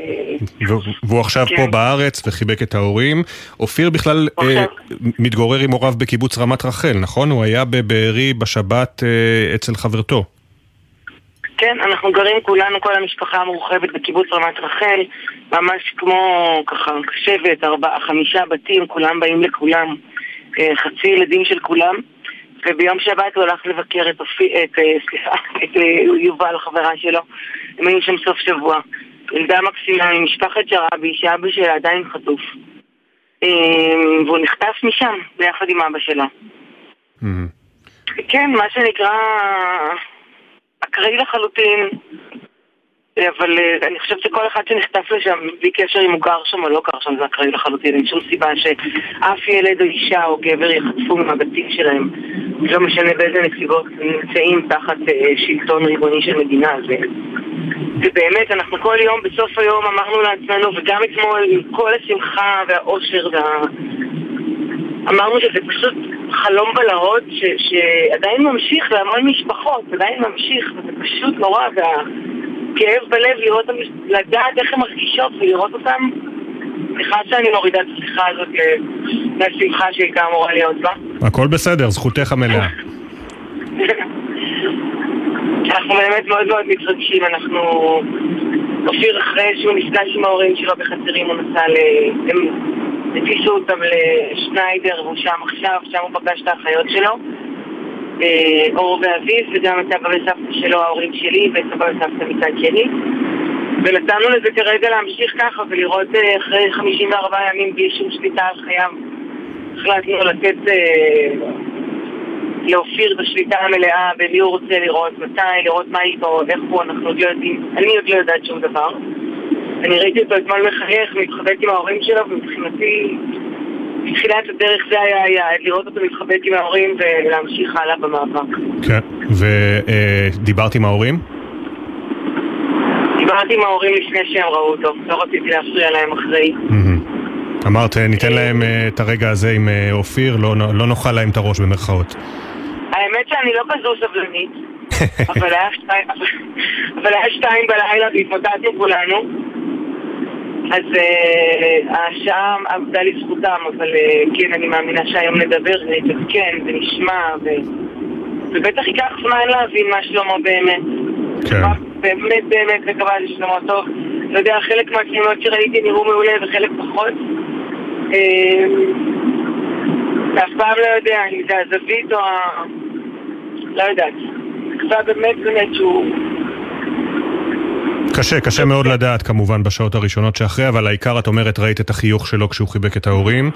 והוא עכשיו פה כן. בארץ וחיבק את ההורים. אופיר בכלל אה, מתגורר עם הוריו בקיבוץ רמת רחל, נכון? הוא היה בבארי בשבת אה, אצל חברתו. כן, אנחנו גרים כולנו, כל המשפחה המורחבת בקיבוץ רמת רחל, ממש כמו ככה שבט, ארבעה, חמישה בתים, כולם באים לכולם, אה, חצי ילדים של כולם. וביום שבת הוא הלך לבקר את, אופי, את, אה, סליחה, את אה, יובל, חברה שלו. הם היו שם סוף שבוע. ילדה מקסימה ממשפחת שרעבי, שאבא שלה עדיין חטוף. והוא נחטף משם, ביחד עם אבא שלה. כן, מה שנקרא... אקראי לחלוטין, אבל אה, אני חושבת שכל אחד שנחטף לשם, בלי קשר אם הוא גר שם או לא גר שם, זה אקראי לחלוטין. אין שום סיבה שאף ילד או אישה או גבר יחטפו מהבתים שלהם. לא משנה באיזה נסיבות נמצאים תחת אה, שלטון ריבוני של מדינה. זה, ובאמת, אנחנו כל יום, בסוף היום אמרנו לעצמנו, וגם אתמול, עם כל השמחה והאושר וה... אמרנו שזה פשוט חלום בלהות ש, שעדיין ממשיך להמון משפחות, עדיין ממשיך, וזה פשוט נורא, והכאב בלב לראות, לדעת איך הן מרגישות ולראות אותן. סליחה שאני מורידה את השיחה הזאת אה, מהשמחה שהייתה אמורה להיות בה. הכל בסדר, זכותך המלאה. אנחנו באמת מאוד מאוד מתרגשים, אנחנו... אופיר אחרי שהוא נפגש עם ההורים שלו בחצרים, הוא נסע ל... הטיסו אותם לשניידר והוא שם עכשיו, שם הוא פגש את האחיות שלו אה, אור ואביב וגם את סבא וסבתא שלו, ההורים שלי וסבא וסבתא מצד שני ונתנו לזה כרגע להמשיך ככה ולראות אה, אחרי 54 ימים בלי שום שליטה על חייו החלטנו לתת אה, לאופיר בשליטה המלאה במי הוא רוצה לראות, מתי, לראות מה איתו, איך הוא, אנחנו עוד לא יודעים, אני עוד לא יודעת שום דבר אני ראיתי אותו אתמול מחייך, מתחבק עם ההורים שלו, ומבחינתי בתחילת הדרך זה היה היעד, לראות אותו מתחבק עם ההורים ולהמשיך הלאה במאבק. כן, ודיברת עם ההורים? דיברתי עם ההורים לפני שהם ראו אותו, לא רציתי להפריע להם אחרי. אמרת, ניתן להם אה, את הרגע הזה עם אה, אופיר, לא, לא נאכל להם את הראש במרכאות. האמת שאני לא כזו סבלנית, אבל היה שתיים, אבל היה שתיים בלילה והתמוטטנו כולנו. אז uh, השעה עבדה לזכותם, אבל uh, כן, אני מאמינה שהיום נדבר ונתעדכן ונשמע, ו... ובטח ייקח זמן להבין מה שלמה באמת. כן. באמת באמת מקווה ששלמה טוב. אתה יודע, חלק מהתמונות שראיתי נראו מעולה וחלק פחות. אתה אף פעם לא יודע אם זה הזווית או ה... לא יודעת. באמת באמת שהוא... קשה, קשה מאוד לדעת כמובן בשעות הראשונות שאחרי, אבל העיקר את אומרת ראית את החיוך שלו כשהוא חיבק את ההורים.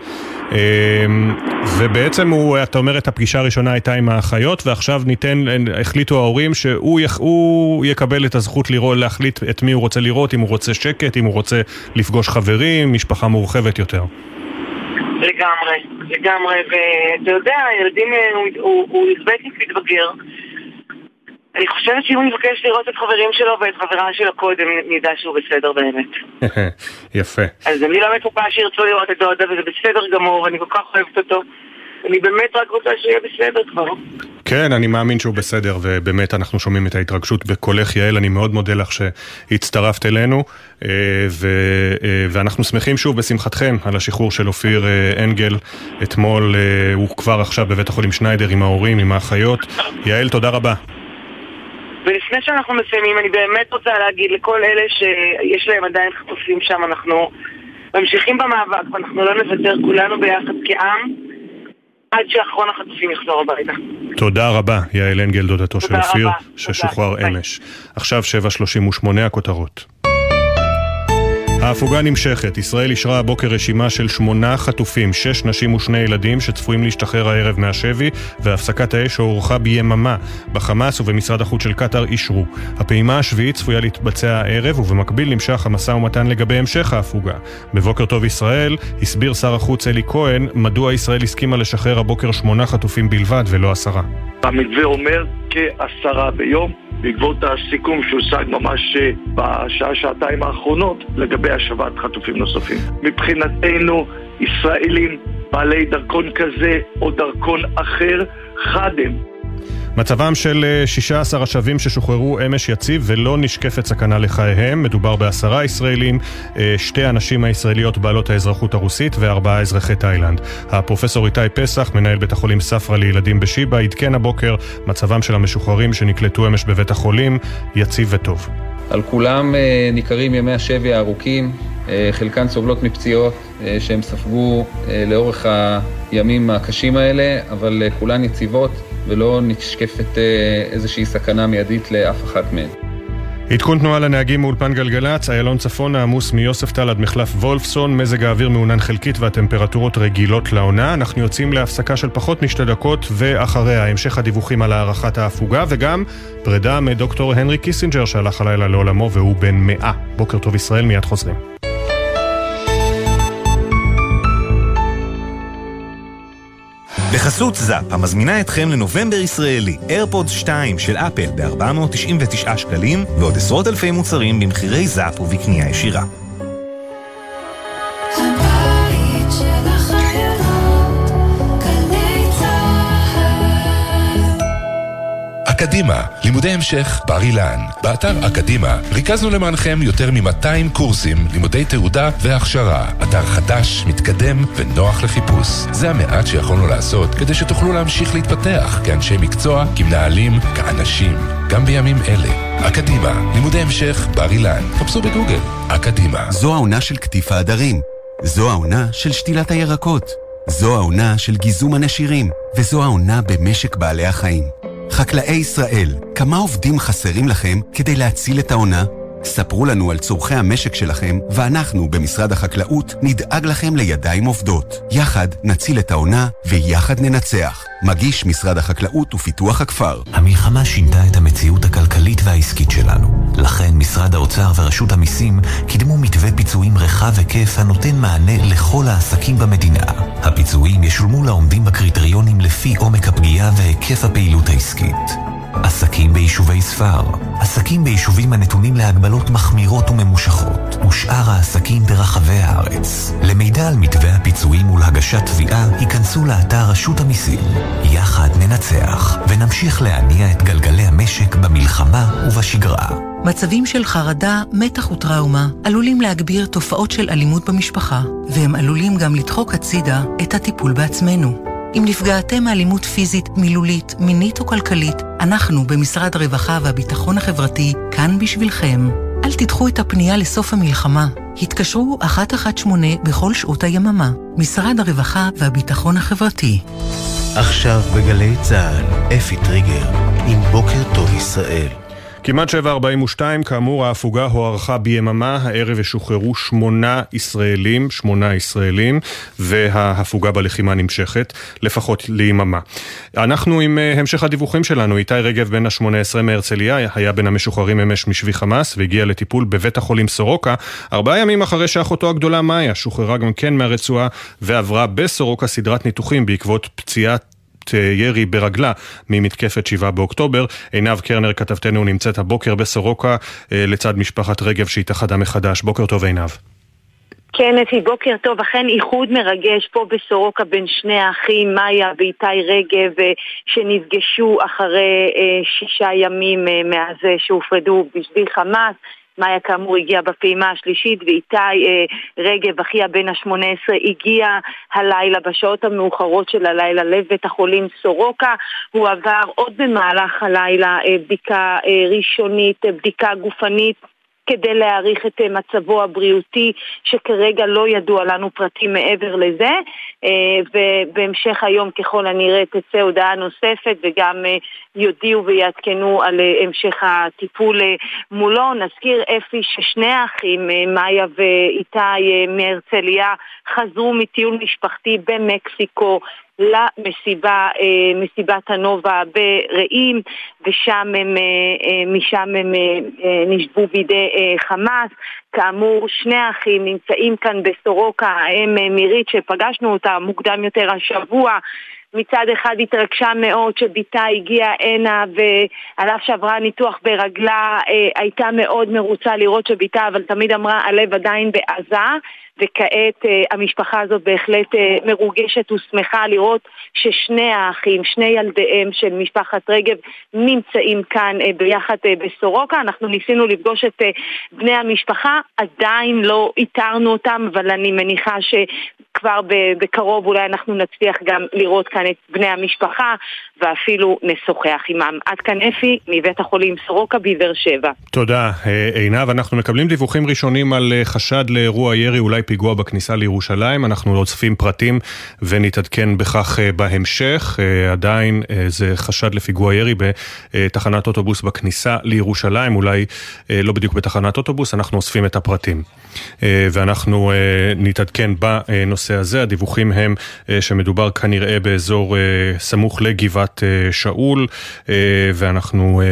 ובעצם הוא, את אומרת הפגישה הראשונה הייתה עם האחיות, ועכשיו ניתן, החליטו ההורים שהוא יח, יקבל את הזכות לראות, להחליט את מי הוא רוצה לראות, אם הוא רוצה שקט, אם הוא רוצה לפגוש חברים, משפחה מורחבת יותר. לגמרי, לגמרי, ואתה יודע, ילדים, הוא י"בניק מתבגר. אני חושבת שאם הוא יבקש לראות את חברים שלו ואת חברה שלו קודם, נדע שהוא בסדר באמת. יפה. אז אני לא מצופה שירצו לראות את דודה, וזה בסדר גמור, ואני כל כך אוהבת אותו. אני באמת רק רוצה שיהיה בסדר כבר. כן, אני מאמין שהוא בסדר, ובאמת אנחנו שומעים את ההתרגשות בקולך, יעל, אני מאוד מודה לך שהצטרפת אלינו, ו, ואנחנו שמחים שוב בשמחתכם על השחרור של אופיר אנגל. אתמול הוא כבר עכשיו בבית החולים שניידר עם ההורים, עם האחיות. יעל, תודה רבה. ולפני שאנחנו מסיימים, אני באמת רוצה להגיד לכל אלה שיש להם עדיין חטופים שם, אנחנו ממשיכים במאבק ואנחנו לא נוותר כולנו ביחד כעם עד שאחרון החטופים יחזור הביתה. תודה רבה, יעל אנגל, דודתו של אופיר, ששוחרר אמש. עכשיו 7.38 הכותרות. ההפוגה נמשכת. ישראל אישרה הבוקר רשימה של שמונה חטופים, שש נשים ושני ילדים שצפויים להשתחרר הערב מהשבי, והפסקת האש הוארכה ביממה. בחמאס ובמשרד החוץ של קטאר אישרו. הפעימה השביעית צפויה להתבצע הערב, ובמקביל נמשך המשא ומתן לגבי המשך ההפוגה. בבוקר טוב ישראל, הסביר שר החוץ אלי כהן, מדוע ישראל הסכימה לשחרר הבוקר שמונה חטופים בלבד ולא עשרה. המתווה אומר כעשרה ביום. בעקבות הסיכום שהושג ממש בשעה-שעתיים האחרונות לגבי השבת חטופים נוספים. מבחינתנו, ישראלים בעלי דרכון כזה או דרכון אחר, חד הם. מצבם של 16 השבים ששוחררו אמש יציב ולא נשקפת סכנה לחייהם. מדובר בעשרה ישראלים, שתי הנשים הישראליות בעלות האזרחות הרוסית וארבעה אזרחי תאילנד. הפרופסור איתי פסח, מנהל בית החולים ספרא לילדים בשיבא, עדכן הבוקר מצבם של המשוחררים שנקלטו אמש בבית החולים יציב וטוב. על כולם ניכרים ימי השבי הארוכים, חלקן סובלות מפציעות שהם ספגו לאורך הימים הקשים האלה, אבל כולן יציבות. ולא נשקפת איזושהי סכנה מיידית לאף אחת מהן. עדכון תנועה לנהגים מאולפן גלגלצ, איילון צפון העמוס מיוספטל עד מחלף וולפסון, מזג האוויר מעונן חלקית והטמפרטורות רגילות לעונה. אנחנו יוצאים להפסקה של פחות משתי דקות, ואחריה המשך הדיווחים על הערכת ההפוגה, וגם פרידה מדוקטור הנרי קיסינג'ר שהלך הלילה לעולמו והוא בן מאה. בוקר טוב ישראל, מיד חוזרים. בחסות זאפ, המזמינה אתכם לנובמבר ישראלי, AirPods 2 של אפל ב-499 שקלים, ועוד עשרות אלפי מוצרים במחירי זאפ ובקנייה ישירה. אקדימה, לימודי המשך בר אילן. באתר אקדימה ריכזנו למענכם יותר מ-200 קורסים, לימודי תעודה והכשרה. אתר חדש, מתקדם ונוח לחיפוש. זה המעט שיכולנו לעשות כדי שתוכלו להמשיך להתפתח כאנשי מקצוע, כמנהלים, כאנשים, גם בימים אלה. אקדימה, לימודי המשך בר אילן. חפשו בגוגל, אקדימה. זו העונה של קטיף העדרים. זו העונה של שתילת הירקות. זו העונה של גיזום הנשירים. וזו העונה במשק בעלי החיים. חקלאי ישראל, כמה עובדים חסרים לכם כדי להציל את העונה? ספרו לנו על צורכי המשק שלכם, ואנחנו במשרד החקלאות נדאג לכם לידיים עובדות. יחד נציל את העונה, ויחד ננצח. מגיש משרד החקלאות ופיתוח הכפר. המלחמה שינתה את המציאות הכלכלית והעסקית שלנו. לכן משרד האוצר ורשות המיסים קידמו מתווה פיצויים רחב היקף הנותן מענה לכל העסקים במדינה. הפיצויים ישולמו לעומדים בקריטריונים לפי עומק הפגיעה והיקף הפעילות העסקית. עסקים ביישובי ספר, עסקים ביישובים הנתונים להגבלות מחמירות וממושכות, ושאר העסקים ברחבי הארץ. למידע על מתווה הפיצויים ולהגשת תביעה, היכנסו לאתר רשות המיסים. יחד ננצח, ונמשיך להניע את גלגלי המשק במלחמה ובשגרה. מצבים של חרדה, מתח וטראומה עלולים להגביר תופעות של אלימות במשפחה, והם עלולים גם לדחוק הצידה את הטיפול בעצמנו. אם נפגעתם מאלימות פיזית, מילולית, מינית או כלכלית, אנחנו במשרד הרווחה והביטחון החברתי כאן בשבילכם. אל תדחו את הפנייה לסוף המלחמה. התקשרו 118 בכל שעות היממה. משרד הרווחה והביטחון החברתי. עכשיו בגלי צה"ל, אפי טריגר, עם בוקר טוב ישראל. כמעט 7.42, כאמור ההפוגה הוארכה ביממה, הערב ישוחררו שמונה ישראלים, שמונה ישראלים, וההפוגה בלחימה נמשכת, לפחות ליממה. אנחנו עם uh, המשך הדיווחים שלנו, איתי רגב בן ה-18 מהרצליה, היה בין המשוחררים אמש משבי חמאס, והגיע לטיפול בבית החולים סורוקה, ארבעה ימים אחרי שאחותו הגדולה מאיה שוחררה גם כן מהרצועה, ועברה בסורוקה סדרת ניתוחים בעקבות פציעת ירי ברגלה ממתקפת 7 באוקטובר. עינב קרנר, כתבתנו, נמצאת הבוקר בסורוקה לצד משפחת רגב שהתאחדה מחדש. בוקר טוב עינב. כן, אפי, בוקר טוב. אכן איחוד מרגש פה בסורוקה בין שני האחים, מאיה ואיתי רגב, שנפגשו אחרי שישה ימים מאז שהופרדו בשביל חמאס. מאיה כאמור הגיעה בפעימה השלישית ואיתי אה, רגב, אחיה בן ה-18, הגיע הלילה בשעות המאוחרות של הלילה לבית החולים סורוקה. הוא עבר עוד במהלך הלילה אה, בדיקה אה, ראשונית, אה, בדיקה גופנית. כדי להעריך את אה, מצבו הבריאותי, שכרגע לא ידוע לנו פרטים מעבר לזה, אה, ובהמשך היום ככל הנראה תצא הודעה נוספת וגם אה, יודיעו ויעדכנו על המשך הטיפול מולו. נזכיר אפי ששני האחים, מאיה ואיתי מהרצליה, חזרו מטיול משפחתי במקסיקו למסיבה, מסיבת הנובה ברעים, ושם הם, משם הם נשבו בידי חמאס. כאמור, שני האחים נמצאים כאן בסורוקה, האם מירית שפגשנו אותה מוקדם יותר השבוע. מצד אחד התרגשה מאוד שבתה הגיעה הנה ועל אף שעברה ניתוח ברגלה הייתה מאוד מרוצה לראות שבתה אבל תמיד אמרה הלב עדיין בעזה וכעת uh, המשפחה הזאת בהחלט uh, מרוגשת ושמחה לראות ששני האחים, שני ילדיהם של משפחת רגב נמצאים כאן uh, ביחד בסורוקה. אנחנו ניסינו לפגוש את בני המשפחה, עדיין לא איתרנו אותם, אבל אני מניחה שכבר בקרוב אולי אנחנו נצליח גם לראות כאן את בני המשפחה ואפילו נשוחח עמם. עד כאן אפי מבית החולים סורוקה בבאר שבע. תודה עינב. אנחנו מקבלים דיווחים ראשונים על חשד לאירוע ירי אולי פיגוע בכניסה לירושלים, אנחנו לא אוספים פרטים ונתעדכן בכך בהמשך. עדיין זה חשד לפיגוע ירי בתחנת אוטובוס בכניסה לירושלים, אולי לא בדיוק בתחנת אוטובוס, אנחנו אוספים את הפרטים. ואנחנו נתעדכן בנושא הזה. הדיווחים הם שמדובר כנראה באזור סמוך לגבעת שאול, ואנחנו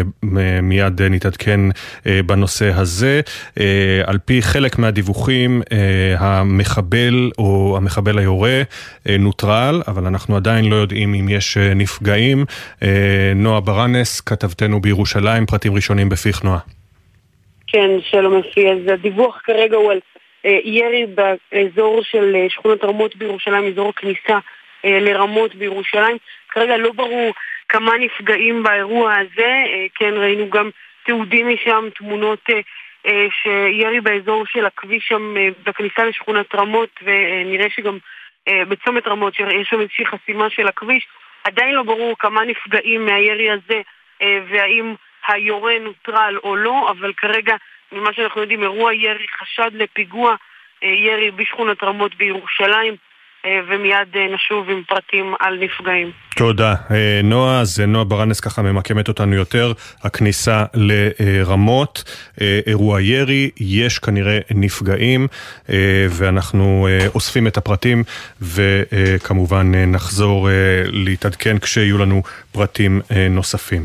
מיד נתעדכן בנושא הזה. על פי חלק מהדיווחים, המחבל או המחבל היורה נוטרל, אבל אנחנו עדיין לא יודעים אם יש נפגעים. נועה ברנס, כתבתנו בירושלים, פרטים ראשונים בפיך נועה. כן, שלום אפי. אז הדיווח כרגע הוא על ירי באזור של שכונת רמות בירושלים, אזור הכניסה לרמות בירושלים. כרגע לא ברור כמה נפגעים באירוע הזה. כן, ראינו גם תיעודים משם, תמונות שירי באזור של הכביש שם בכניסה לשכונת רמות ונראה שגם בצומת רמות שיש שם איזושהי חסימה של הכביש עדיין לא ברור כמה נפגעים מהירי הזה והאם היורה נוטרל או לא אבל כרגע ממה שאנחנו יודעים אירוע ירי חשד לפיגוע ירי בשכונת רמות בירושלים ומיד נשוב עם פרטים על נפגעים. תודה. נועה, אז נועה ברנס ככה ממקמת אותנו יותר. הכניסה לרמות, אירוע ירי, יש כנראה נפגעים, ואנחנו אוספים את הפרטים, וכמובן נחזור להתעדכן כשיהיו לנו פרטים נוספים.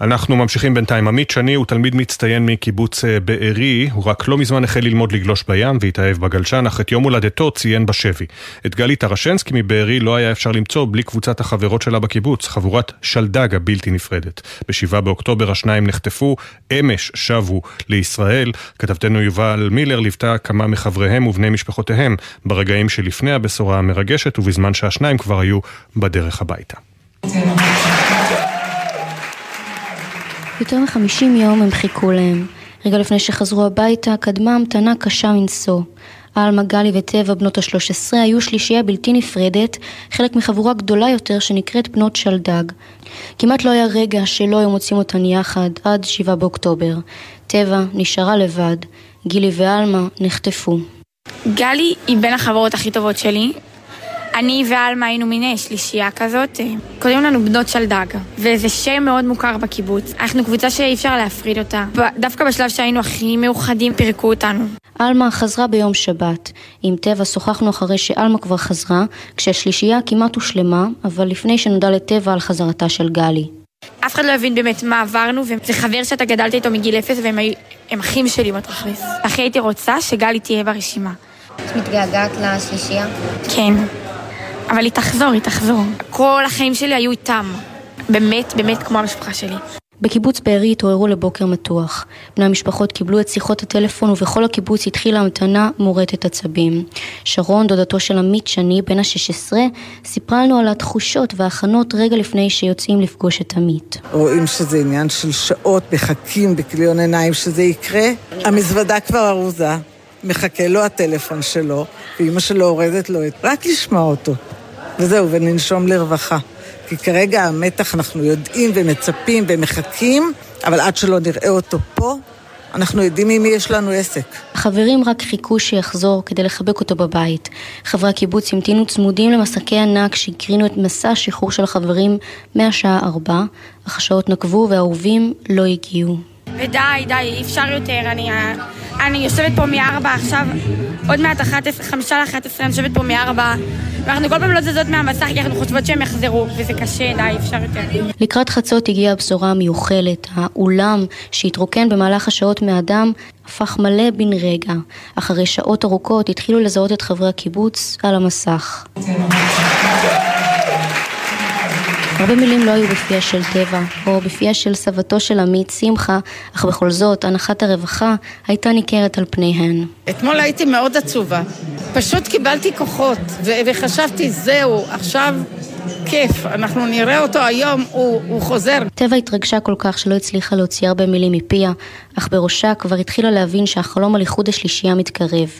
אנחנו ממשיכים בינתיים. עמית שני הוא תלמיד מצטיין מקיבוץ אה, בארי, הוא רק לא מזמן החל ללמוד לגלוש בים והתאהב בגלשן, אך את יום הולדתו ציין בשבי. את גלי טרשנסקי מבארי לא היה אפשר למצוא בלי קבוצת החברות שלה בקיבוץ, חבורת שלדג הבלתי נפרדת. ב-7 באוקטובר השניים נחטפו, אמש שבו לישראל. כתבתנו יובל מילר ליוותה כמה מחבריהם ובני משפחותיהם ברגעים שלפני הבשורה המרגשת ובזמן שהשניים כבר היו בדרך הביתה. יותר מחמישים יום הם חיכו להם. רגע לפני שחזרו הביתה, קדמה המתנה קשה מנשוא. עלמה, גלי וטבע, בנות השלוש עשרה, היו שלישייה בלתי נפרדת, חלק מחבורה גדולה יותר שנקראת בנות שלדג. כמעט לא היה רגע שלא היו מוצאים אותן יחד, עד שבעה באוקטובר. טבע נשארה לבד, גילי ועלמה נחטפו. גלי היא בין החברות הכי טובות שלי, אני ואלמה היינו מין שלישייה כזאת, אה, קוראים לנו בנות שלדג, וזה שם מאוד מוכר בקיבוץ. אנחנו קבוצה שאי אפשר להפריד אותה. דווקא בשלב שהיינו הכי מאוחדים פירקו אותנו. אלמה חזרה ביום שבת. עם טבע שוחחנו אחרי שאלמה כבר חזרה, כשהשלישייה כמעט הושלמה, אבל לפני שנודע לטבע על חזרתה של גלי. אף אחד לא הבין באמת מה עברנו, וזה חבר שאתה גדלת איתו מגיל אפס, והם הם אחים שלי בתכלס. הכי הייתי רוצה שגלי תהיה ברשימה. את מתגעגעת לשלישייה? כן. אבל היא תחזור, היא תחזור. כל החיים שלי היו איתם. באמת, באמת כמו המשפחה שלי. בקיבוץ בארי התעוררו לבוקר מתוח. בני המשפחות קיבלו את שיחות הטלפון ובכל הקיבוץ התחילה המתנה מורטת עצבים. שרון, דודתו של עמית שני, בן ה-16, סיפרה לנו על התחושות וההכנות רגע לפני שיוצאים לפגוש את עמית. רואים שזה עניין של שעות, מחכים בכליון עיניים שזה יקרה. המזוודה כבר ארוזה, מחכה לו הטלפון שלו, ואימא שלו אורזת לו את... רק לשמוע אותו. וזהו, וננשום לרווחה. כי כרגע המתח, אנחנו יודעים ומצפים ומחכים, אבל עד שלא נראה אותו פה, אנחנו יודעים עם מי יש לנו עסק. החברים רק חיכו שיחזור כדי לחבק אותו בבית. חברי הקיבוץ המתינו צמודים למסקי ענק שהקרינו את מסע השחרור של החברים מהשעה ארבע, אך השעות נקבו והאהובים לא הגיעו. ודי, די, אי אפשר יותר, אני... אני יושבת פה מארבע עכשיו, עוד מעט אחת חמישה לאחת עשרה, אני יושבת פה מארבע, ואנחנו כל פעם לא זזות מהמסך כי אנחנו חושבות שהם יחזרו, וזה קשה, די, אי אפשר יותר. לקראת חצות הגיעה הבשורה המיוחלת, האולם שהתרוקן במהלך השעות מאדם הפך מלא בן רגע. אחרי שעות ארוכות התחילו לזהות את חברי הקיבוץ על המסך. הרבה מילים לא היו בפיה של טבע, או בפיה של סבתו של עמית, שמחה, אך בכל זאת, הנחת הרווחה הייתה ניכרת על פניהן. אתמול הייתי מאוד עצובה. פשוט קיבלתי כוחות, וחשבתי, זהו, עכשיו כיף, אנחנו נראה אותו היום, הוא, הוא חוזר. טבע התרגשה כל כך שלא הצליחה להוציא הרבה מילים מפיה, אך בראשה כבר התחילה להבין שהחלום על איחוד השלישייה מתקרב.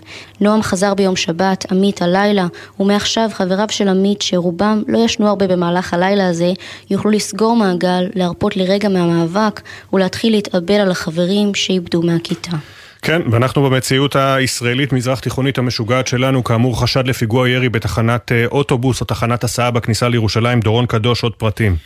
נועם חזר ביום שבת, עמית הלילה, ומעכשיו חבריו של עמית, שרובם לא ישנו הרבה במהלך הלילה הזה, יוכלו לסגור מעגל, להרפות לרגע מהמאבק, ולהתחיל להתאבל על החברים שאיבדו מהכיתה. כן, ואנחנו במציאות הישראלית מזרח תיכונית המשוגעת שלנו, כאמור חשד לפיגוע ירי בתחנת אה, אוטובוס או תחנת הסעה בכניסה לירושלים, דורון קדוש, עוד פרטים.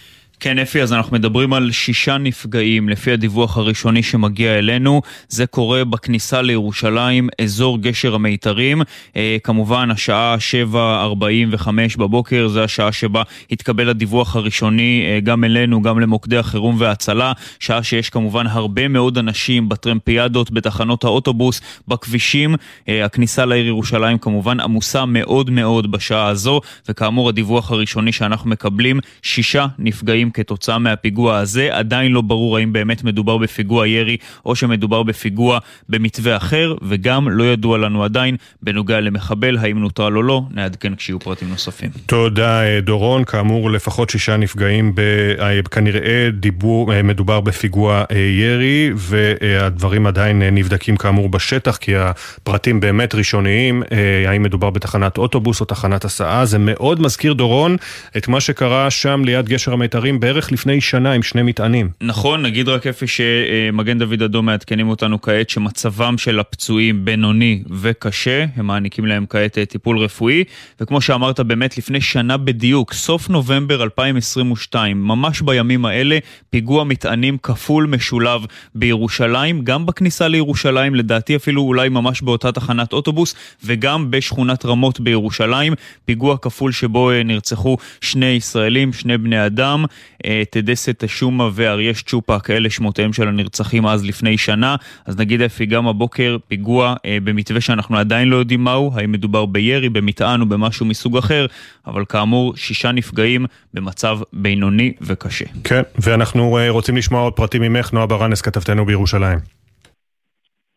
כן, אפי, אז אנחנו מדברים על שישה נפגעים לפי הדיווח הראשוני שמגיע אלינו. זה קורה בכניסה לירושלים, אזור גשר המיתרים. אה, כמובן, השעה 7.45 בבוקר, זו השעה שבה התקבל הדיווח הראשוני אה, גם אלינו, גם למוקדי החירום וההצלה. שעה שיש כמובן הרבה מאוד אנשים בטרמפיאדות, בתחנות האוטובוס, בכבישים. אה, הכניסה לעיר ירושלים כמובן עמוסה מאוד מאוד בשעה הזו, וכאמור, הדיווח הראשוני שאנחנו מקבלים, שישה נפגעים. נפגעים כתוצאה מהפיגוע הזה. עדיין לא ברור האם באמת מדובר בפיגוע ירי או שמדובר בפיגוע במתווה אחר, וגם לא ידוע לנו עדיין בנוגע למחבל, האם נוטרל או לא, נעדכן כשיהיו פרטים נוספים. תודה אה, דורון, כאמור לפחות שישה נפגעים, ב... אה, כנראה דיבור, אה, מדובר בפיגוע ירי, והדברים עדיין נבדקים כאמור בשטח, כי הפרטים באמת ראשוניים, האם מדובר בתחנת אוטובוס או תחנת הסעה, זה מאוד מזכיר דורון את מה שקרה שם ליד גשר המיתרים בערך לפני שנה עם שני מטענים. נכון, נגיד רק איפה שמגן דוד אדום מעדכנים אותנו כעת שמצבם של הפצועים בינוני וקשה, הם מעניקים להם כעת טיפול רפואי, וכמו שאמרת באמת לפני שנה בדיוק, סוף נובמבר 2022, ממש בימים האלה, פיגוע מטענים כפול משולב בירושלים, גם בכניסה לירושלים, לדעתי אפילו אולי ממש באותה תחנת אוטובוס, וגם בשכונת רמות בירושלים, פיגוע כפול שבו אה, נרצחו שני ישראלים, שני בני אדם, אה, טדסת שומה ואריה צ'ופק, אלה שמותיהם של הנרצחים אז לפני שנה, אז נגיד אפי גם הבוקר פיגוע אה, במתווה שאנחנו עדיין לא יודעים מהו, האם מדובר בירי, במטען או במשהו מסוג אחר, אבל כאמור, שישה נפגעים במצב בינוני וקשה. כן, ואנחנו רוצים לשמוע עוד פרטים ממך, נועה ברנס, כתבתנו בירושלים.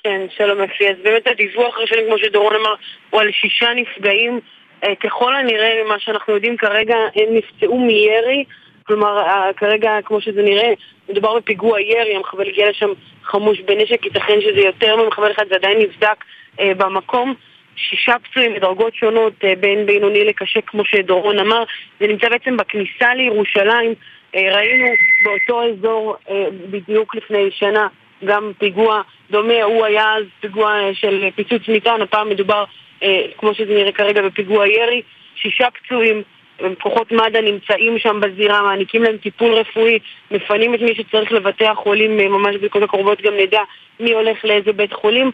כן, שלום אפי. אז באמת הדיווח הראשוני, כמו שדורון אמר, הוא על שישה נפגעים. אה, ככל הנראה, ממה שאנחנו יודעים כרגע, הם נפצעו מירי. כלומר, אה, כרגע, כמו שזה נראה, מדובר בפיגוע ירי, המחבל הגיע לשם חמוש בנשק, ייתכן שזה יותר ממחבל אחד, זה עדיין נבדק אה, במקום. שישה פצועים בדרגות שונות, אה, בין בינוני לקשה, כמו שדורון אמר. זה נמצא בעצם בכניסה לירושלים. אה, ראינו באותו אזור אה, בדיוק לפני שנה גם פיגוע דומה, הוא היה אז פיגוע אה, של פיצוץ מטען, הפעם מדובר, אה, כמו שזה נראה כרגע, בפיגוע ירי, שישה פצועים, כוחות מד"א נמצאים שם בזירה, מעניקים להם טיפול רפואי, מפנים את מי שצריך לבתי החולים, אה, ממש בדקות הקרובות גם נדע מי הולך לאיזה בית חולים,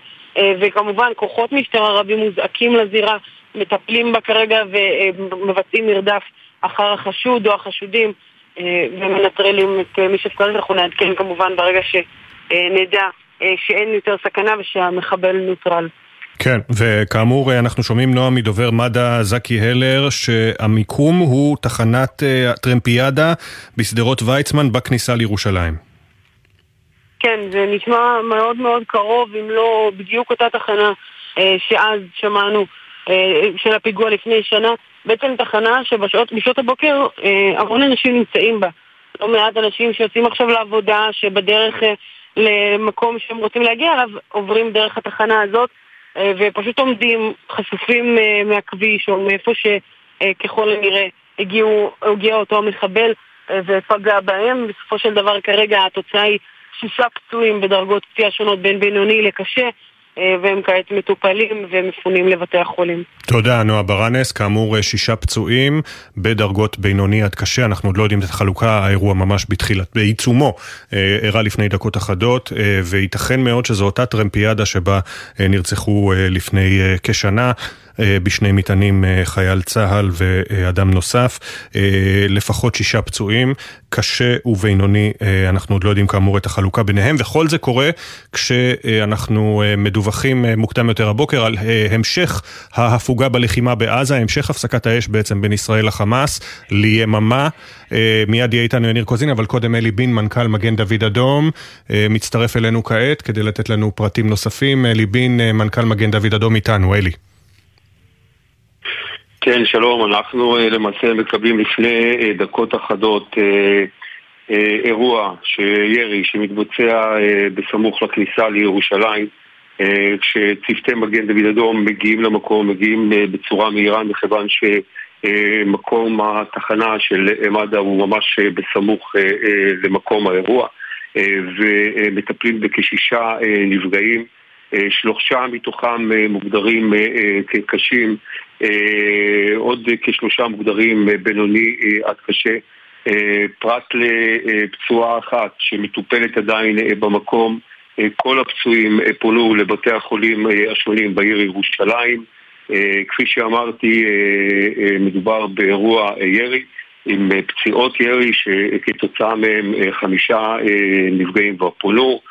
וכמובן כוחות משטרה רבים מוזעקים לזירה, מטפלים בה כרגע ומבצעים מרדף אחר החשוד או החשודים ומנטרלים את מי שצריך, אנחנו נעדכן כמובן ברגע ש... אה, נדע אה, שאין יותר סכנה ושהמחבל נוטרל. כן, וכאמור אה, אנחנו שומעים נועה מדובר מד"א זקי הלר שהמיקום הוא תחנת טרמפיאדה בשדרות ויצמן בכניסה לירושלים. כן, זה נשמע מאוד מאוד קרוב, אם לא בדיוק אותה תחנה שאז שמענו של הפיגוע לפני שנה. בעצם תחנה שבשעות הבוקר המון אנשים נמצאים בה. לא מעט אנשים שיוצאים עכשיו לעבודה, שבדרך למקום שהם רוצים להגיע אליו, עוברים דרך התחנה הזאת אה, ופשוט עומדים חשופים אה, מהכביש או מאיפה שככל הנראה הגיעו, הגיע אותו המחבל אה, ופגע בהם. בסופו של דבר כרגע התוצאה היא שישה פצועים בדרגות פציעה שונות בין בינוני לקשה. אה, והם כעת מטופלים ומפונים לבתי החולים. תודה, נועה ברנס. כאמור, אה, שישה פצועים בדרגות בינוני עד קשה. אנחנו עוד לא יודעים את החלוקה, האירוע ממש בתחילת, בעיצומו, אה, אירע לפני דקות אחדות, וייתכן מאוד שזו אותה טרמפיאדה שבה נרצחו לפני כשנה. אה, בשני מטענים אה, חייל צה"ל ואדם נוסף, אה, לפחות שישה פצועים, קשה ובינוני, אנחנו עוד לא יודעים כאמור את החלוקה ביניהם, וכל זה קורה כשאנחנו מדווחים מוקדם יותר הבוקר על המשך ההפוגה בלחימה בעזה, המשך הפסקת האש בעצם בין ישראל לחמאס ליממה. מיד יהיה איתנו יניר קוזין, אבל קודם אלי בין, מנכ"ל מגן דוד אדום, מצטרף אלינו כעת כדי לתת לנו פרטים נוספים. אלי בין, מנכ"ל מגן דוד אדום איתנו, אלי. כן, שלום, אנחנו אה, למעשה מקבלים לפני אה, דקות אחדות אה, אירוע, ירי, שמתבצע בסמוך לכניסה לירושלים, כשצוותי מגן דוד אדום מגיעים למקום, מגיעים בצורה מהירה מכיוון שמקום התחנה של מד"א הוא ממש בסמוך למקום האירוע ומטפלים בכשישה נפגעים שלושה מתוכם מוגדרים כקשים עוד כשלושה מוגדרים בינוני עד קשה, פרט לפצועה אחת שמטופלת עדיין במקום, כל הפצועים פונו לבתי החולים השונים בעיר ירושלים. כפי שאמרתי, מדובר באירוע ירי עם פציעות ירי שכתוצאה מהם חמישה נפגעים כבר פונו.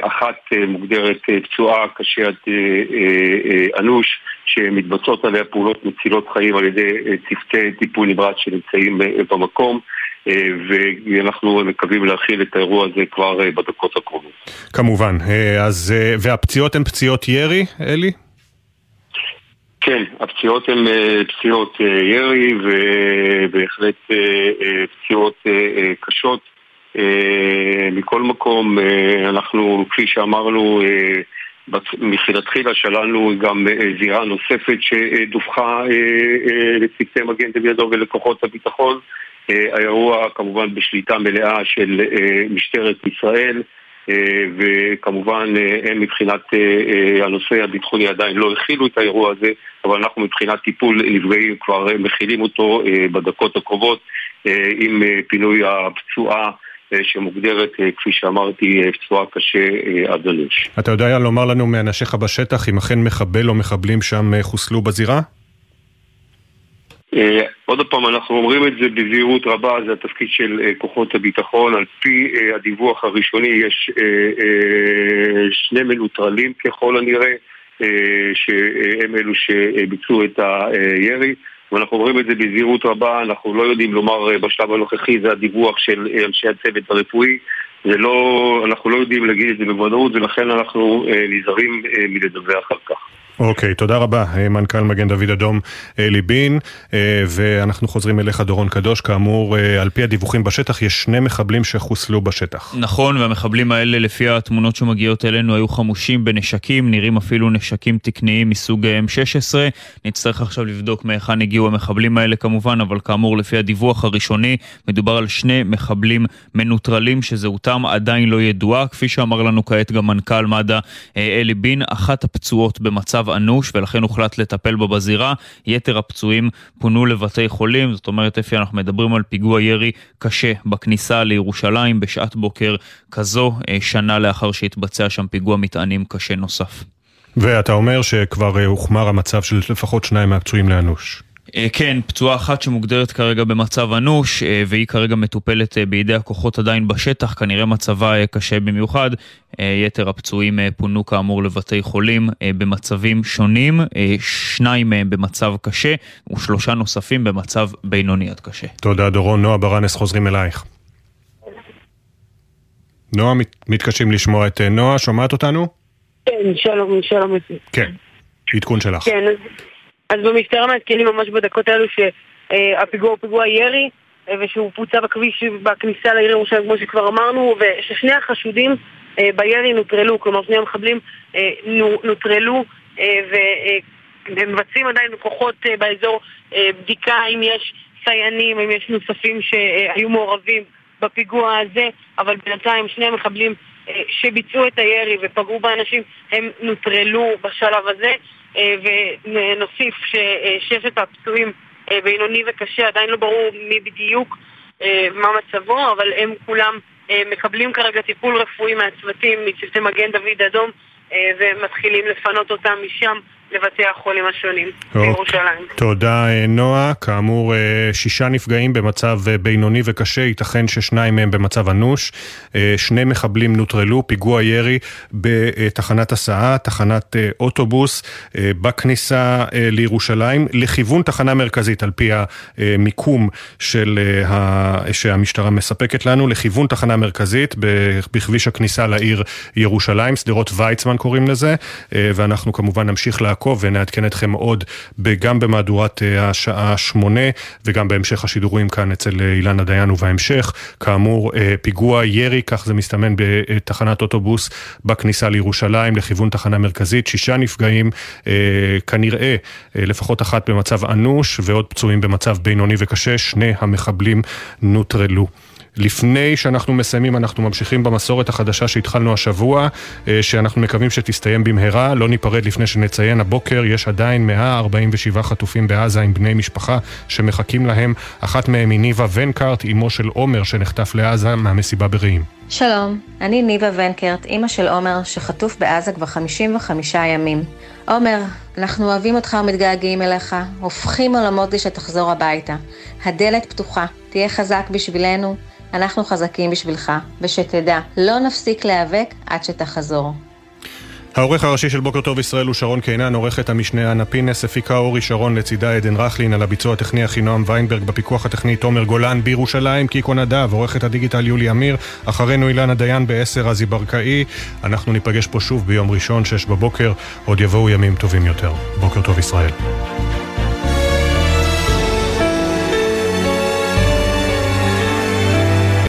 אחת מוגדרת פצועה קשה עד אנוש שמתבצעות עליה פעולות מצילות חיים על ידי אה, צוותי טיפול נמרץ שנמצאים אה, במקום אה, ואנחנו מקווים להכיל את האירוע הזה כבר בדקות הקרובות. כמובן, אז, והפציעות הן פציעות ירי, אלי? כן, הפציעות הן פציעות ירי ובהחלט פציעות קשות. מכל מקום, אנחנו, כפי שאמרנו, מלכתחילה שללנו גם אה, זירה נוספת שדווחה אה, אה, לצוותי מגן דוד אדום ולכוחות הביטחון. האירוע כמובן בשליטה מלאה של משטרת ישראל וכמובן הם מבחינת הנושא הביטחוני עדיין לא הכילו את האירוע הזה אבל אנחנו מבחינת טיפול נפגעים כבר מכילים אותו בדקות הקרובות עם פינוי הפצועה שמוגדרת, כפי שאמרתי, פצועה קשה עד אנוש. אתה יודע לומר לנו מאנשיך בשטח אם אכן מחבל או מחבלים שם חוסלו בזירה? עוד פעם, אנחנו אומרים את זה בזהירות רבה, זה התפקיד של כוחות הביטחון. על פי הדיווח הראשוני יש שני מנוטרלים ככל הנראה, שהם אלו שביצעו את הירי. ואנחנו אומרים את זה בזהירות רבה, אנחנו לא יודעים לומר בשלב הנוכחי, זה הדיווח של אנשי הצוות הרפואי, זה לא, אנחנו לא יודעים להגיד את זה בוודאות, ולכן אנחנו נזהרים מלדווח על כך. אוקיי, okay, תודה רבה, מנכ"ל מגן דוד אדום אלי בין, ואנחנו חוזרים אליך דורון קדוש, כאמור, על פי הדיווחים בשטח, יש שני מחבלים שחוסלו בשטח. נכון, והמחבלים האלה, לפי התמונות שמגיעות אלינו, היו חמושים בנשקים, נראים אפילו נשקים תקניים מסוג M16. נצטרך עכשיו לבדוק מהיכן הגיעו המחבלים האלה כמובן, אבל כאמור, לפי הדיווח הראשוני, מדובר על שני מחבלים מנוטרלים שזהותם עדיין לא ידועה, כפי שאמר לנו כעת גם מנכ"ל מד"א אלי בין, אחת הפצועות במצב אנוש ולכן הוחלט לטפל בו בזירה. יתר הפצועים פונו לבתי חולים, זאת אומרת אפי אנחנו מדברים על פיגוע ירי קשה בכניסה לירושלים בשעת בוקר כזו, שנה לאחר שהתבצע שם פיגוע מטענים קשה נוסף. ואתה אומר שכבר הוחמר המצב של לפחות שניים מהפצועים לאנוש. כן, פצועה אחת שמוגדרת כרגע במצב אנוש, והיא כרגע מטופלת בידי הכוחות עדיין בשטח, כנראה מצבה קשה במיוחד. יתר הפצועים פונו כאמור לבתי חולים במצבים שונים, שניים מהם במצב קשה ושלושה נוספים במצב בינוני עד קשה. תודה דורון. נועה ברנס חוזרים אלייך. נועה, מתקשים לשמוע את נועה, שומעת אותנו? כן, שלום, שלום. כן, עדכון שלך. כן, אז... במשטרה מעדכנים ממש בדקות האלו שהפיגוע הוא פיגוע ירי ושהוא פוצע בכביש בכניסה לעיר ירושלים כמו שכבר אמרנו וששני החשודים בירי נוטרלו, כלומר שני המחבלים נוטרלו ומבצעים עדיין כוחות באזור בדיקה אם יש סייענים, אם יש נוספים שהיו מעורבים בפיגוע הזה אבל בינתיים שני המחבלים שביצעו את הירי ופגעו באנשים הם נוטרלו בשלב הזה ונוסיף שששת הפצועים בינוני וקשה, עדיין לא ברור מי בדיוק מה מצבו, אבל הם כולם מקבלים כרגע טיפול רפואי מהצוותים, מצוותי מגן דוד אדום, ומתחילים לפנות אותם משם לבתי החולים השונים בירושלים. תודה נועה. כאמור, שישה נפגעים במצב בינוני וקשה, ייתכן ששניים מהם במצב אנוש. שני מחבלים נוטרלו, פיגוע ירי בתחנת הסעה, תחנת אוטובוס, בכניסה לירושלים, לכיוון תחנה מרכזית, על פי המיקום של ה... שהמשטרה מספקת לנו, לכיוון תחנה מרכזית בכביש הכניסה לעיר ירושלים, שדרות ויצמן קוראים לזה, ואנחנו כמובן נמשיך לעקוב. לעקוב ונעדכן אתכם עוד גם במהדורת השעה שמונה וגם בהמשך השידורים כאן אצל אילנה דיין ובהמשך. כאמור, פיגוע ירי, כך זה מסתמן בתחנת אוטובוס בכניסה לירושלים לכיוון תחנה מרכזית. שישה נפגעים, כנראה לפחות אחת במצב אנוש ועוד פצועים במצב בינוני וקשה. שני המחבלים נוטרלו. לפני שאנחנו מסיימים, אנחנו ממשיכים במסורת החדשה שהתחלנו השבוע, שאנחנו מקווים שתסתיים במהרה. לא ניפרד לפני שנציין, הבוקר יש עדיין 147 חטופים בעזה עם בני משפחה שמחכים להם. אחת מהם היא ניבה ונקארט, אמו של עומר שנחטף לעזה מהמסיבה ברעים. שלום, אני ניבה ונקרט, אימא של עומר שחטוף בעזה כבר 55 ימים. עומר, אנחנו אוהבים אותך ומתגעגעים אליך, הופכים עולמות כדי שתחזור הביתה. הדלת פתוחה, תהיה חזק בשבילנו. אנחנו חזקים בשבילך, ושתדע, לא נפסיק להיאבק עד שתחזור. העורך הראשי של בוקר טוב ישראל הוא שרון קינן, עורכת המשנה אנה פינס, הפיקה אורי שרון לצידה עדן רכלין, על הביצוע הטכני אחינועם ויינברג, בפיקוח הטכני תומר גולן, בירושלים קיקו נדב, עורכת הדיגיטל יולי אמיר, אחרינו אילנה דיין בעשר רזי ברקאי, אנחנו ניפגש פה שוב ביום ראשון, שש בבוקר, עוד יבואו ימים טובים יותר. בוקר טוב ישראל.